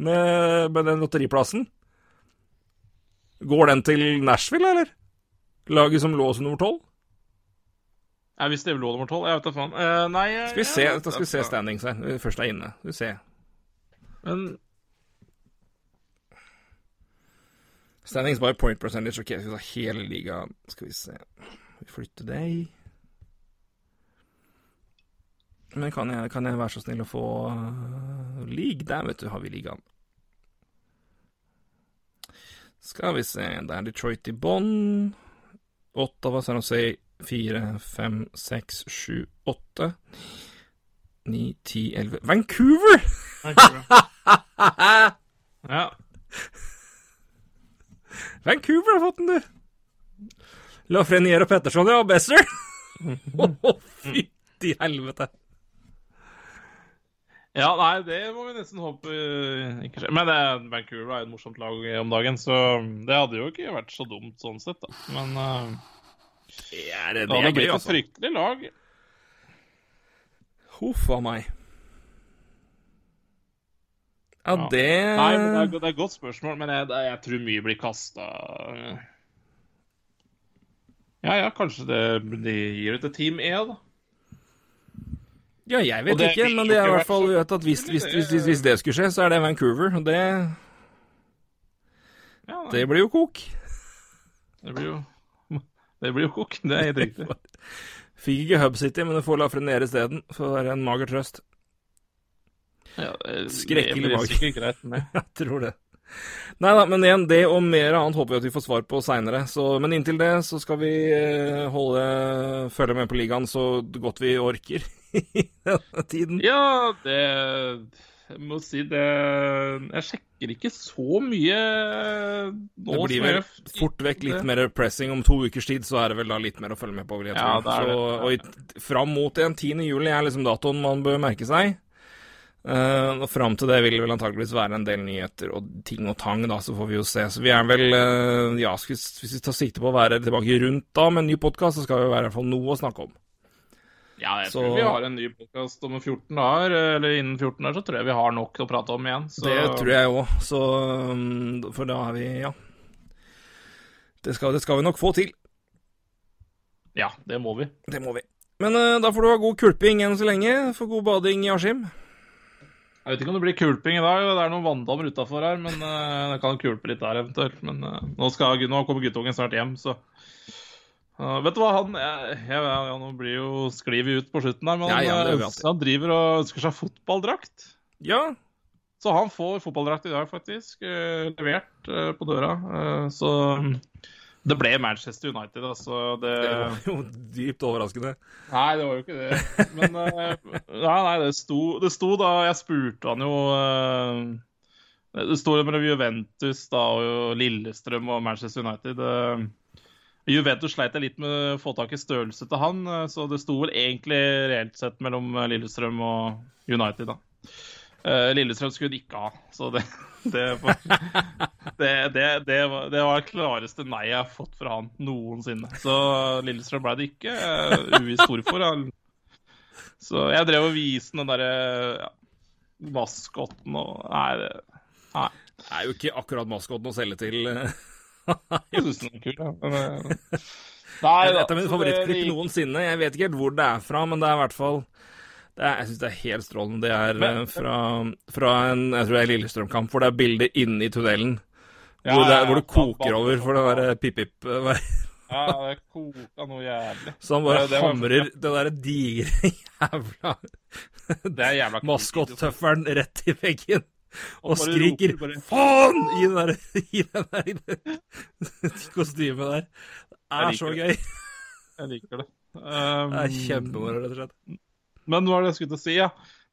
med, med den lotteriplassen? Går den til Nashville, eller? Laget som lå som nummer tolv? Ja, hvis det lå nummer tolv? Jeg vet da faen. Uh, nei Skal vi se, ja, skal vi se standings her. Først er inne. Skal vi se. Men Standings by point percentage. Ok, skal vi ta hele ligaen. Skal vi se Vi flytter deg Men kan jeg, kan jeg være så snill å få uh, league? Der, vet du, har vi ligaen. Skal vi se Det er Detroit i bånn. Ottawa, San Jose, fire, fem, seks, sju, åtte. Ni, ti, elleve Vancouver! ja. Vancouver har fått den, du. Lafreniere og Petterson, ja. Besser. Å, fytti helvete. Ja, nei, det må vi nesten håpe uh, ikke skjer. Men det, Vancouver er et morsomt lag om dagen, så det hadde jo ikke vært så dumt sånn sett, da. Men uh, ja, det, det, det hadde er blitt et altså. fryktelig lag. Huff a meg. Ja, Ja. det Nei, men det er, det er et godt spørsmål, men jeg, det- jeg tror mye blir kasta Ja, ja, kanskje det, de gir ut et Team E, da. Ja, jeg vet det ikke, men det er i hvert fall vet at hvis, hvis, det- hvis, hvis, hvis det skulle skje, så er det Vancouver, og det, det blir jo kok. det blir jo Det blir jo kok, det er helt riktig. Fikk ikke Hub City, men du får Lafreniere isteden, for det er en mager trøst. Ja, det- Skrekkelig mager. Jeg tror det. Nei da, men igjen, det og mer annet håper vi at vi får svar på seinere. Men inntil det så skal vi eh, holde følge med på ligaen så godt vi orker i denne tiden. Ja, det Jeg må si det Jeg sjekker ikke så mye nå. Det blir vel fort vekk litt mer pressing om to ukers tid, så er det vel da litt mer å følge med på, vil jeg tro. Ja, det er det. Så, og fram mot den 10. juli er liksom datoen man bør merke seg. Uh, og fram til det vil det vel antageligvis være en del nyheter og ting og tang, da, så får vi jo se. Så vi er vel uh, Ja, skal hvis vi tar sikte på å være tilbake rundt da med en ny podkast, så skal vi i hvert fall noe å snakke om. Ja, jeg Så- tror vi har en ny podkast om 14 dager, eller innen 14 dager, så tror jeg vi har nok å prate om igjen. Så Det tror jeg òg, så um, For da er vi Ja. Det skal, det skal vi nok få til. ja, det må vi. Det må vi. Men uh, da får du ha god kulping enn så lenge. For god bading i Askim. Jeg vet ikke om det blir kulping i dag, det er noen vanndammer utafor her, men uh, det kan kulpe litt der eventuelt. Men uh, nå, skal, nå kommer guttungen snart hjem, så Uh, vet du hva, han jeg, jeg, jeg, Nå blir jo sklivet ut på slutten her, men Ja, han, han driver og ønsker seg fotballdrakt. Ja. Så han får fotballdrakt i dag, faktisk. Uh, levert uh, på døra. Eh, så det ble Manchester United, altså. Det, Det var jo dypt overraskende. Nei, det var jo ikke det. Men Nei, nei, det sto, det sto da Jeg spurte han jo Det sto mellom Juventus da, og Lillestrøm og Manchester United. eh. Juventus sleit litt med å få tak i størrelse til han, eh, så det sto vel egentlig reelt sett mellom eh, Lillestrøm og United, da. Eh, Lillestrøm skulle de ikke ha, så det det, det, det, det, var, det klareste nei jeg har fått fra han noensinne. Så Lillestrøm ble det ikke. Uvisst hvorfor. Så jeg drev og viste den derre ja, maskotten og Nei, Nei. Det er jo ikke akkurat maskoten å selge til. Jeg syns den er kul, ja. Men, eh, Nei da. Et av mine favorittklipp gikk- noensinne. Jeg vet ikke helt hvor det er fra, men det er i hvert fall det er, Jeg syns det er helt strålende. Det er Men- eh, fra, fra en jeg tror det er Lillestrøm-kamp, hvor det er bilde inne i tunnelen. Ja, hvor, det, ja, hvor det koker over for det derre pip-pip. eh, Ja, det koka noe jævlig. Så han bare Det- det var- hamrer det derre digre jævla Det er jævla maskottøffelen rett i veggen. Og skriker roper 'faen!' i den der, i den der i kostymet der. Det er så gøy. Jeg liker det. Um, Det er kjempemoro, rett og slett. Men hva var det jeg skulle til å si, ja?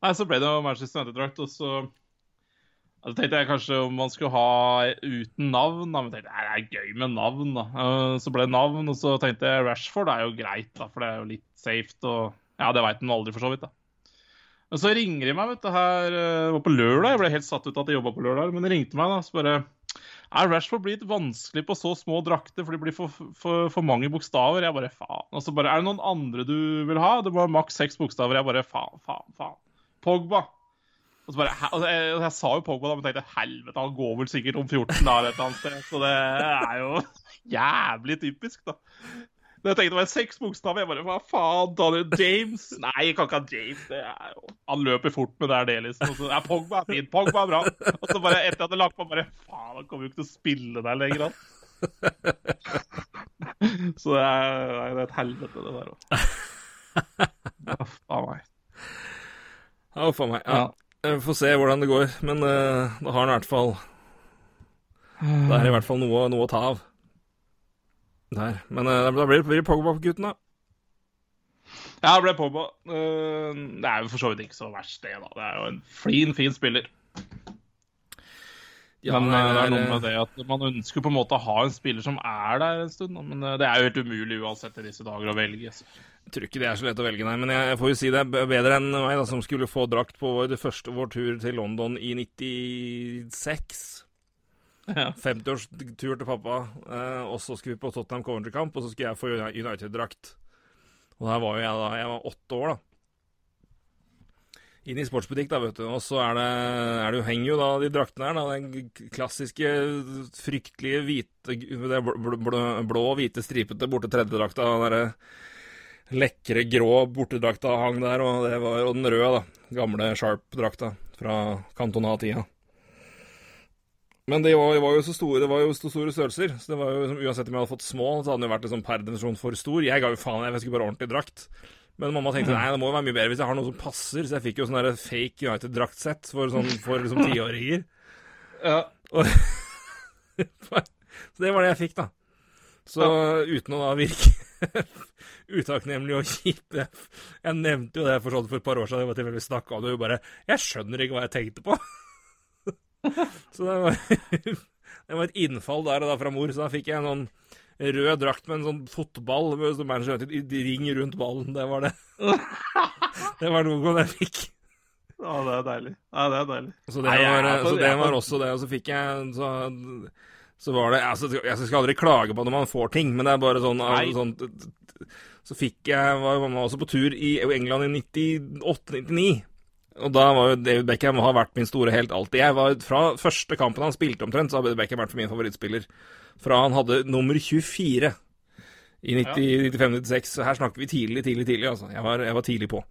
Nei, så ble det jo Manchester United-drakt, og så ja, tenkte jeg kanskje om man skulle ha uten navn, da. Men tenkte jeg, det er gøy med navn, da. Eh, Så ble det navn, og så tenkte jeg Rashford er jo greit, da, for det er jo litt safe. Og ja, det veit man aldri, for så vidt, da. Men så ringer de meg, vet du, her eh, Det var på lørdag. Jeg ble helt satt ut at de jobba på lørdag, men de ringte meg da, så bare er Rashford blitt vanskelig på så små drakter, for det blir for, for, for mange bokstaver? Jeg bare faen. Og så bare Er det noen andre du vil ha? Det var maks seks bokstaver. Jeg bare faen, faen, faen. Pogba. Og så bare, jeg, jeg, jeg sa jo Pogba, da, men tenkte helvete, han går vel sikkert om 14 dager et eller annet sted. Så det er jo jævlig typisk, da. Da jeg tenkte det var seks bokstaver, jeg bare hva faen, Daniel James? Nei, jeg kan ikke ha James. Det jo Han løper fort, men det er det, liksom. Og så, ja, Pogba er fint, Pogba er bra. Og så bare etter at jeg hadde lagt på, bare faen, han kommer jo ikke til å spille der lenger, han. Så det er, det er et helvete, det der òg. Faen meg. Ja, uff a meg. Ja. Vi får se hvordan det går, men uh, da har han i hvert fall Det er i hvert fall noe, noe å ta av. Der. Men uh, da blir det Pogba på gutten, da. Ja, det ble Pogba. Uh, det er jo for så vidt ikke så verst, det, da. Det er jo en flin, fin spiller. Ja, men det er noe med det at man ønsker på en måte å ha en spiller som er der en stund. Men det er jo helt umulig uansett i disse dager å velge. Så. Jeg tror ikke det er så lett å velge, nei. Men jeg får jo si det er bedre enn meg, da, som skulle få drakt på vår, første vår tur til London i 96. Ja. 50-årstur til pappa. Eh, og så skulle vi på Tottenham Coventry-kamp, og så skulle jeg få United-drakt. Og der var jo jeg da Jeg var åtte år, da inn i sportsbutikk, da, vet du. Og så er det, er det jo, henger jo da de draktene her, da. Den klassiske, fryktelige hvite det blå, blå, blå hvite stripete borte tredjedrakta. Den derre lekre grå bortedrakta hang der, og, det var, og den røde, da. Gamle Sharp-drakta fra Cantona-tida. Men det var, var, jo så store, det var jo så store størrelser, så det var jo uansett om jeg hadde fått små, så hadde den jo vært liksom per definisjon for stor. Jeg ga jo faen, jeg skulle bare ordentlig drakt. Men mamma tenkte nei, det må jo være mye bedre hvis jeg har noe som passer, så jeg fikk jo sånn fake United-draktsett for, sånn, for liksom tiåringer. ja. så det var det jeg fikk, da. Så ja. uten å da virke utakknemlig og kjip Jeg nevnte jo det for, sånn for et par år siden, det var vi snakka om det, og bare Jeg skjønner ikke hva jeg tenkte på. Så det var, det var et innfall der og da fra mor, så da fikk jeg en sånn rød drakt med en sånn fotball med sånn Manchester United ring rundt ballen. Det var det. det var noe jeg fikk. Ja, det er deilig. Ja, det er deilig. Så det var, så det var også det. Og så fikk jeg så, så var det altså, Jeg skal aldri klage på når man får ting, men det er bare sånn, sånn Så fikk jeg var mamma også på tur i England i 98-99. Og da var jo David Beckham har vært min store helt alltid. Jeg var Fra første kampen han spilte omtrent, så har David Beckham vært for min favorittspiller fra han hadde nummer 24 i 95-96. Så her snakker vi tidlig, tidlig, tidlig. altså. Jeg var, jeg var tidlig på.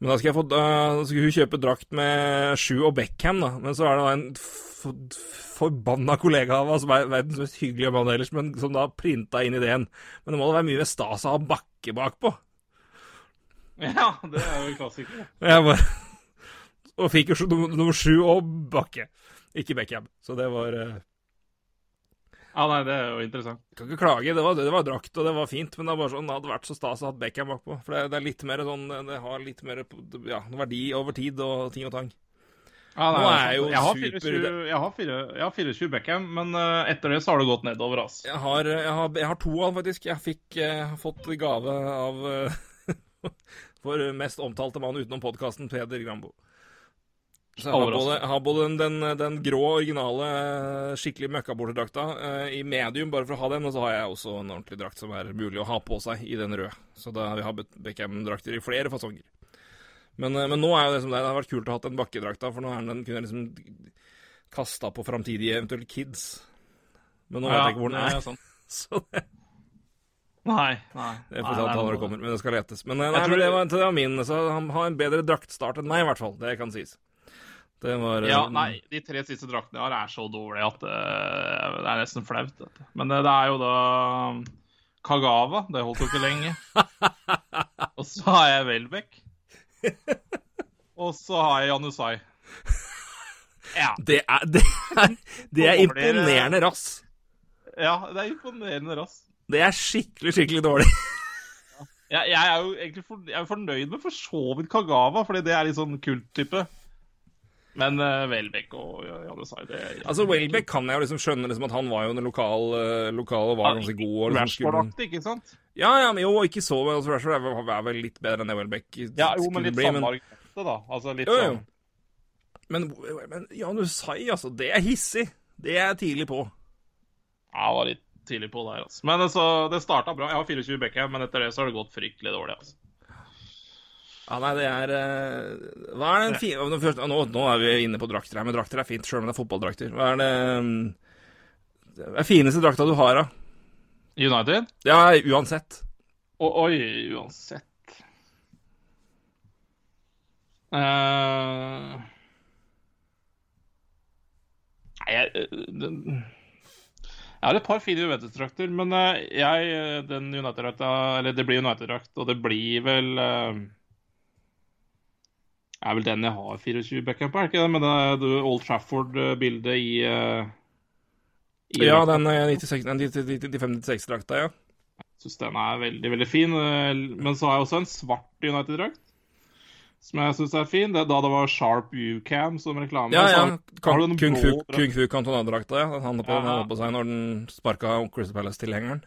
Men da skal, jeg få, da skal hun kjøpe drakt med Sju og Beckham, da. Men så er det da en forbanna kollega av oss, verdens mest hyggelige mann ellers, men som da printa inn ideen. Men det må da være mye mer stas å ha Bakke bakpå. Ja, det er jo en klassiker. Jeg bare Og fikk jo nummer sju og Bakke. Ikke Beckham. Så det var uh... Ja, nei, det er jo interessant. Kan ikke klage. Det var, det var drakt, og det var fint, men det, var sånn, det hadde vært så stas å ha Beckham bakpå. For det, det, er litt mer sånn Det har litt mer ja, verdi over tid og ting og tang. Ja, nei, Nå er jo jeg har, 24, jeg, har 4, jeg har 24 Beckham, men uh, etter det så har det gått nedover, altså. Jeg har, jeg har, jeg har to av faktisk. Jeg fikk uh, fått gave av uh, vår mest omtalte mann utenom podkasten, Peder Grambo. Så jeg har både, har både den, den, den, grå, originale, skikkelig møkkaborterdrakta eh, i medium, bare for å ha den, og så har jeg også en ordentlig drakt som er mulig å ha på seg i den røde. Så da vi har Beckham-drakter i flere fasonger. Men, eh, men, nå er jo det som det er. Det har vært kult å ha den bakkedrakta, for nå er den, kunne jeg liksom kasta på framtidige eventuelle kids. Men nå ja, vet jeg ikke hvor den er. Sånn. så det Nei. nei. Det får ta når det kommer, men det skal letes. Men nei, jeg tror det, var, det var min, så han har en bedre draktstart enn meg, i hvert fall. Det kan sies. Det var Ja, um, nei, de tre siste draktene jeg har, er så dårlige at det, uh, det er nesten flaut. Dette. Men det, det, er jo da um, Kagawa. Det holdt jo ikke lenge. Og så har jeg Welbeck. Og så har jeg Janusai. Ja. Det er, det er, det er imponerende rass. Ja, det er imponerende rass. Det er skikkelig, skikkelig dårlig. jeg, jeg, er jo egentlig for, jeg er fornøyd med for så vidt Kagawa, fordi det er litt sånn kulttype. Men uh, Welbeck og Janusai det ja. Altså, Welbeck kan jeg jo liksom skjønne liksom at han var jo en lokal, lokale og var ganske god. Og liksom, Rashford-aktig, ikke sant? Ja, ja, men jo, ikke så altså, Rashford er, er vel litt bedre enn det Welbeck ja, jo, men litt bli. Men... da. Altså litt jo, jo. sånn Men, men Janusai, altså. Det er hissig. Det er jeg tidlig på. Ja, det var litt tidlig på der, altså. Men altså, det starta bra. Jeg har 24 Beckham, men etter det så har det gått fryktelig dårlig, altså. Ja, nei, det er uh, Hva er den fine nå, nå, er vi inne på drakter her, men drakter er fint, sjøl om det er fotballdrakter. Hva er det Det er fineste drakta du har, da? United? Ja, uansett. O oi, uansett uh, Nei, jeg uh, jeg har et par fine Juventus-drakter, men jeg, den United-drakta Eller det blir United-drakt, og det blir vel er vel den jeg har 24 backup, er det ikke det? Med det, det Old Trafford-bildet i, uh, i Ja, den 95-96-drakta, ja. Jeg syns den er veldig, veldig fin. Men så har jeg også en svart United-drakt. Som jeg syns er fin. Det, da det var Sharp U-cam som reklame. Ja, ja. Kung, Kung Fu, Cantona-drakta, ja. Den hadde på, ja. på, seg når den sparka Crystal Palace-tilhengeren.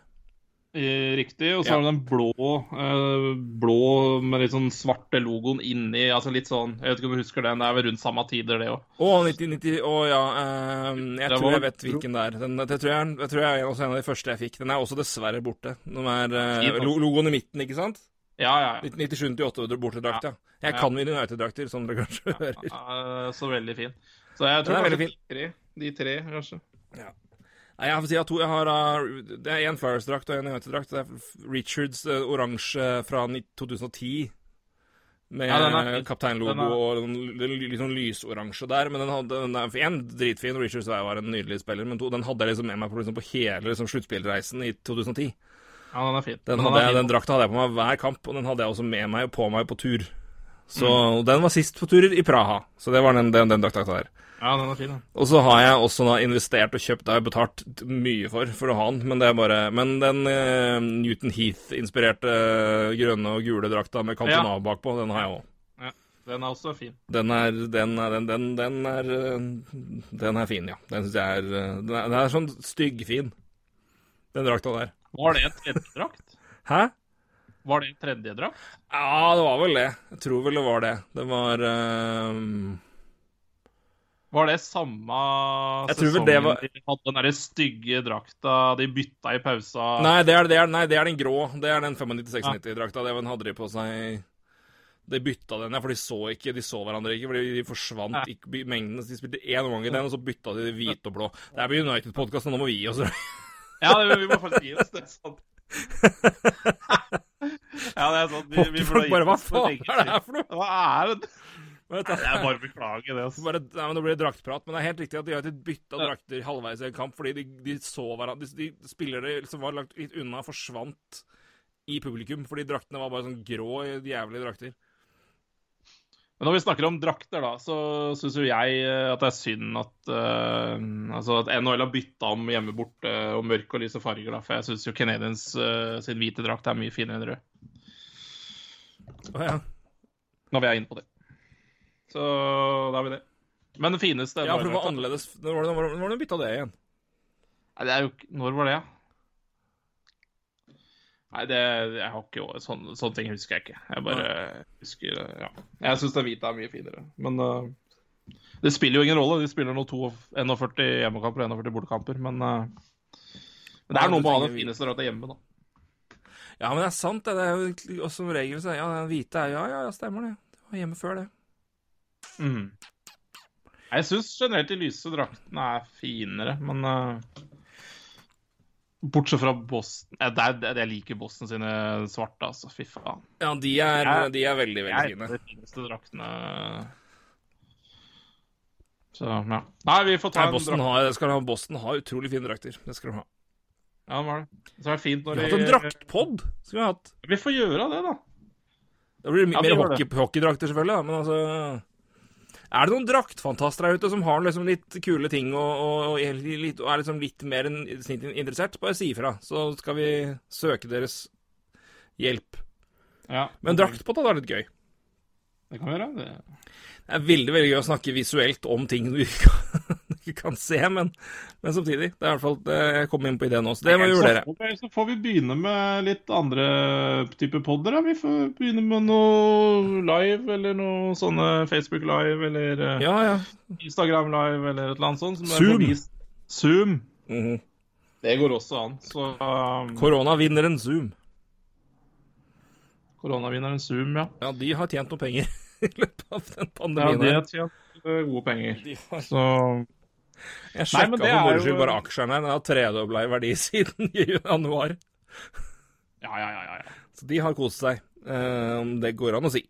Riktig. Og så ja. har du den blå, uh, blå med litt sånn svarte logoen inni. Altså litt sånn Jeg vet ikke om du husker den. Det er vel rundt samme tider, det òg. Å, 90, å ja. Uh, jeg det tror var... jeg vet hvilken det er. Den, det tror jeg, jeg tror jeg er også en av de første jeg fikk. Den er også dessverre borte. Den er uh, logoen i midten, ikke sant? Ja, ja. ja. 97-98 bortedrakt, ja. Jeg kan mine United-drakter, som dere kanskje hører. så veldig fin. Så jeg tror kanskje de tre, de tre, kanskje. Ja. Nei, jeg får si at to, jeg har uh, Det er én Flyers-drakt og én United-drakt. Det er Richards uh, oransje fra 2010. Med ja, kapteinlogo og litt sånn lysoransje der. Men den hadde den er én dritfin. Richards var en nydelig spiller. Men to, den hadde jeg liksom med meg på, liksom, på hele liksom, sluttspillreisen i 2010. Ja, Den er fin. Den, den, jeg, den, drakta hadde jeg på meg hver kamp, og den hadde jeg også med meg og på meg på tur. Så mm. Den var sist på tur i Praha. Så det var den, den, den drakta der. Ja, den er fin, da. Og så har jeg også da investert og kjøpt, det har jeg betalt mye for for å ha den, men det er bare Men den uh, Newton Heath-inspirerte uh, grønne og gule drakta med Cantona ja. bakpå, den har jeg òg. Ja, den er også fin. Den er, den er, den, den, den er, uh, den er fin, ja. Den syns jeg er Den er, er sånn styggfin, den drakta der. Var det en tredje drakt? Hæ? Var det en tredje drakt? Ja, det var vel det. Jeg tror vel det var det. Det var var det samme jeg sesongen det var... de hadde den der stygge drakta de bytta i pausa? Nei, det er, det er, nei, det er den grå. Det er den 95-96-drakta. Ja. Den hadde de på seg De bytta den, ja, for de så ikke De så hverandre ikke, fordi de forsvant ja. ikke mengden. De spilte én omgang i den, og så bytta de hvite og blå. Det er på United-podkast, nå må vi gi oss. ja, det, vi må faktisk gi oss. Det er sant. ja, det er sant. vi, vi Folk bare Hva faen er det her for noe? Hva er det? Vet, jeg bare beklager det. Altså. Bare, nei, men Nå blir det draktprat, men det er helt riktig at de har ikke bytta drakter halvveis i en kamp fordi de, de så hverandre de, de spillere som var lagt litt unna, forsvant i publikum fordi draktene var bare sånn grå, jævlige drakter. Men når vi snakker om drakter, da, så syns jo jeg eh, at det er synd at, uh, altså at NHL har bytta om hjemme borte og mørke og lyse farger. da, For jeg syns jo Canadiens uh, sin hvite drakt er mye finere enn rød. Oh, ja. Når vi er inne på det. Så da har vi det. Men det fineste Ja, for det var annerledes Når var det, når var det bytta det igjen? Nei, det er jo Når var det, ja? Nei, det jeg har ikke sånne, sånne ting husker jeg ikke. Jeg bare husker Ja. Jeg syns det hvite er mye finere. Men uh, det spiller jo ingen rolle. De spiller nå 41 hjemmekamper og 41 bortekamper, men, uh, men det er noe med å ha det fineste drakta hjemme, da. Ja, men det er sant, det. det er jo som regel så Ja, hvite er Ja, ja, ja, stemmer det. Det var hjemme før, det. Mm. Jeg syns generelt de lyse draktene er finere, men uh, Bortsett fra Boston Jeg, der, jeg liker Boston sine svarte, altså. Fy faen. Ja, de er, jeg, de er veldig, veldig fine. De fineste draktene. Så, ja. Nei, vi får ta Nei, Boston en drakt. Har, ha, Boston har utrolig fine drakter. Det skal de ha. Ja, det var det. Så er det fint når vi har hatt en draktpod. Skal vi ha hatt. Vi får gjøre det, da. Da blir det ja, mer hockey, hockeydrakter, selvfølgelig, da, men altså er det noen draktfantaster der ute som har liksom litt kule ting og, og, og, litt, og er liksom litt mer interessert? Bare si ifra, så skal vi søke deres hjelp. Ja, Men drakt på det er litt gøy. Det kan vi gjøre. Det... det er veldig veldig gøy å snakke visuelt om ting du ikke ikke kan se, men, men, samtidig. Det er i hvert fall Jeg kom inn på ideen også. Det må vi vurdere. Så får vi begynne med litt andre typer podder. Vi får begynne med noe live, eller noe sånne Facebook Live, eller eh, ja, ja. Instagram Live, eller et eller annet sånt. Zoom. Zoom. Mm -hmm. Det går også an. Så um... Koronavinneren Zoom. Koronavinneren Zoom, ja. Ja, de har tjent noe penger i løpet av den pandemien. Ja, de har tjent eh, gode penger. Så jeg sjekka for moro skyld bare aksjene. Den har tredobla i verdi siden januar. Ja, ja, ja, ja. Så de har kost seg. om det går an å si.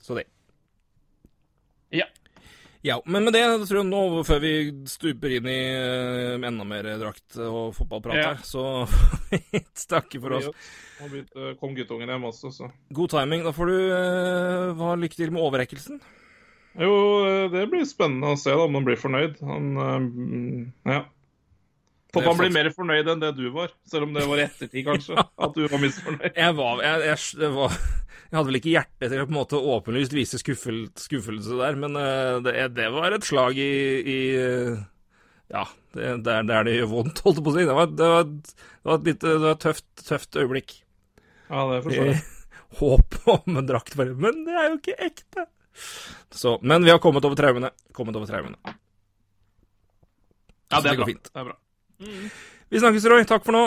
Så det. Ja. Ja, men med det tror jeg nå, før vi stuper inn i eh, enda mer drakt og fotballprat Ja. her, så vi takke for oss. Nå kom guttungen hjem også, så God timing. Da får du eh, ha lykke til med overrekkelsen. Jo, det blir spennende å se da, om han blir fornøyd. Han eh, Ja. Håper han blir mer fornøyd enn det du var, selv om det var i ettertid, kanskje. At du var misfornøyd. Jeg var jeg, jeg, var jeg hadde vel ikke hjerte til å på en måte åpenlyst vise skuffel, skuffelse der, men eh, det, det var et slag i, i Ja, det, der, der det gjør vondt, holdt jeg på å si. Det var, det var, det var et litt, det var et tøft, tøft øyeblikk. Ja, det forstår jeg. Håp om en drakt. Men det er jo ikke ekte. Så, men vi har kommet over traumene. Kommet over traumene. Ja, det er bra. fint. Det er bra. Vi snakkes, Roy. Takk for nå.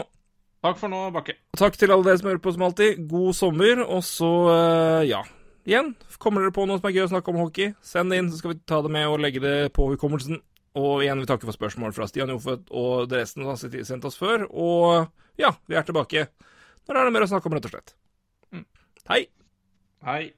Takk for nå, Bakke. Takk til alle dere som hører på som alltid. God sommer, og så, eh, ja Igjen, kommer dere på noe som er gøy å snakke om hockey, send det inn, så skal vi ta det med og legge det på hukommelsen. Og igjen, vi takker for spørsmål fra Stian Jofødt og det resten som har sendt oss før. Og ja, vi er tilbake. Når er det mer å snakke om, rett og slett. Hei! Hei.